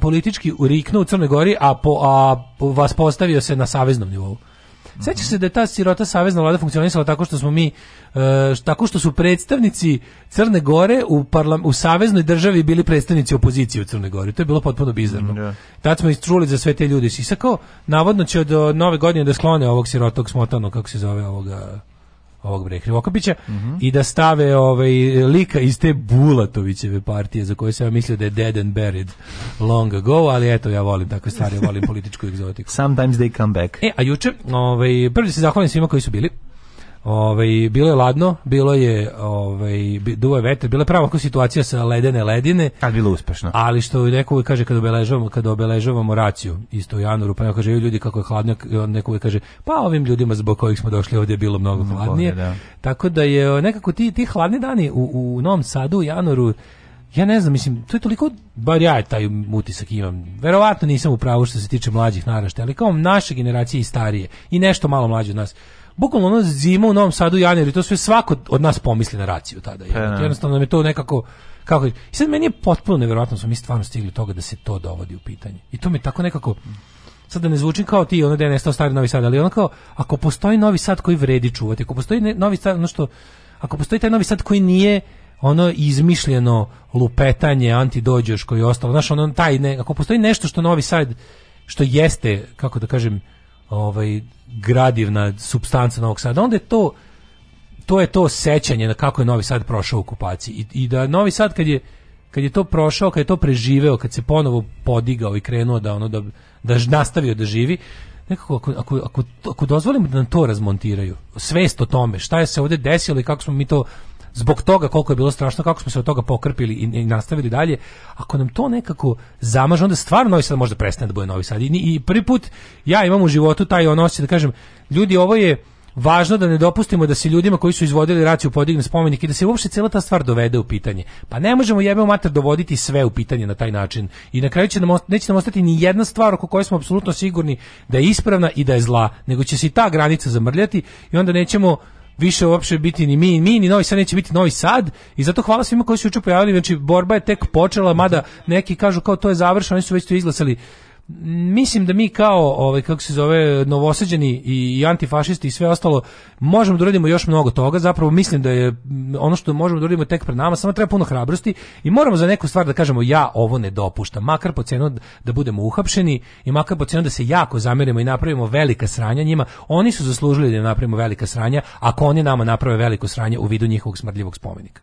politički uriknuo u Crnoj Gori, a, po, a vas postavio se na saveznom nivou. Seća se da je ta sirota savezna vlada funkcionisala tako što smo mi uh, tako što su predstavnici Crne Gore u parla, u saveznoj državi bili predstavnici opozicije u Crnoj Gori. To je bilo potpuno bizarno. Mm, da. yeah. Tad smo čuli za sve te ljude. Sisako navodno će od e, nove godine da sklone ovog sirotog smotanog kako se zove ovoga ovog bre Krivokapića mm -hmm. i da stave ovaj lika iz te Bulatovićeve partije za koje se ja mislio da je dead and buried long ago, ali eto ja volim takve stvari, volim političku egzotiku. Sometimes they come back. E, a juče, ovaj prvi da se zahvalim svima koji su bili. Ovaj bilo je ladno, bilo je ovaj duva vetar, bila je prava situacija sa ledene ledine. Kad bilo uspešno. Ali što neko kaže kad obeležavamo, kad obeležavamo raciju, isto u januaru, pa neko kaže ljudi kako je hladno, neko kaže pa ovim ljudima zbog kojih smo došli ovdje je bilo mnogo hladnije. Boga, da. Tako da je nekako ti ti hladni dani u, u Novom Sadu u januaru ja ne znam, mislim, to je toliko, bar ja taj utisak imam. Verovatno nisam u pravu što se tiče mlađih naraštaja, ali kao naše generacije i starije i nešto malo mlađe od nas bukvalno ono zima u Novom Sadu januari, to sve svako od nas pomisli na raciju tada. Pa, da. Jebote. Jednostavno nam je to nekako kako I sad meni je potpuno neverovatno da smo mi stvarno stigli toga da se to dovodi u pitanje. I to mi tako nekako sad da ne zvučim kao ti, ono da je nestao stari Novi Sad, ali ono kao, ako postoji Novi Sad koji vredi čuvati, ako postoji ne, Novi Sad, ono što, ako postoji taj Novi Sad koji nije ono izmišljeno lupetanje, antidođoš koji je ostalo, znaš, ono taj, ne, ako postoji nešto što Novi Sad, što jeste, kako da kažem, ovaj gradivna substanca Novog Sada. Onda je to to je to sećanje na kako je Novi Sad prošao okupaciji i, i da Novi Sad kad je kad je to prošao, kad je to preživeo, kad se ponovo podigao i krenuo da ono da da nastavio da živi, nekako ako, ako, ako, ako dozvolimo da nam to razmontiraju, svest o tome šta je se ovde desilo i kako smo mi to zbog toga koliko je bilo strašno, kako smo se od toga pokrpili i, i nastavili dalje, ako nam to nekako zamaže, onda stvarno Novi Sad možda prestane da bude Novi Sad. I, i prvi put ja imam u životu taj on osjećaj da kažem, ljudi, ovo je važno da ne dopustimo da se ljudima koji su izvodili raciju podigne spomenik i da se uopšte cijela ta stvar dovede u pitanje. Pa ne možemo jebemo mater dovoditi sve u pitanje na taj način. I na kraju će nam, neće nam ostati ni jedna stvar oko koje smo apsolutno sigurni da je ispravna i da je zla, nego će se i ta granica zamrljati i onda nećemo više uopšte biti ni mi, mi ni Novi Sad neće biti Novi Sad i zato hvala svima koji su juče pojavili, znači borba je tek počela, mada neki kažu kao to je završeno, oni su već to izglasali mislim da mi kao ovaj kako se zove novosađeni i antifašisti i sve ostalo možemo da uradimo još mnogo toga zapravo mislim da je ono što možemo da uradimo tek pred nama samo treba puno hrabrosti i moramo za neku stvar da kažemo ja ovo ne dopuštam makar po cenu da budemo uhapšeni i makar po cenu da se jako zamerimo i napravimo velika sranja njima oni su zaslužili da napravimo velika sranja ako oni nama naprave veliko sranje u vidu njihovog smrdljivog spomenika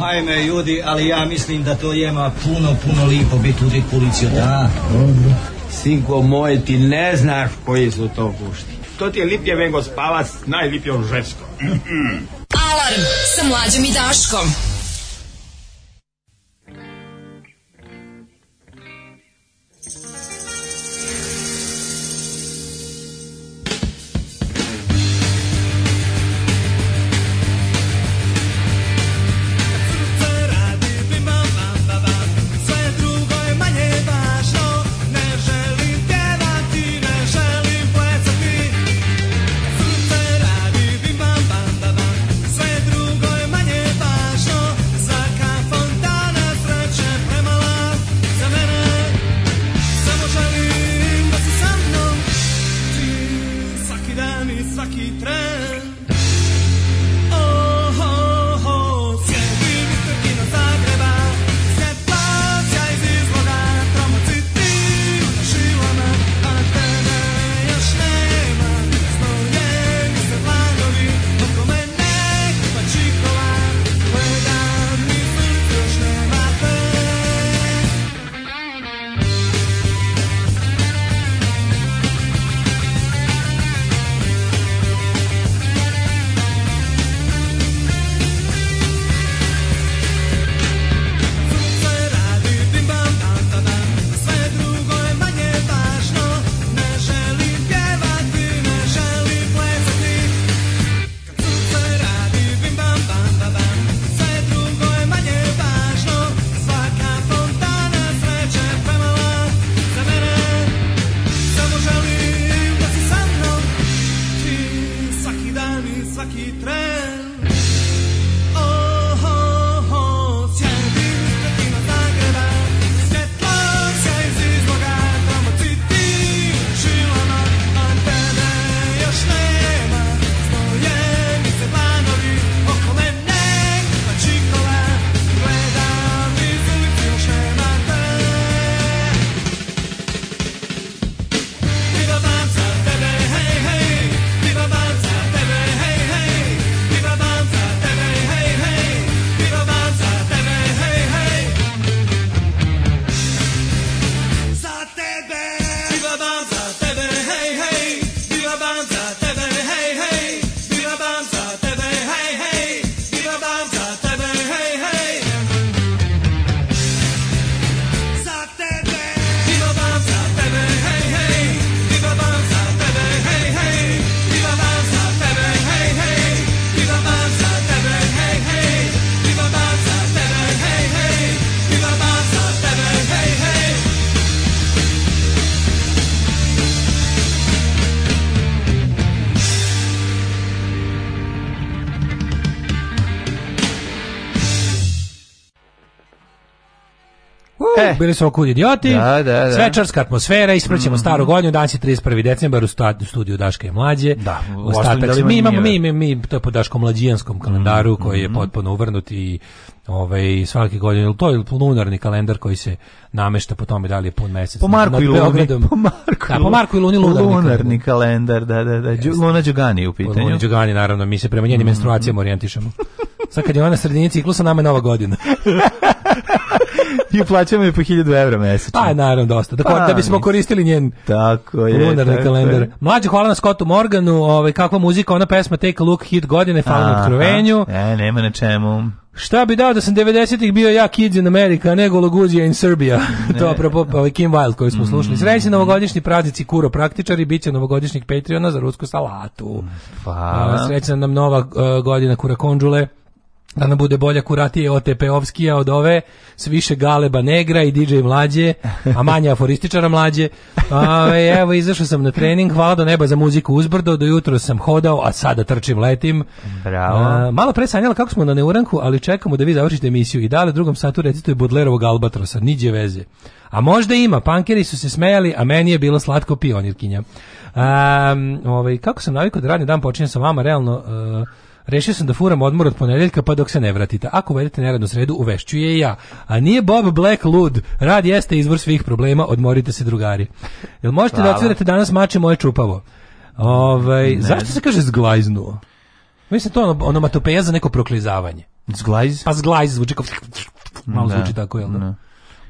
Ajme, ljudi, ali ja mislim da to jema puno, puno lipo biti udit policiju. Da, dobro. Sinko moj, ti ne znaš koji su to pušti. To ti je lipje vengo spavac, najlipje on žensko. Alarm sa mlađom i Daškom. bili smo e. kud idioti. Da, da, da. Svečarska atmosfera, ispraćemo mm -hmm. staru godinu, danas je 31. decembar u studiju Daška i mlađe. Da, ostatak mi imamo mi, mi, mi to je po Daškom mlađijanskom kalendaru mm -hmm. koji je mm. potpuno uvrnut i ovaj svake godine to je lunarni kalendar koji se namešta po tome da li je pun mesec po Marku i Luni po Marku, da, po Marku i Luni lunarni, lunarni kalendar da da da Jeste. Luna Đugani u pitanju Luna Đugani naravno mi se prema njenim mm. menstruacijama orijentišemo sad kad je ona sredini ciklusa nama je nova godina I uplaćamo je po 1000 evra mesečno. Pa, naravno, dosta. Da, pa, da bismo koristili njen tako je, lunarni tako kalendar. Je. Mlađe, hvala na Scottu Morganu, ovaj, kakva muzika, ona pesma Take a Look, hit godine, falu na otkrovenju. E, nema na čemu. Šta bi dao da sam 90-ih bio ja Kids in America, a ne Gologuzija in Serbia. to apropo ovaj Kim Wilde koji smo mm. slušali. Srećni novogodišnji praznici Kuro praktičari, bit će novogodišnjih Patreona za rusku salatu. Hvala. Pa. Ovaj, srećna nam nova eh, godina Kura Konđule da nam bude bolja kuratije OTP-ovskija od ove, s više galeba negra i DJ mlađe, a manje aforističara mlađe. A, evo, izašao sam na trening, hvala do neba za muziku uzbrdo, do jutra sam hodao, a sada trčim, letim. Bravo. A, malo pre sanjala kako smo na neuranku, ali čekamo da vi završite emisiju i dale drugom satu recituje Budlerovog Albatrosa, niđe veze. A možda ima, pankeri su se smejali, a meni je bilo slatko pionirkinja. Um, ovaj, kako sam navikao da radni dan počinje sa vama, realno... Uh, Rešio sam da furam odmor od ponedeljka pa dok se ne vratite. Ako uvedete neradnu sredu, uvešću je i ja. A nije Bob Black lud. Rad jeste izvor svih problema, odmorite se drugari. Jel možete da Hvala. da otvirate danas mače moje čupavo? Ovaj, zašto se kaže zglajznuo? Mislim to ono, onomatopeja za neko proklizavanje. Zglajz? Pa zglajz zvuči kao... Malo ne. zvuči tako, jel da? Ne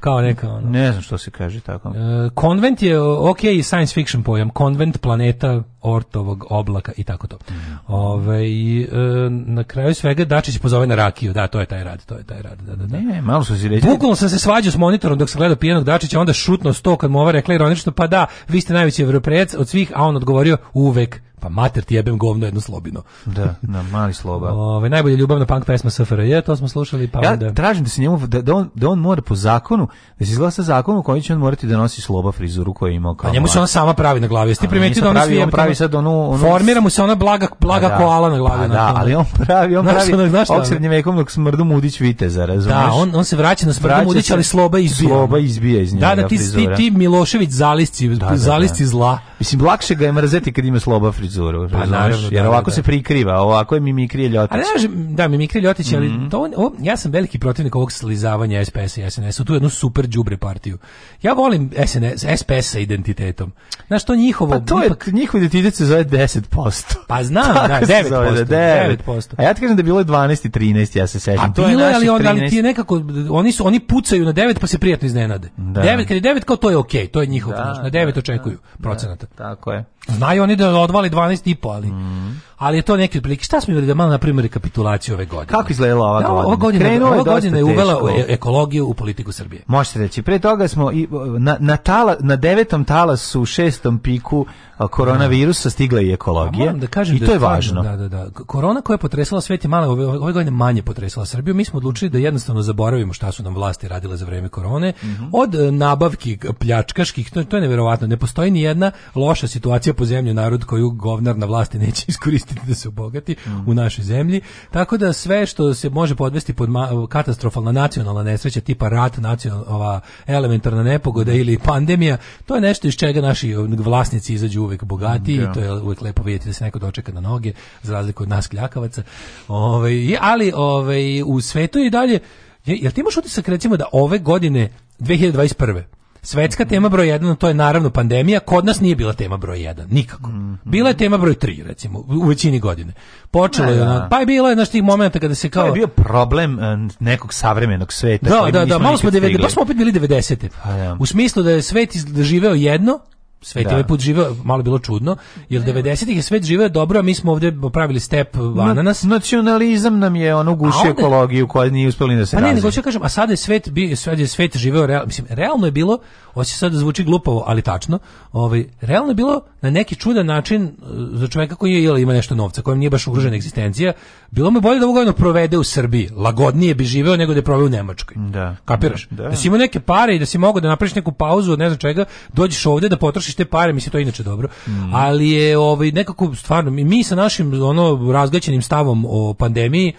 kao neka ono. Ne znam što se kaže tako. E, konvent je ok science fiction pojam, konvent planeta ortovog oblaka i tako to. Mm. Ove, i, e, na kraju svega Dačić pozove na rakiju, da, to je taj rad, to je taj rad. Da, da, da. Ne, malo su si reći. Bukvalno sam se svađao s monitorom dok sam gledao pijenog Dačića, onda šutno sto kad mu ova rekla ironično, pa da, vi ste najveći evropejac od svih, a on odgovorio uvek pa mater ti jebem govno jedno slobino. da, na da, mali sloba. Ove, najbolje ljubavna punk pesma SFRJ, to smo slušali. Pa ja onda... tražim da se njemu, da, da, on, da on mora po zakonu, da se izglasa zakon u kojem će on morati da nosi sloba frizuru koju je imao kao A njemu se ona sama pravi na glavi. Jeste ti primetio da ona pravi, on pravi sad onu, onu... Formira mu se ona blaga, pa blaga da, koala na pa glavi. A, na da, ali on pravi, on znaš, pravi znaš, znaš, oksrednje vekom smrdu mudić viteza, razumiješ? Da, on, on se vraća na smrdu mudić, ali sloba izbija. Sloba izbija iz njega Da, da, ti, ti, ti Milošević zalisci, da, da, da. zalisci zla. Mislim, lakše ga je mrzeti kad ima sloba frizuru. Pa, naravno, jer da, ovako da, se da. prikriva, ovako je mimikrije ljotić. Ali, da, mimikrije ljotić, ali mm -hmm. to, o, ja sam veliki protivnik ovog slizavanja SPS-a i SNS-a, tu jednu super džubre partiju. Ja volim SNS, SPS sa identitetom. Znaš, to njihovo... Pa to je, ipak... njihov identitet se zove 10%. Pa znam, da, 9%, zove, 9%. 9%. A ja ti kažem da bilo je 12 i 13, ja se sećam. A to bilo je, ali, on, ali ti je nekako, oni, su, oni pucaju na 9 pa se prijatno iznenade. Da. 9, kad je 9, kao to je okej, okay, to je njihovo. da, na 9 da, očekuju procenata. Tako je. Znaju oni da odvali 12,5, ali... Mm ali je to neki otprilike. Šta smo imali da malo napravimo rekapitulaciju ove godine? Kako izgledala ova da, godina? Ova godina, Krenuo ova godina je uvela e- ekologiju u politiku Srbije. Možete reći, pre toga smo i na, na, tala, na devetom talasu, u šestom piku koronavirusa stigla i ekologija. Da kažem I da to da je važno. Da, da, da. Korona koja je potresala svet je male, ove, ove godine manje potresala Srbiju. Mi smo odlučili da jednostavno zaboravimo šta su nam vlasti radile za vreme korone. Mm -hmm. Od e, nabavki pljačkaških, to, to je neverovatno, ne postoji ni jedna loša situacija po zemlju narod koju govnar na vlasti neće iskoristiti iskoristiti da se obogati mm. u našoj zemlji. Tako da sve što se može podvesti pod katastrofalna nacionalna nesreća tipa rat, nacional, ova elementarna nepogoda ili pandemija, to je nešto iz čega naši vlasnici izađu uvek bogatiji yeah. i da. to je uvek lepo vidjeti da se neko dočeka na noge za razliku od nas kljakavaca. Ove, ovaj, ali ove, ovaj, u svetu i dalje Jel ti imaš utisak recimo da ove godine 2021 Svetska tema broj 1, to je naravno pandemija, kod nas nije bila tema broj 1, nikako. Mhm. Bila je tema broj 3, recimo, u većini godine. Počelo je, da. ona, pa je bilo je naš tih momenata kada se kao... To je bio problem e, nekog savremenog sveta. Da, da, da, malo smo, 90, pa smo opet bili 90. Pa, ja. Da. U smislu da je svet da živeo jedno, svet da. ovaj put živeo, malo bilo čudno, jer 90-ih je svet živeo dobro, a mi smo ovde popravili step ananas. Na, nacionalizam nam je ono gušio ekologiju koja nije uspeli da se razvije. Pa ne, nego ću kažem, a sada je svet, bi, sad je svet živeo, real, mislim, realno je bilo, ovo će sad da zvuči glupovo, ali tačno, ovaj, realno je bilo na neki čudan način e, za čoveka koji je, ili ima nešto novca, kojem nije baš ugrožena egzistencija, bilo mu bolje da ovu provede u Srbiji, lagodnije bi živeo nego da je proveo u Nemačkoj. Da. Kapiraš? Da, da. da si imao neke pare i da si mogao da napraviš neku pauzu od ne znam čega, dođeš ovde da potrošiš trošiš te pare, mislim to je inače dobro. Mm. Ali je ovaj nekako stvarno mi sa našim ono razgaćenim stavom o pandemiji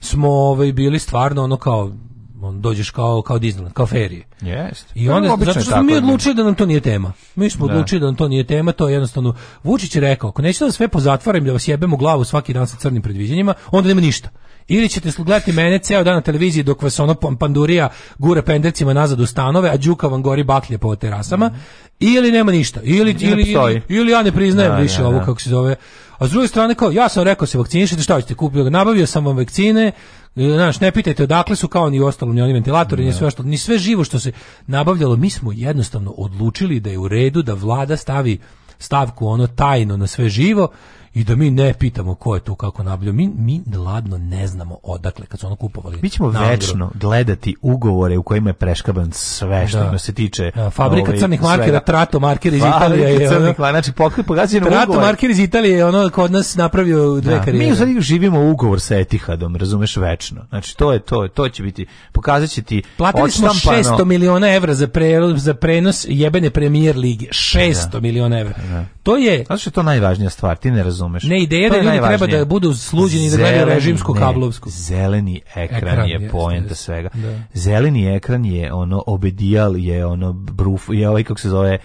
smo ovaj bili stvarno ono kao on dođeš kao kao Disneyland, kao ferije. Jeste. I onda zato što mi odlučili da nam to nije tema. Mi smo da. odlučili da nam to nije tema, to je jednostavno Vučić je rekao, ako nećete da sve pozatvaram da vas jebem u glavu svaki dan sa crnim predviđanjima, onda nema ništa. Ili ćete gledati mene ceo dan na televiziji dok vas ono pandurija gura pendercima nazad u stanove, a Đuka vam gori baklje po terasama, mm ili nema ništa. Ili, znači ili, ili, ili, ja ne priznajem da, više ja, da, ovo, da. kako se zove, A s druge strane kao ja sam rekao se vakcinišete, šta ćete kupiti? Nabavio sam vam vakcine. E, znaš, ne pitajte odakle su kao ni ostalo ni oni ventilatori, ni da. sve što ni sve živo što se nabavljalo, mi smo jednostavno odlučili da je u redu da vlada stavi stavku ono tajno na sve živo i da mi ne pitamo ko je tu kako nabljio. Mi, mi ladno ne znamo odakle kad su ono kupovali. Mi ćemo večno gledati ugovore u kojima je preškaban sve što da. se tiče... Da, fabrika ove, ovaj, crnih markera, svega. trato marker iz fabrika Italije. Fabrika crnih markera, znači pogađen ugovor. Trato marker iz Italije je ono kod nas napravio dve da. karijere. Mi sad stvari živimo ugovor sa Etihadom, razumeš, večno. Znači to je to, to će biti, pokazat će ti... Platili smo 600 miliona evra za, pre, za prenos jebene premijer lige. 600 da. miliona evra. Da. To je... Znači to je najvažnija stvar, ti ne razumeš razumeš. Ne, ideja da ljudi treba da budu sluđeni zeleni, da gledaju režimsku kablovsku. Zeleni ekran, ekran je poenta svega. Da. Zeleni ekran je ono obedijal, je ono bruf, je ovaj kako se zove,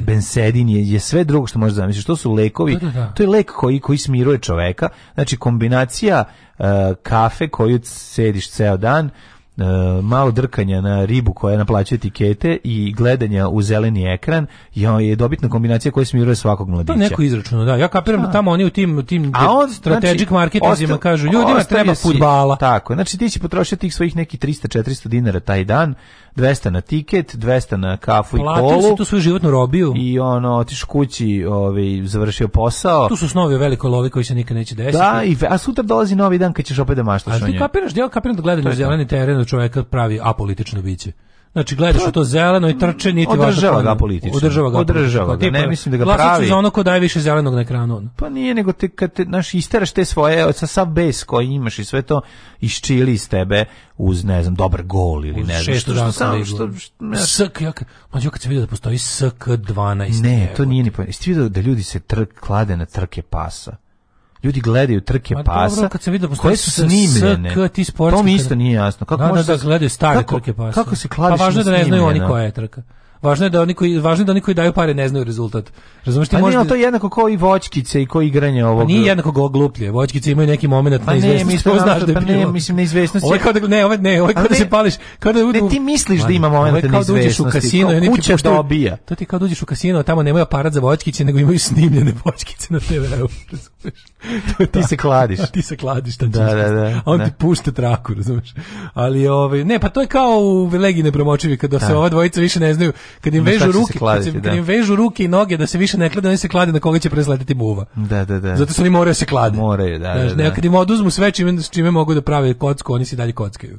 bensedin, je, je, je, sve drugo što možeš da zamisliti. Što su lekovi? Da, da, da, to je lek koji, koji smiruje čoveka. Znači, kombinacija uh, kafe koju sediš ceo dan, E, malo drkanja na ribu koja naplaćuje tikete i gledanja u zeleni ekran je dobitna kombinacija koja smiruje svakog mladića. To neko izračuno, da. Ja kapiram da, da tamo oni u tim, tim A on, strategic znači, osta, kažu ljudima treba futbala. Tako, znači ti će potrošiti tih svojih neki 300-400 dinara taj dan, 200 na tiket, 200 na kafu Platio i kolu. Platio si tu svoju životnu robiju. I ono, otiš kući, ovaj, završio posao. Tu su snovi o velikoj lovi koji se nikad neće desiti. Da, i, a sutra dolazi novi dan kad ćeš opet da maštaš o njegu. A ti kapiraš, ja kapiram da gledanje u zeleni teren, čovjeka pravi apolitično biće. Znači gledaš u to zeleno i trče niti održava ga politično. Održava ga. Održava ga. Ne mislim da ga pravi. za ono ko daje više zelenog na ekranu. Pa nije nego te kad te naš isteraš te svoje sa sav bes koji imaš i sve to isčili iz tebe uz ne znam dobar gol ili ne znam što što sam što, sk ja ma kad se vidi da postoji sk 12. Ne, to nije ni pa. Jesi da ljudi se trk klade na trke pasa. Ljudi gledaju trke Ma, pasa. Dobro, kad sam vidio koje su snimljene. SK, ti sportski, to mi isto nije jasno. Kako da, da, da gledaju stare kako, trke pasa. Kako se kladiš? Pa važno da ne znaju oni koja je trka. Važno je da oni koji važno je da oni koji daju pare ne znaju rezultat. Razumeš ti pa možda... nije, to je jednako kao i voćkice i kao igranje ovog. Pa nije jednako kao gluplje. Voćkice imaju neki momenat pa neizvesnosti. Pa ne, da- znaš da je pa ne, mislim neizvesnosti. Ovo kao da ne, ovo ne, ovo kao da ne, da se pališ, kao da udu... Ne, ti misliš da ima momenat neizvesnosti. Kao da uđeš u kasino i neki pušta obija. To ti kao da uđeš u kasino, tamo nemaju aparat za voćkice, nego imaju snimljene voćkice na TV-u. Da. ti se kladiš. ti se kladiš, da, da, da. on ti pušta traku, razumeš. Ali ovaj ne, pa to je kao u Legine promočivi kada se ova dvojica više ne znaju kad im vežu ruke, kladiti, kad, da. se, kad im vežu ruke i noge da se više ne klade, oni se klade na koga će presletiti buva. Da, da, da. Zato su oni moraju da se klade. Moraju, da. da, da. Ne, kad im oduzmu sve čime, čime mogu da prave kocku, oni se dalje kockaju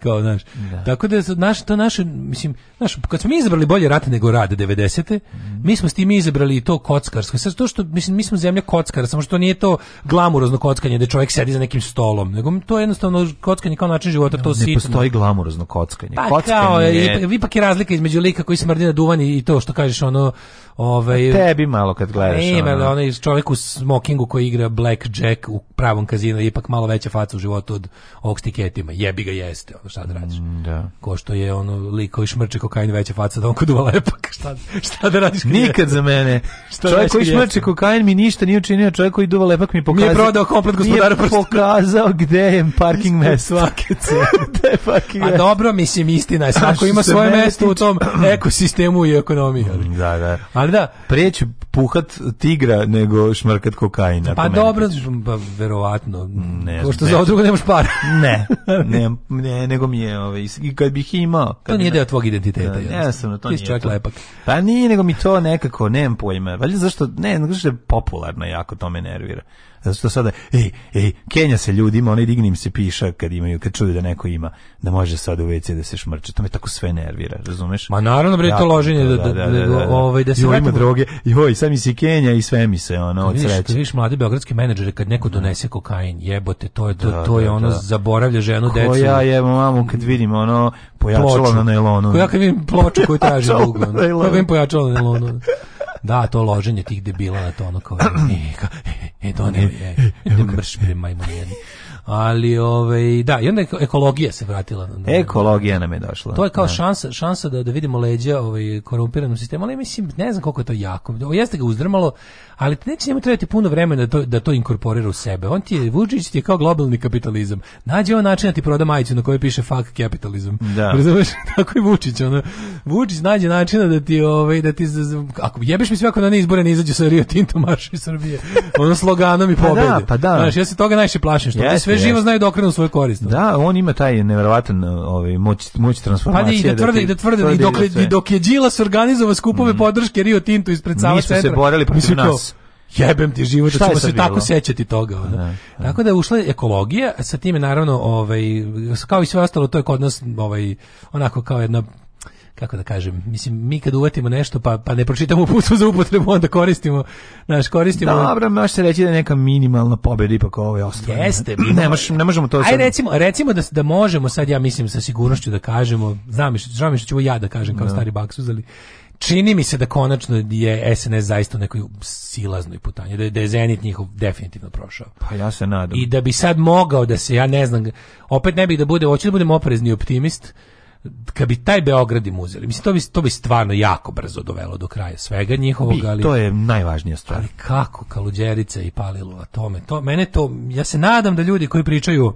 kao, znaš. Da. Tako da naš, to naše, mislim, znaš, kad smo mi izabrali bolje rate nego rade 90. Mm. mi smo s tim izabrali i to kockarsko. Sad to što, mislim, mi smo zemlja kockara, samo što nije to glamurozno kockanje da čovjek sedi za nekim stolom, nego to je jednostavno kockanje kao način života, to no, sitno. Ne postoji glamurozno kockanje. Pa kockanje kao, je... ipak je razlika između lika koji smrdi na duvan i to što kažeš ono, ovaj... tebi malo kad gledaš. Ne, ono, ono, onaj čovjek u smokingu koji igra Black Jack u pravom kazinu, ipak malo veća faca u životu od ovog stiketima. Jebi ga jeste, ono šta da radiš. Mm, da. Ko što je ono likovi koji šmrče kokain veća faca da on kod lepak. Šta, šta da radiš? Nikad za mene. šta čovjek koji šmrče kokain mi ništa nije učinio, čovjek koji duva lepak mi pokazao. Mi je prodao komplet gospodara prsta. pokazao gde je parking mesto. Svake je parking A pa dobro, mislim, istina je. Svako ima svoje mesto u tom ekosistemu i ekonomiji. Da, da. Ali da. Preću puhat tigra nego šmrkat kokaina. Pa dobro, pa verovatno. Ne, Ko što ne. za drugo nemaš para. ne, ne, ne, nego mi je, ovaj, i kad bih imao... Kad to nije deo tvog identiteta, da, ja sam, to Ti nije. lepak. Pa nije, nego mi to nekako, nemam pojma. Valjda zašto, ne, zašto je popularno jako, to me nervira. Zato što sada, ej, ej, Kenja se ljudima, onaj dignim se piša kad imaju, kad čuju da neko ima, da može sad u WC da se šmrče. To me tako sve nervira, razumeš? Ma naravno, bre, to loženje da- da da-, da, da, da, ovaj, da se joj, ima droge, joj, sad mi se Kenja i sve mi se, ono, od sreće. Kad vidiš mlade beogradske menadžere, kad neko donese kokain, jebote, to je, to, to je ono, zaboravlja ženu, decu. Ko ja je, mamu, kad vidim, ono, pojačalo na nelonu. Ko ja kad vidim ploču koju traži uglavnom. Ko ja vidim pojačalo na nelonu. Da, to loženje tih debila na to ono kao e, e, e, e, donio ne e, e mrš bre majmun jedni. Ali ovaj da, i onda ekologija se vratila. Da, ekologija nam je došla. To je kao da. šansa, šansa da da vidimo leđa ovaj korumpiranom sistemu, ali mislim ne znam koliko je to jako. O, jeste ga uzdrmalo, ali te neće njemu trebati puno vremena da to da to inkorporira u sebe. On ti je Vučić ti je kao globalni kapitalizam. Nađe on način da ti proda majicu na kojoj piše fuck kapitalizam Da. Razumeš? Tako i Vučić, ono. Vučić nađe načina da ti ovaj da ti ako jebeš mi sve ako da na ne izbore ne izađu sa Rio Tinto marš iz Srbije. Ono sloganom i pobedi. Pa da, pa da. Znaš, ja se toga najviše plašim što sve živo znaju da okrenu svoju korist. Da, on ima taj neverovatan ovaj moć moć transformacije. Pa da i da, da tvrdi, da tvrdi, i dok, i dok je Đilas organizovao skupove mm. podrške Rio Tinto ispred Sava centra. Mi smo se borili protiv nas jebem ti život, ćemo se bilo? tako sećati toga. Da, da. Tako da je ušla ekologija, sa time naravno, ovaj, kao i sve ostalo, to je kod nas ovaj, onako kao jedna kako da kažem, mislim, mi kad uvetimo nešto pa, pa ne pročitamo uputstvo za upotrebu, onda koristimo, znaš, koristimo... Dobro, može se reći da je neka minimalna pobjeda ipak ovo je ostvarno. Jeste. ne, mož, ne možemo to... Aj, sad... recimo, recimo da, da možemo, sad ja mislim sa sigurnošću da kažemo, znam što, mi što ću ja da kažem kao no. Da. stari baksuz, ali čini mi se da konačno je SNS zaista u nekoj silaznoj putanji, da je, da je Zenit njihov definitivno prošao. Pa ja se nadam. I da bi sad mogao da se, ja ne znam, opet ne bih da bude, hoću da budem oprezni optimist, kad bi taj Beograd im uzeli, mislim, to bi, to bi stvarno jako brzo dovelo do kraja svega njihovog, ali... To je najvažnija stvar. Ali kako Kaluđerica i Palilova tome, to, mene to, ja se nadam da ljudi koji pričaju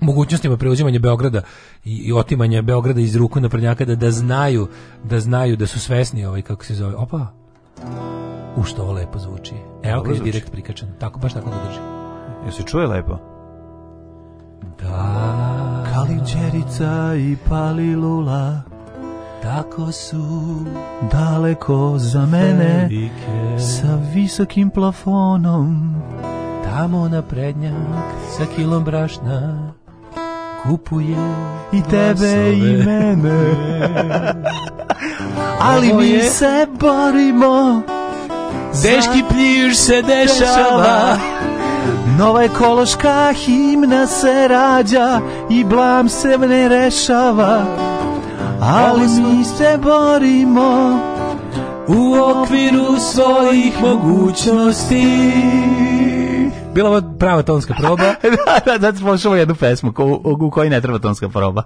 mogućnostima preuzimanja Beograda i, i otimanja Beograda iz ruku naprednjaka da, da znaju, da znaju da su svesni ovaj, kako se zove, opa, u što ovo lepo zvuči. Evo kad je direkt prikačen, tako, baš tako ga drži. se čuje lepo? Da... Kaličerica i palilula tako su daleko za mene velike. sa visokim plafonom tamo na prednjak sa kilom brašna kupuje i tebe glasove. i mene ali mi se borimo Deški pljiž se dešava, dešava. Nova ekološka himna se rađa i blam se ne rešava, ali mi se borimo u okviru svojih mogućnosti. Bila ovo prava tonska proba. da, da, da, slušamo jednu pesmu u, u, u kojoj ne treba tonska proba.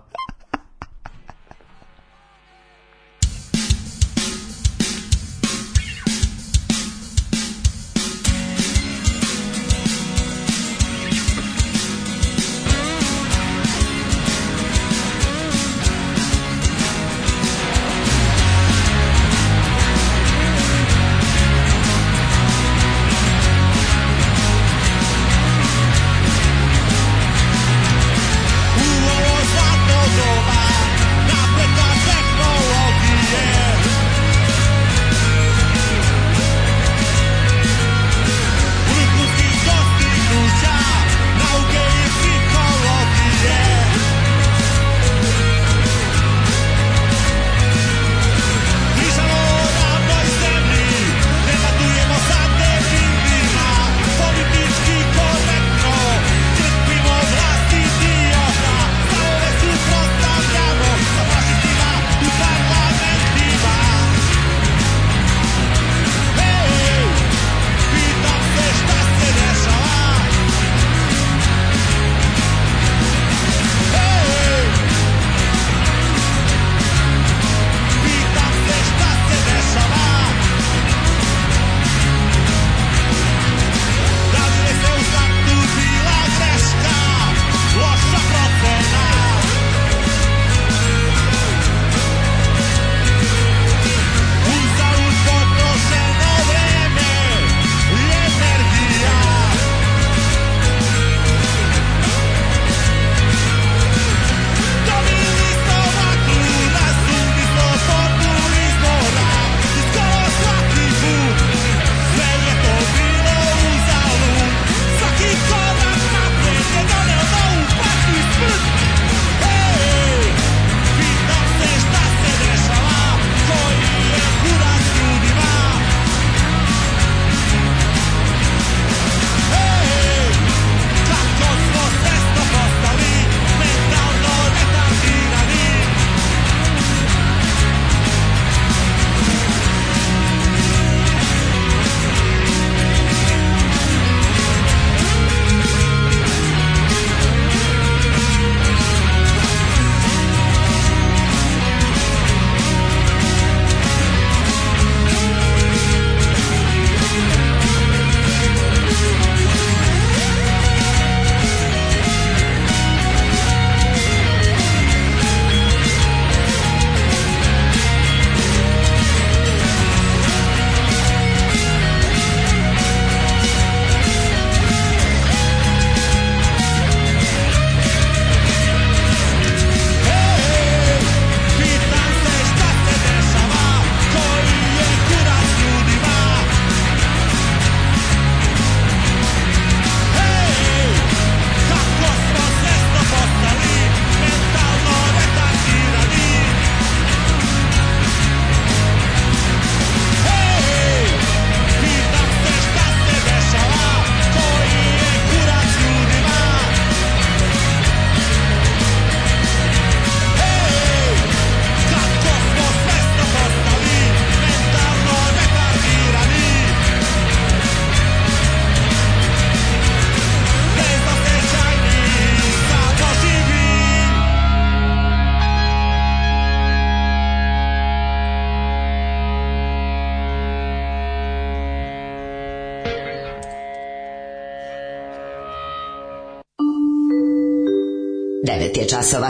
9 je časova.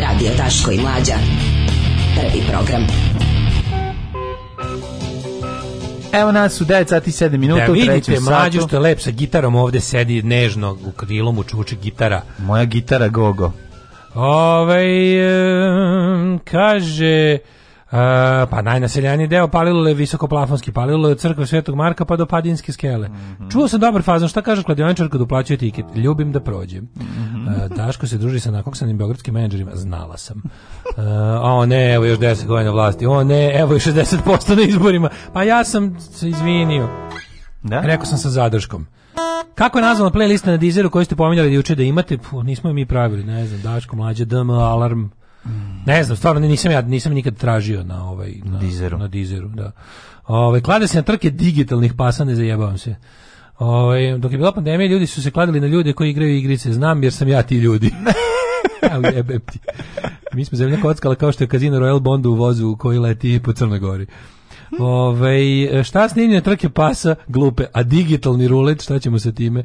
Radio Taško i Mlađa. Prvi program. Evo nas u 9 sati 7 minuta da, vidite mlađu što je lep sa gitarom ovde sedi nežno u krilom mu čuči gitara. Moja gitara Gogo. Ove, ovaj, kaže... E, pa najnaseljaniji deo Palilule je visokoplafonski, palilo je crkva Svetog Marka pa do Padinske skele. Mm -hmm. Čuo sam dobar fazon, šta kaže kladioničar kad uplaćuje tiket? Ljubim da prođem. Mm -hmm. Daško se druži sa nakoksanim beogradskim menadžerima, znala sam. E, o ne, evo još 10 godina vlasti, o ne, evo još 60% na izborima, pa ja sam se izvinio. Da? Rekao sam sa zadrškom. Kako je nazvana playlista na Dizeru koju ste pominjali juče da imate? Puh, nismo je mi pravili, ne znam, Daško, Mlađe, DM, Alarm. Ne znam, stvarno nisam ja nisam nikad tražio na ovaj na dizeru, na dizeru da. Ovaj klade se na trke digitalnih pasa, ne zajebavam se. Ovaj dok je bila pandemija, ljudi su se kladili na ljude koji igraju igrice. Znam jer sam ja ti ljudi. Jebem ti. Mi smo zemlja kockala kao što je kazino Royal Bond u vozu koji leti po Crnoj Gori. Ove, ovaj, šta snimljene trke pasa? Glupe. A digitalni rulet, šta ćemo sa time?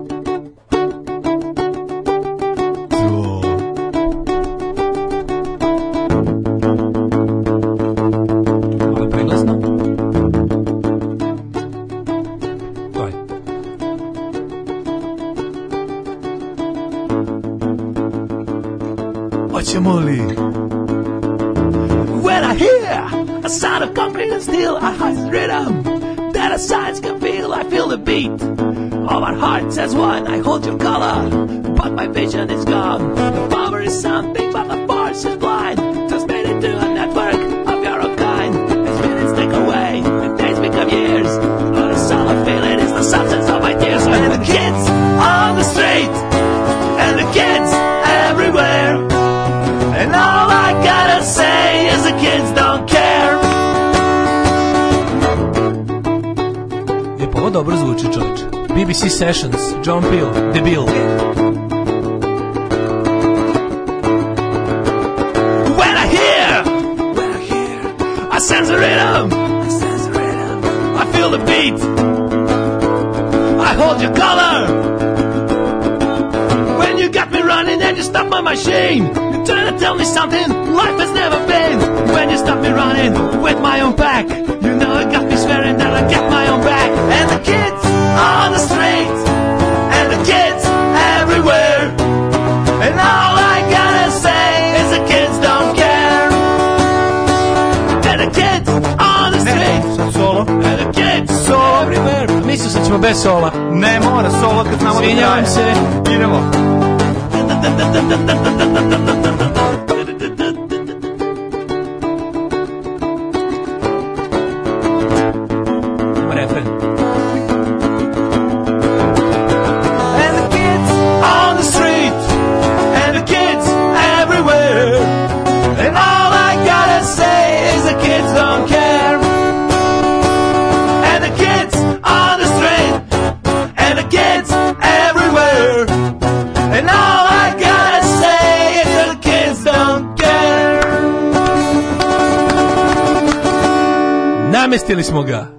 When I hear a sound of concrete and steel, a high rhythm that a science can feel, I feel the beat of our hearts as one. I hold your color, but my vision is gone. The power is something, but dobro zvuči BBC Sessions, John Peel, Bill. When I hear, when I hear, I sense the rhythm, I sense the rhythm, I feel the beat, I hold your color. When you got me running and you stop my machine, you try to tell me something life has never been. When you stop me running with my own back got me swearing that I get my own back. And the kids on the street, and the kids everywhere. And all I gotta say is the kids don't care. And the kids on the street, solo. and the kids solo everywhere. Mislio sam ćemo bez sola. Ne mora solo kad znamo da traje. Svinjavam se. Idemo. smo ga.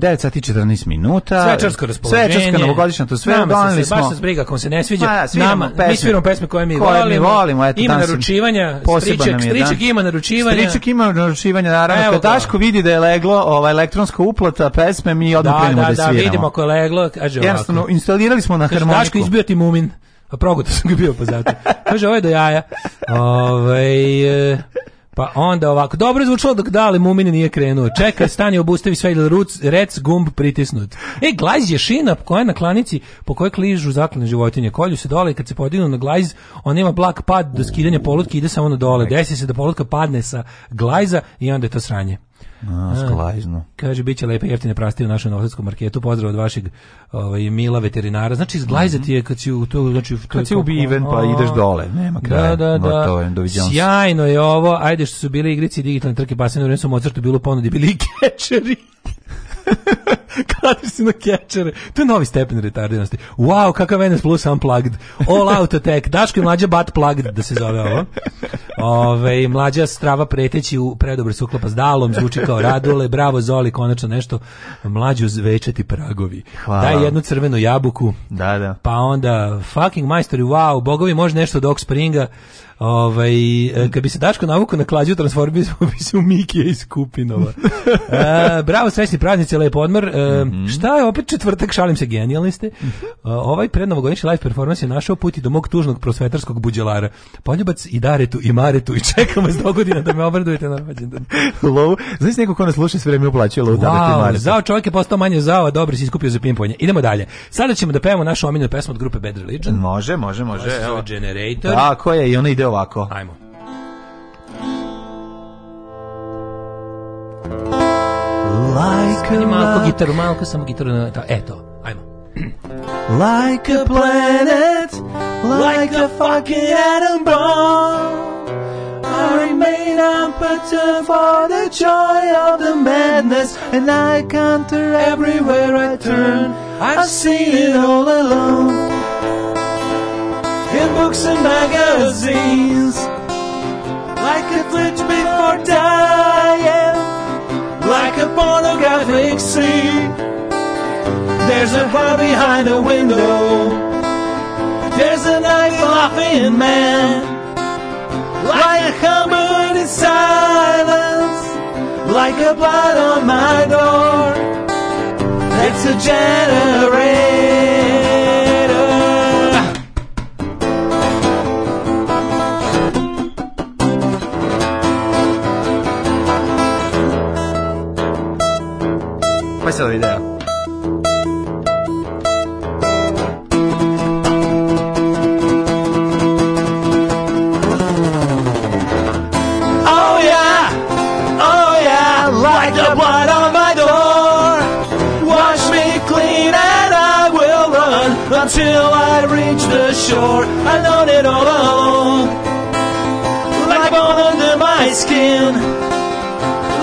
tako 9 sati 14 minuta. Svečarsko raspoloženje. Svečarsko novogodišnje, to sve doneli smo. Baš nas briga, ako se ne sviđa. Ma, sviramo nama, pesme, mi sviramo pesme koje mi koje volimo. Mi volimo eto, ima naručivanja, stričak, stričak da. ima naručivanja. Stričak ima naručivanja, naravno. Evo, kad Daško vidi da je leglo ova elektronska uplata pesme, mi da, odmah da, krenemo da, da, da sviramo. Da, vidimo ko je leglo, kaže ovako. Jednostavno, instalirali smo na harmoniku. Daško izbio ti mumin. A progota sam ga bio pozato. Kaže, ovo je do jaja. Ove, ovaj, Pa onda ovako, dobro zvučalo dok dali, Mumine nije krenuo. Čeka, stani, obustavi sve ili ruc, rec, gumb pritisnut. E, glajz je šina koja je na klanici po kojoj kližu zaklane životinje. Kolju se dole i kad se podignu na glajz, on ima blag pad do skidanja polutke, ide samo na dole. Desi se da polutka padne sa glajza i onda je to sranje. A, sklajzno. Kaže, bit će lepe jeftine prasti u našem novosadskom marketu. Pozdrav od vašeg ovaj, mila veterinara. Znači, zglajza mhm. ti je kad si u to... Znači, to kad si ubiven pa ideš dole. Nema da, kraja. Da, da, da. Sjajno je ovo. Ajde što su bile igrice digitalne trke pasine u vremenu su Mozartu bilo ponudi bili kečeri. Kladiš se na kečere. To je novi stepen retardiranosti. Wow, kakav NS Plus unplugged. All out attack. Daško i mlađa bat plugged, da se zove ovo. Ove, mlađa strava preteći u predobro suklapa s dalom, zvuči kao radule. Bravo, Zoli, konačno nešto. Mlađu zvečeti pragovi. Hvala. Daj jednu crvenu jabuku. Da, da. Pa onda, fucking majstori, wow, bogovi, može nešto od Oxpringa. Ovaj, e, kad bi se Daško navukao na klađu, transformili smo bi se u Mikije iz Kupinova. e, bravo, srećni praznici, lep odmor. E, mhm. šta je, opet četvrtak, šalim se, genijalni ste. Mhm. E, ovaj prednovogodišnji live performance je našao put i do mog tužnog prosvetarskog buđelara. Poljubac i Daretu i Maretu i čekamo vas do da me obradujete na rođendan. Low. Znaš neko ko nas sluša sve vreme uplaćuje Low wow, Daretu i Maretu? Zao čovjek je postao manje zao, dobro si iskupio za pimpovanje. Idemo dalje. Sada ćemo da pevamo našu omiljenu pesmu od grupe Bad Religion. Može, može, može. Evo. Generator. Tako je, i ona ide ovako. Ajmo. Like a malko gitaru, malko samo gitaru. Eto, ajmo. Like a planet, like a fucking atom bomb. I remain unperturbed for the joy of the madness, and I counter everywhere I turn. I've seen it all alone. in books and magazines. Like a glitch before dying, like a pornographic scene. There's a car behind a window. There's a knife laughing man. Like a hummer in silence. Like a blood on my door. It's a generation. Oh yeah, oh yeah, the blood on my door. Wash me clean and I will run until I reach the shore. I it all like bone under my skin,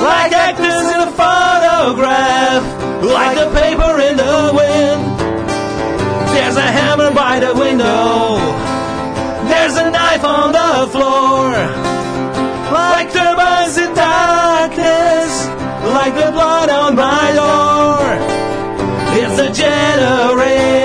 like actors in a photograph like the paper in the wind. There's a hammer by the window. There's a knife on the floor. Like turbines in darkness. Like the blood on my door. It's a generator.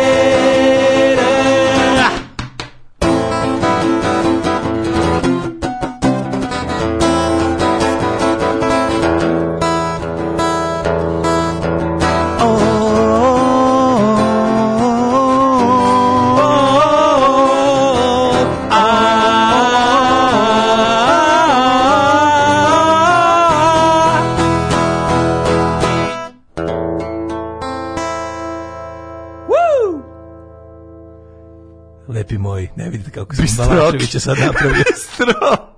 Ne vidite kako sam Balaševića sad napravio. Bistro!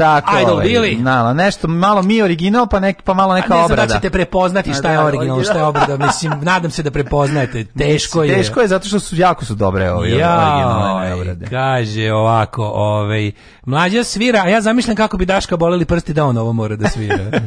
Tako, Idol Billy. Nala, nešto malo mi original, pa, nek, pa malo neka obrada. Ne znam da ćete prepoznati šta je da, da, original, šta je obrada. Mislim, nadam se da prepoznajete. Teško je. Teško je zato što su jako su dobre ove ja, originalne obrade. Kaže ovako, ovaj, mlađa svira, a ja zamišljam kako bi Daška boleli prsti da on ovo mora da svira.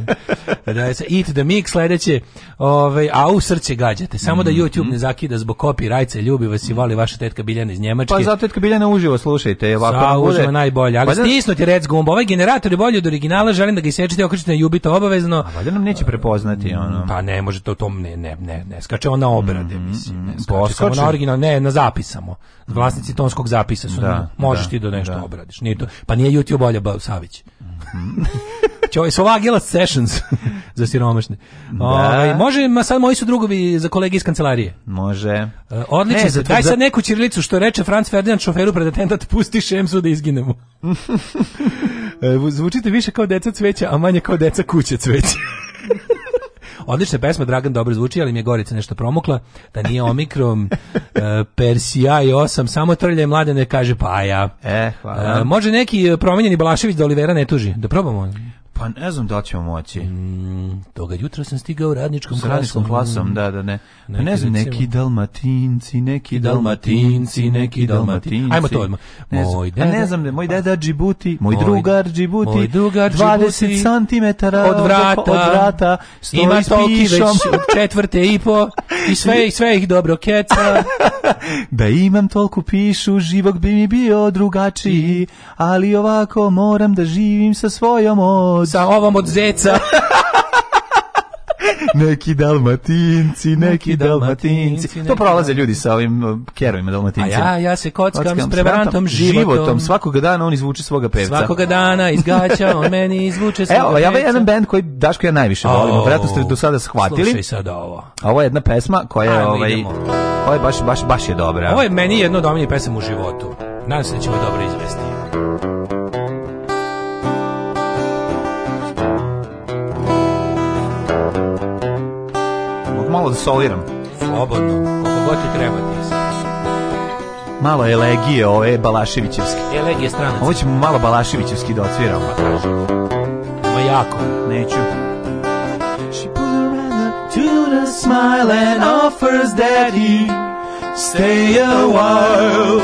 da Eat the mix, sledeće, ovaj, a u srce gađate. Samo mm -hmm. da mhm. YouTube ne zakida zbog kopi rajce, ljubi vas i voli vaša tetka Biljana iz Njemačke. Pa za tetka Biljana uživo, slušajte. Sa, uživo najbolje. Ali valjda... Pa stisnuti rec gumb. Ovaj generator je bolji od originala, želim da ga isečete, okrećete na jubito obavezno. A valjda nam neće prepoznati. Mm, ono. Pa ne, može to tom, ne, ne, ne, ne, skače ona obrade, mm -hmm. mislim. Mhm, ne, skače, skače. original, ne, na zapisamo. Vlasnici tonskog zapisa su, da, možeš da, ti do da nešto da. obradiš. Nije to, pa nije YouTube bolja Savić. Mm -hmm. Čovjek Slovagila Sessions za siromašne. Da. Ovaj može, ma sad moji su drugovi za kolege iz kancelarije. Može. E, odlično. Ne, za daj sad neku ćirilicu što reče Franz Ferdinand šoferu pred atentat pusti Šemsu da izginemo. E, zvučite više kao deca cveća, a manje kao deca kuće cveća. Odlična pesma, Dragan dobro zvuči, ali mi je Gorica nešto promukla, da nije Omikrom, e, Persija i osam, samo trlje mlade ne kaže paja. E, hvala. E, može neki e, promenjeni Balašević da Olivera ne tuži, da probamo. Pa ne znam da li ćemo moći. Mm, toga jutra sam stigao u radničkom klasom. radničkom klasom, da, da, ne. Pa neki, ne znam, neki dalmatinci, neki dalmatinci, neki dalmatinci. Ajmo to odmah. Ne moj pa deda, ne znam, moj deda pa- Džibuti, moj, moj drugar Džibuti, moj drugar 20 cm od vrata, od vrata ima tolki već četvrte i po i sve, i sve ih dobro keca. da imam tolku pišu, živog bi mi bio drugačiji, ali ovako moram da živim sa svojom od sa ovom od zeca. neki dalmatinci, neki, dalmatinci. dalmatinci. To prolaze ljudi sa ovim um, kerovima dalmatinci. A ja, ja se kockam, kockam s prevarantom, životom. životom. Svakoga dana on izvuče svoga pevca. Svakoga dana izgaća, on meni izvuče svoga Evo, pevca. ja je jedan band koji Daško ja najviše volim. Oh, Vratno ste do sada shvatili. Slušaj sad ovo. Ovo je jedna pesma koja je... ovaj, idemo. Ovo je baš, baš, baš je dobra. Ovo je meni jedno od omiljenih pesama u životu. Nadam se da ćemo dobro izvesti. malo da soliram. Slobodno, koliko god ti treba ti Malo elegije ove Balaševićevske. Elegije stranaca. Ovo ćemo malo Balaševićevski da odsviramo. Ma jako. Neću. She to the smile and offers that he stay a while.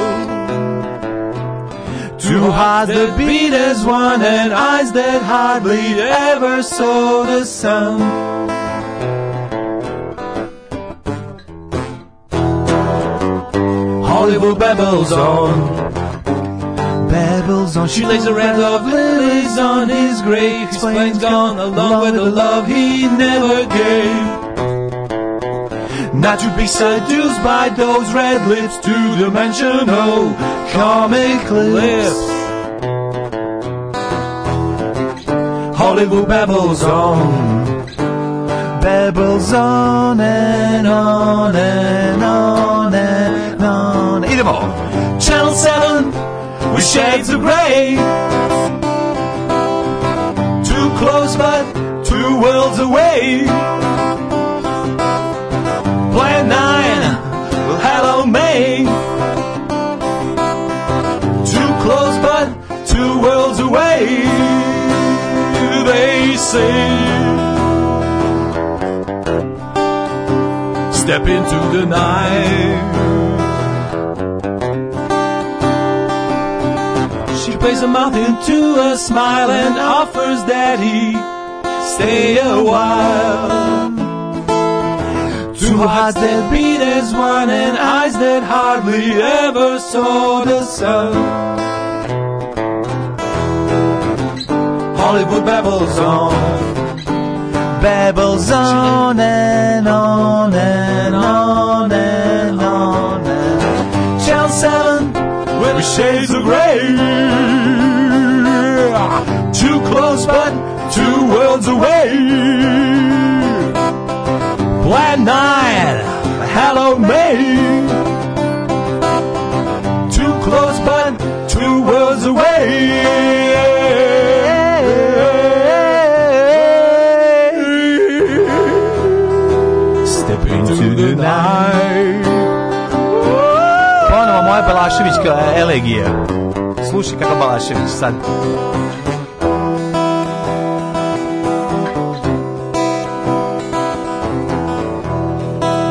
Two hearts that beat as one and eyes that hardly ever saw the sun. Hollywood babbles on. Babbles on, she lays a wreath of lilies on his grave. Explains gone along with the love he never gave. Not to be seduced by those red lips, two-dimensional comic lips. Hollywood babbles on, babbles on and on and on on. Either more. Channel 7 with shades of grey. Too close, but two worlds away. Plan 9, well, hello, May. Too close, but two worlds away. They say. step into the night. plays a mouth into a smile and offers that he stay a while. Two hearts that beat as one and eyes that hardly ever saw the sun. Hollywood babbles on, babbles on and on and on. shades of gray. Too close, but two worlds away. Plan 9, hello May. Too close, but two worlds away. Balaševićka elegija. Slušaj kako Balašević sad.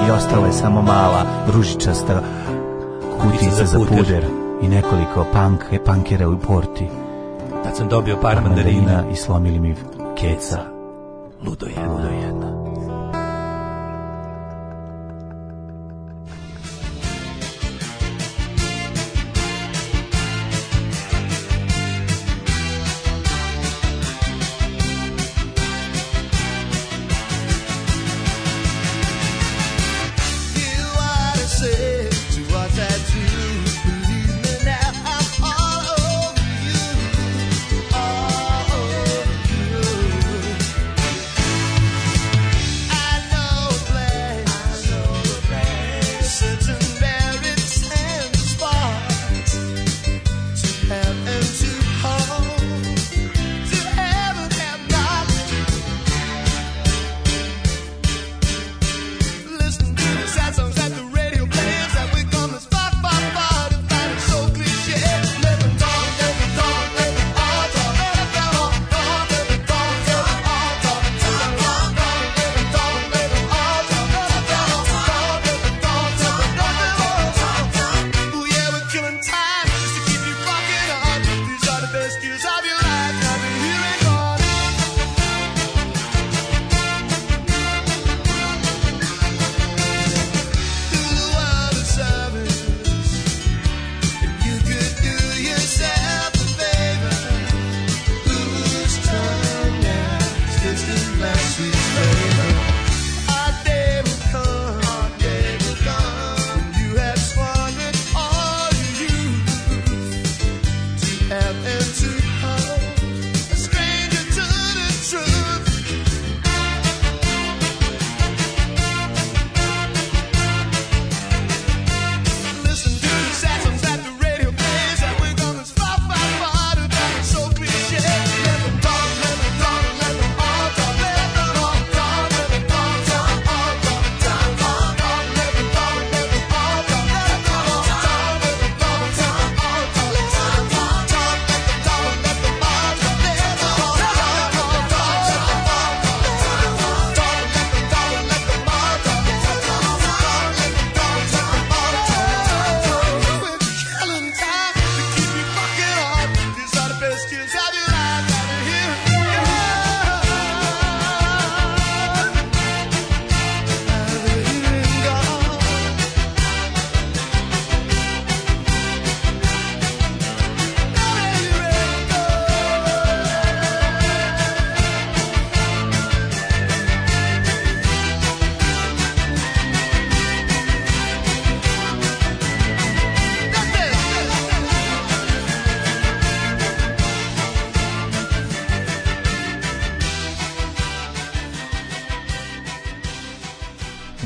I ostala je samo mala, ružičasta kutica za puder i nekoliko punk, punkera u porti. Tad sam dobio par mandarina, mandarina i slomili mi keca. Ludo je. Ludo je.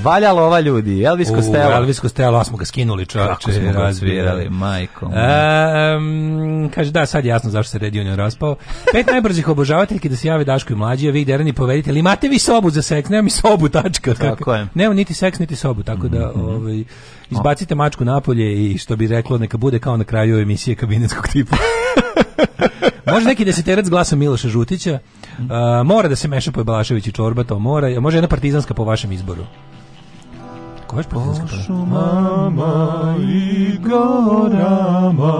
Valjalo ova ljudi, Elvis Costello. Elvis Costello, smo ga skinuli čovječe. razvirali, majko. Um, kaže, da, sad jasno zašto se Red Union raspao. Pet najbrzih obožavateljki da se jave Daško i mlađi, a vi derani povedite, imate vi sobu za seks, nema mi sobu, tačka. Tako je. Nema niti seks, niti sobu, tako da, mm -hmm. ovaj, mhm. izbacite mačku napolje i što bi reklo, neka bude kao na kraju emisije kabinetskog tipa. može neki deseterac glasa Miloša Žutića, uh, mora da se meša po Balašević i Čorba, to mora, može jedna partizanska po vašem izboru. Kako baš predsjedinska pa? O i gorama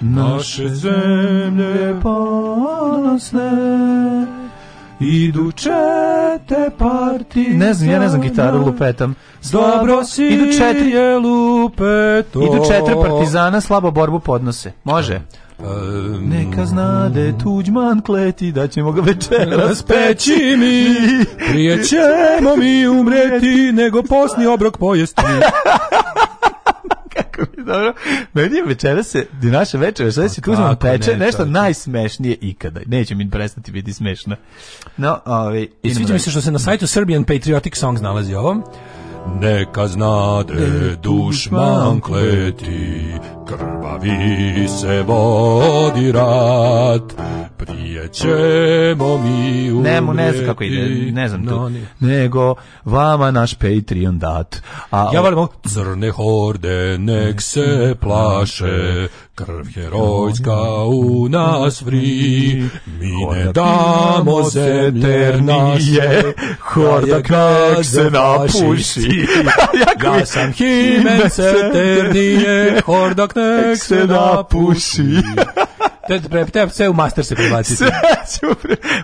Naše zemlje ponosne Idu čete partizane Ne znam, ja ne znam gitaru, lupetam Dobro si idu četiri, je lupeto Idu četiri partizana, slabo borbu podnose Može? Da. Um, Neka znade da tuđman kleti da ćemo ga večeras peći mi Prije ćemo mi umreti nego posni obrok pojesti Kako mi dobro Meni je večera se, naše večera sve se pa tuzman peče ne, Nešto najsmešnije ikada Neće mi prestati biti smešno no, ovi, I sviđa mi se što se na sajtu Serbian Patriotic Songs nalazi ovo Neka znade da dušman e, kleti krvavi se vodi rat prije ćemo mi umreti. Nemo, ne znam kako ide, ne znam tu. No, ne. Nego, vama naš Patreon dat. A, ja volim Crne horde, nek se plaše, krv herojska u nas vri, mi ne damo zemlje naše, horda kak se napuši. ja sam himen se ternije, horda nek, nek se napuši. Te, te, te, sve u master se prebacite.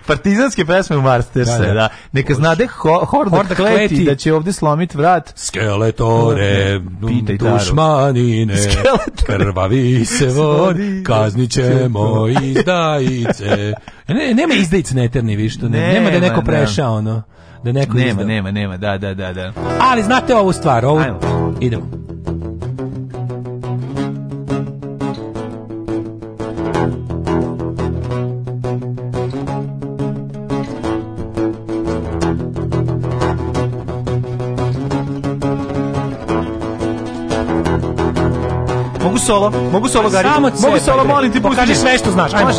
Partizanske pesme u master da, se, da. da. Neka zna da ho, horda, horda kleti, kleti, da će ovdje slomiti vrat. Skeletore, Pitaj dušmanine, Skeletore. krvavi se vod, kaznit ćemo izdajice. Ne, nema izdajice na Eterni, viš to. Ne, nema, nema da je neko da. prešao, ono. Da neko nema, izda. nema, nema, da, da, da, da. Ali znate ovu stvar, ovu... Ajmo. Idemo. solo, mogu solo pa gari. Mogu solo, molim ti, pusti pa sve što znaš. Ajmo.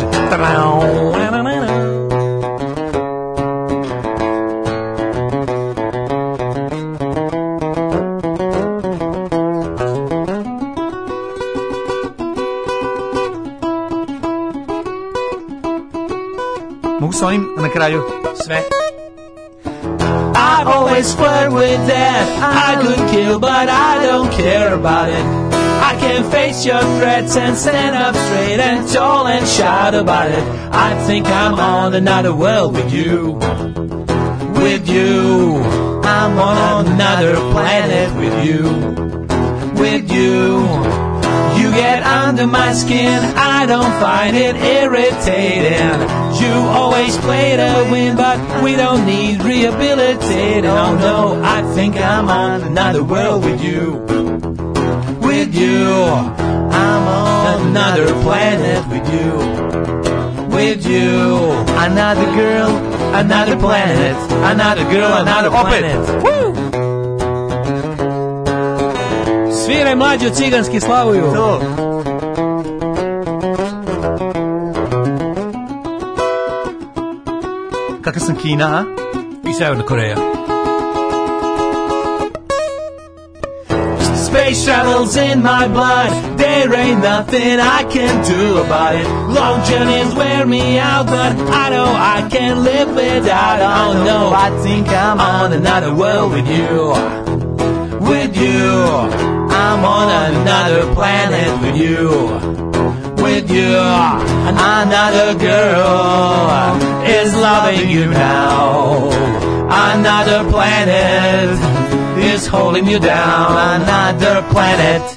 Mogu sa onim na kraju sve. I always flirt with death I could kill but I don't care about it I can face your threats and stand up straight and tall and shout about it. I think I'm on another world with you. With you. I'm on another planet with you. With you. You get under my skin, I don't find it irritating. You always play to win, but we don't need rehabilitating. Oh no, I think I'm on another world with you with you. I'm on another planet with you. With you. Another girl, another planet. Another girl, another planet. Woo! Sviraj mlađu ciganski slavuju. To. Kakva sam Kina, a? I Severna Koreja. Space travels in my blood. There ain't nothing I can do about it. Long journeys wear me out, but I know I can't live without. Oh no, I think I'm on another world with you. With you, I'm on another planet with you with you. Another girl is loving you now. Another planet is holding you down. Another planet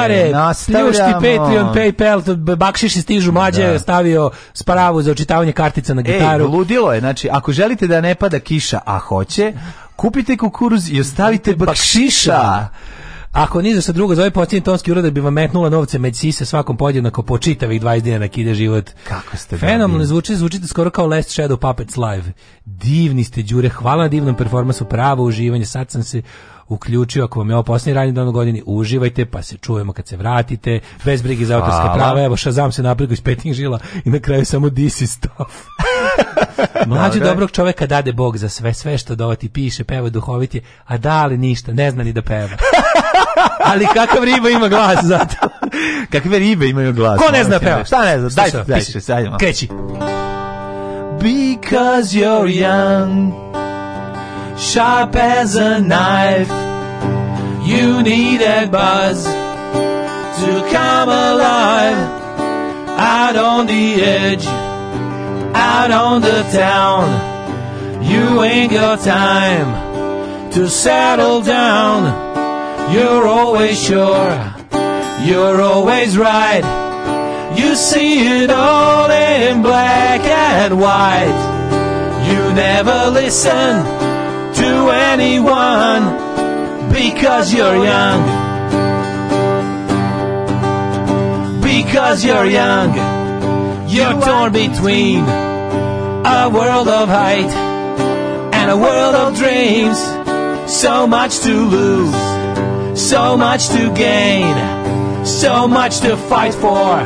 pare, pljušti e, Patreon, Paypal, to bakšiši stižu, mlađe da. stavio spravu za očitavanje kartica na gitaru. Ej, ludilo je, znači, ako želite da ne pada kiša, a hoće, kupite kukuruz i ostavite bakšiša. Ako ni sa druga, drugo zove posljednji tonski urod da bi vam metnula novce među sise svakom podjednako po čitavih 20 dinara ide život. Kako ste Fenomenalno zvuči, zvučite skoro kao Last Shadow Puppets Live. Divni ste, Đure, hvala na divnom performansu, pravo uživanje, sad sam se uključio. Ako vam je ovo posljednji radni dan u godini, uživajte, pa se čujemo kad se vratite. Bez brige za autorska prava, evo Shazam se napreko iz petnih žila i na kraju samo this is stuff. Mlađu okay. dobrog čoveka dade Bog za sve, sve što dovati da piše, peva duhovit je, a da li ništa, ne zna ni da peva. Ali kakav riba ima glas zato. Kakve ribe imaju glas? Ko ne zna peva? Šta ne zna? Daj, daj, daj, daj, daj, daj, daj, daj, sharp as a knife. You need a buzz to come alive. Out on the edge, out on the town. You ain't got time to settle down. You're always sure, you're always right. You see it all in black and white. You never listen to anyone because you're young. Because you're young, you're torn between a world of height and a world of dreams. So much to lose, so much to gain, so much to fight for,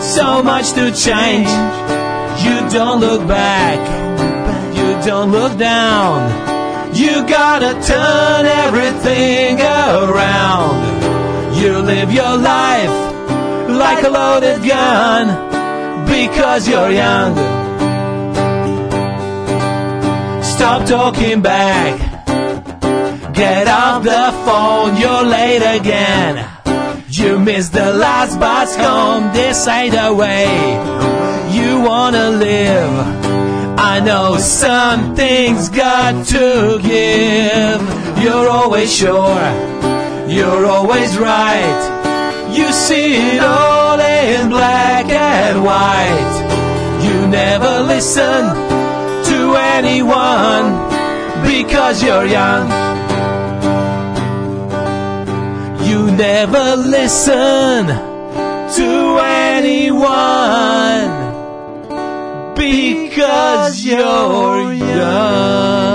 so much to change. You don't look back, you don't look down. You gotta turn everything around. You live your life like a loaded gun because you're young. Stop talking back. Get off the phone, you're late again. You missed the last bus home, this ain't the way you wanna live. I know something's got to give. You're always sure, you're always right. You see it all in black and white. You never listen to anyone because you're young. You never listen to anyone because you're young.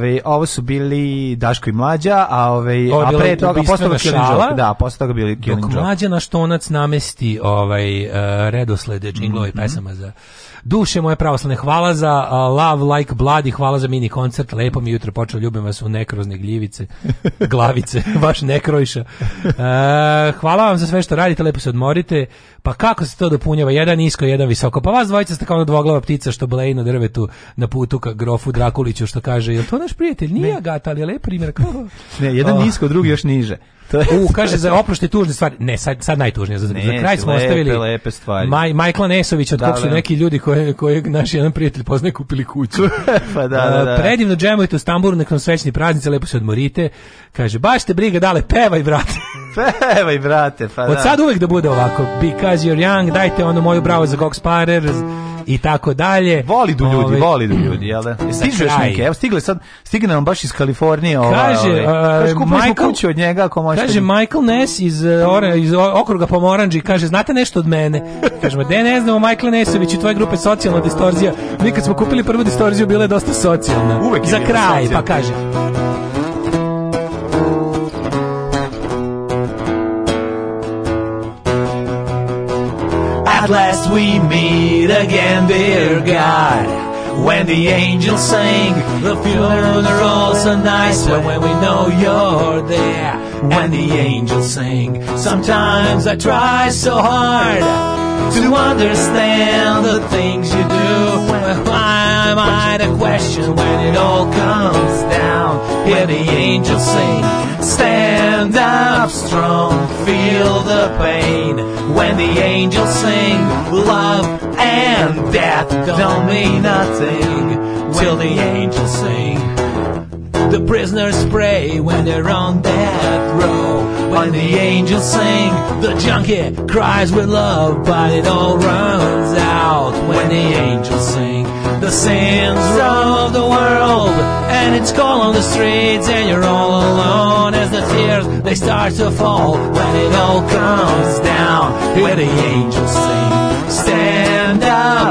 Ove, ovo su bili Daško i Mlađa, a, ove, ovo a pre toga, posle toga Killing Da, posle toga bili Killing Dok Mlađa na štonac namesti ovaj, uh, redoslede džinglova mm -hmm. i mhm. pesama za Duše moje pravoslavne, hvala za uh, Love Like Blood i hvala za mini koncert. Lepo mi jutro počeo, ljubim vas u nekrozne gljivice, glavice, baš nekrojša. Uh, hvala vam za sve što radite, lepo se odmorite. Pa kako se to dopunjava? Jedan nisko, jedan visoko. Pa vas dvojica ste kao ona dvoglava ptica što bleji na drvetu na putu ka grofu Drakuliću što kaže, jel to naš prijatelj? Nije Agata, ali je lep primjer. Kao... ne, jedan nisko, drugi još niže. U, kaže, za oprošte tužne stvari. Ne, sad, sad najtužnije. Za, ne, za kraj smo lepe, ostavili lepe stvari. Maj, Majkla Nesović, da, su da, da. neki ljudi koje, koje naš jedan prijatelj poznaje kupili kuću. pa da, da, da. Predivno džemujte u Stamburu, na nam praznici, lepo se odmorite. Kaže, baš te briga, dale, pevaj, brate. Pevaj, brate, pa da. Od sad uvek da bude ovako. Because you're young, dajte ono moju bravo za Gox Parer i tako dalje. Voli du ljudi, Ove, ovaj, voli du ljudi, jel da? Stiže još neke, evo stigle sad, stigne nam baš iz Kalifornije. Ova, kaže, ova, kaže Michael, kuću od njega ako možete. Kaže, Michael Ness iz, e, ora, iz okruga Pomoranđi, kaže, znate nešto od mene? kaže, ma, de ne znamo, Michael Nessović i tvoje grupe socijalna distorzija. Mi kad smo kupili prvu distorziju, bila je dosta socijalna. Uvek je Za kraj, pa kaže. last we meet again, dear God. When the angels sing the funerals are nice when, when we know you're there. When the angels sing, sometimes I try so hard to understand the things you do. When I am I to question when it all comes down? Hear the angels sing, stand up strong, feel the pain. When the angels sing, love and death don't mean nothing till the angels sing. The prisoners pray when they're on death row. When the angels sing, the junkie cries with love, but it all runs out when the angels sing. The sins of the world, and it's cold on the streets, and you're all alone as the tears they start to fall. When it all comes down, when the angels sing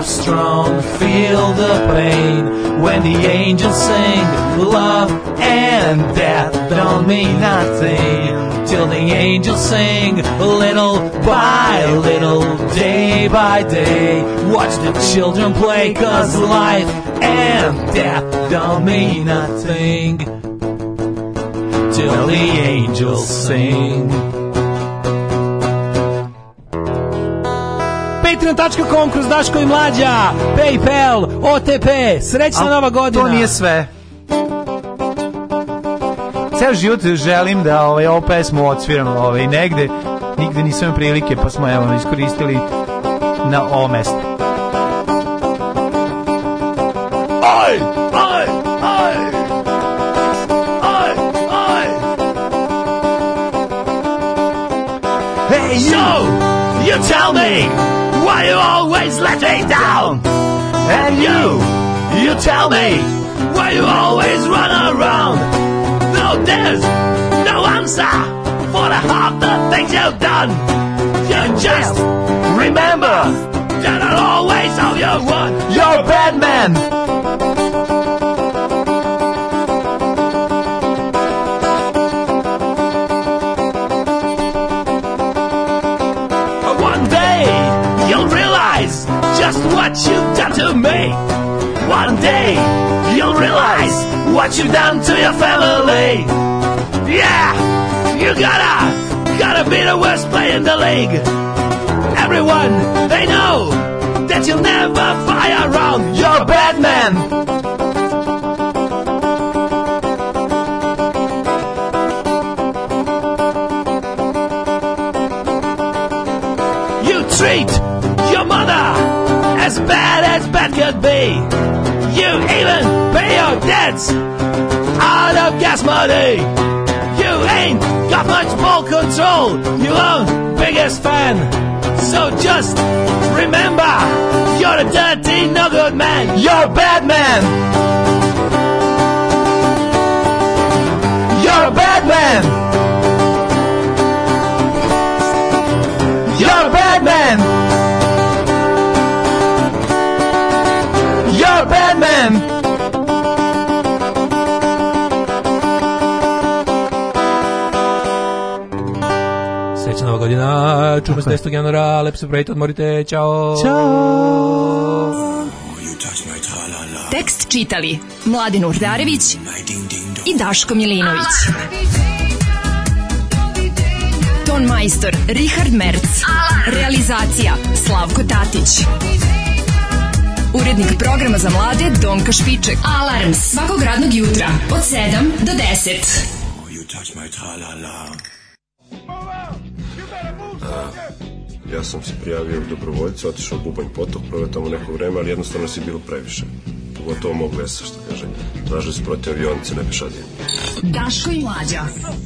strong, feel the pain when the angels sing. Love and death don't mean nothing till the angels sing. Little by little, day by day, watch the children play, cause life and death don't mean nothing till the angels sing. patreon.com kroz Daško i Mlađa, Paypal, OTP, srećna A, nova godina. To nije sve. Ceo život želim da ovaj, ovu pesmu odsviram ovaj, negde. Nigde nisam prilike, pa smo evo, iskoristili na ovo mesto. Aj, aj, aj. Aj, aj. Hey, yo, you tell me. why you always let me down? And you, you tell me, why you always run around? No, there's no answer for the half the things you've done. You just remember that I'll always owe you one. You're a bad man. me. One day you'll realize what you've done to your family. Yeah, you gotta, gotta be the worst player in the league. Everyone, they know that you'll never fire around. You're a bad man. treat your mother as bad as bad could be. You even pay your debts out of gas money. You ain't got much ball control. You own biggest fan. So just remember, you're a dirty, no good man. You're a bad man. You're a bad man. Srećna nova godina, čujemo se 10. januara, lep se brojite, odmorite, čao! Ćao! Tekst čitali Mladin Urdarević i Daško Milinović. Ton majstor, Richard Merc. Realizacija, Slavko Tatić urednik programa za mlade Donka Špiček. Alarms svakog radnog jutra od 7 do 10. Oh, you touch my tra-la-la. Ah, ja sam se prijavio u dobrovoljcu, otišao u Bubanj potok, prvo tamo neko vreme, ali jednostavno si bilo previše. Pogotovo mog vesa, što kaže. Tražili su protiv avionice na pešadinu. Daško i Mlađa.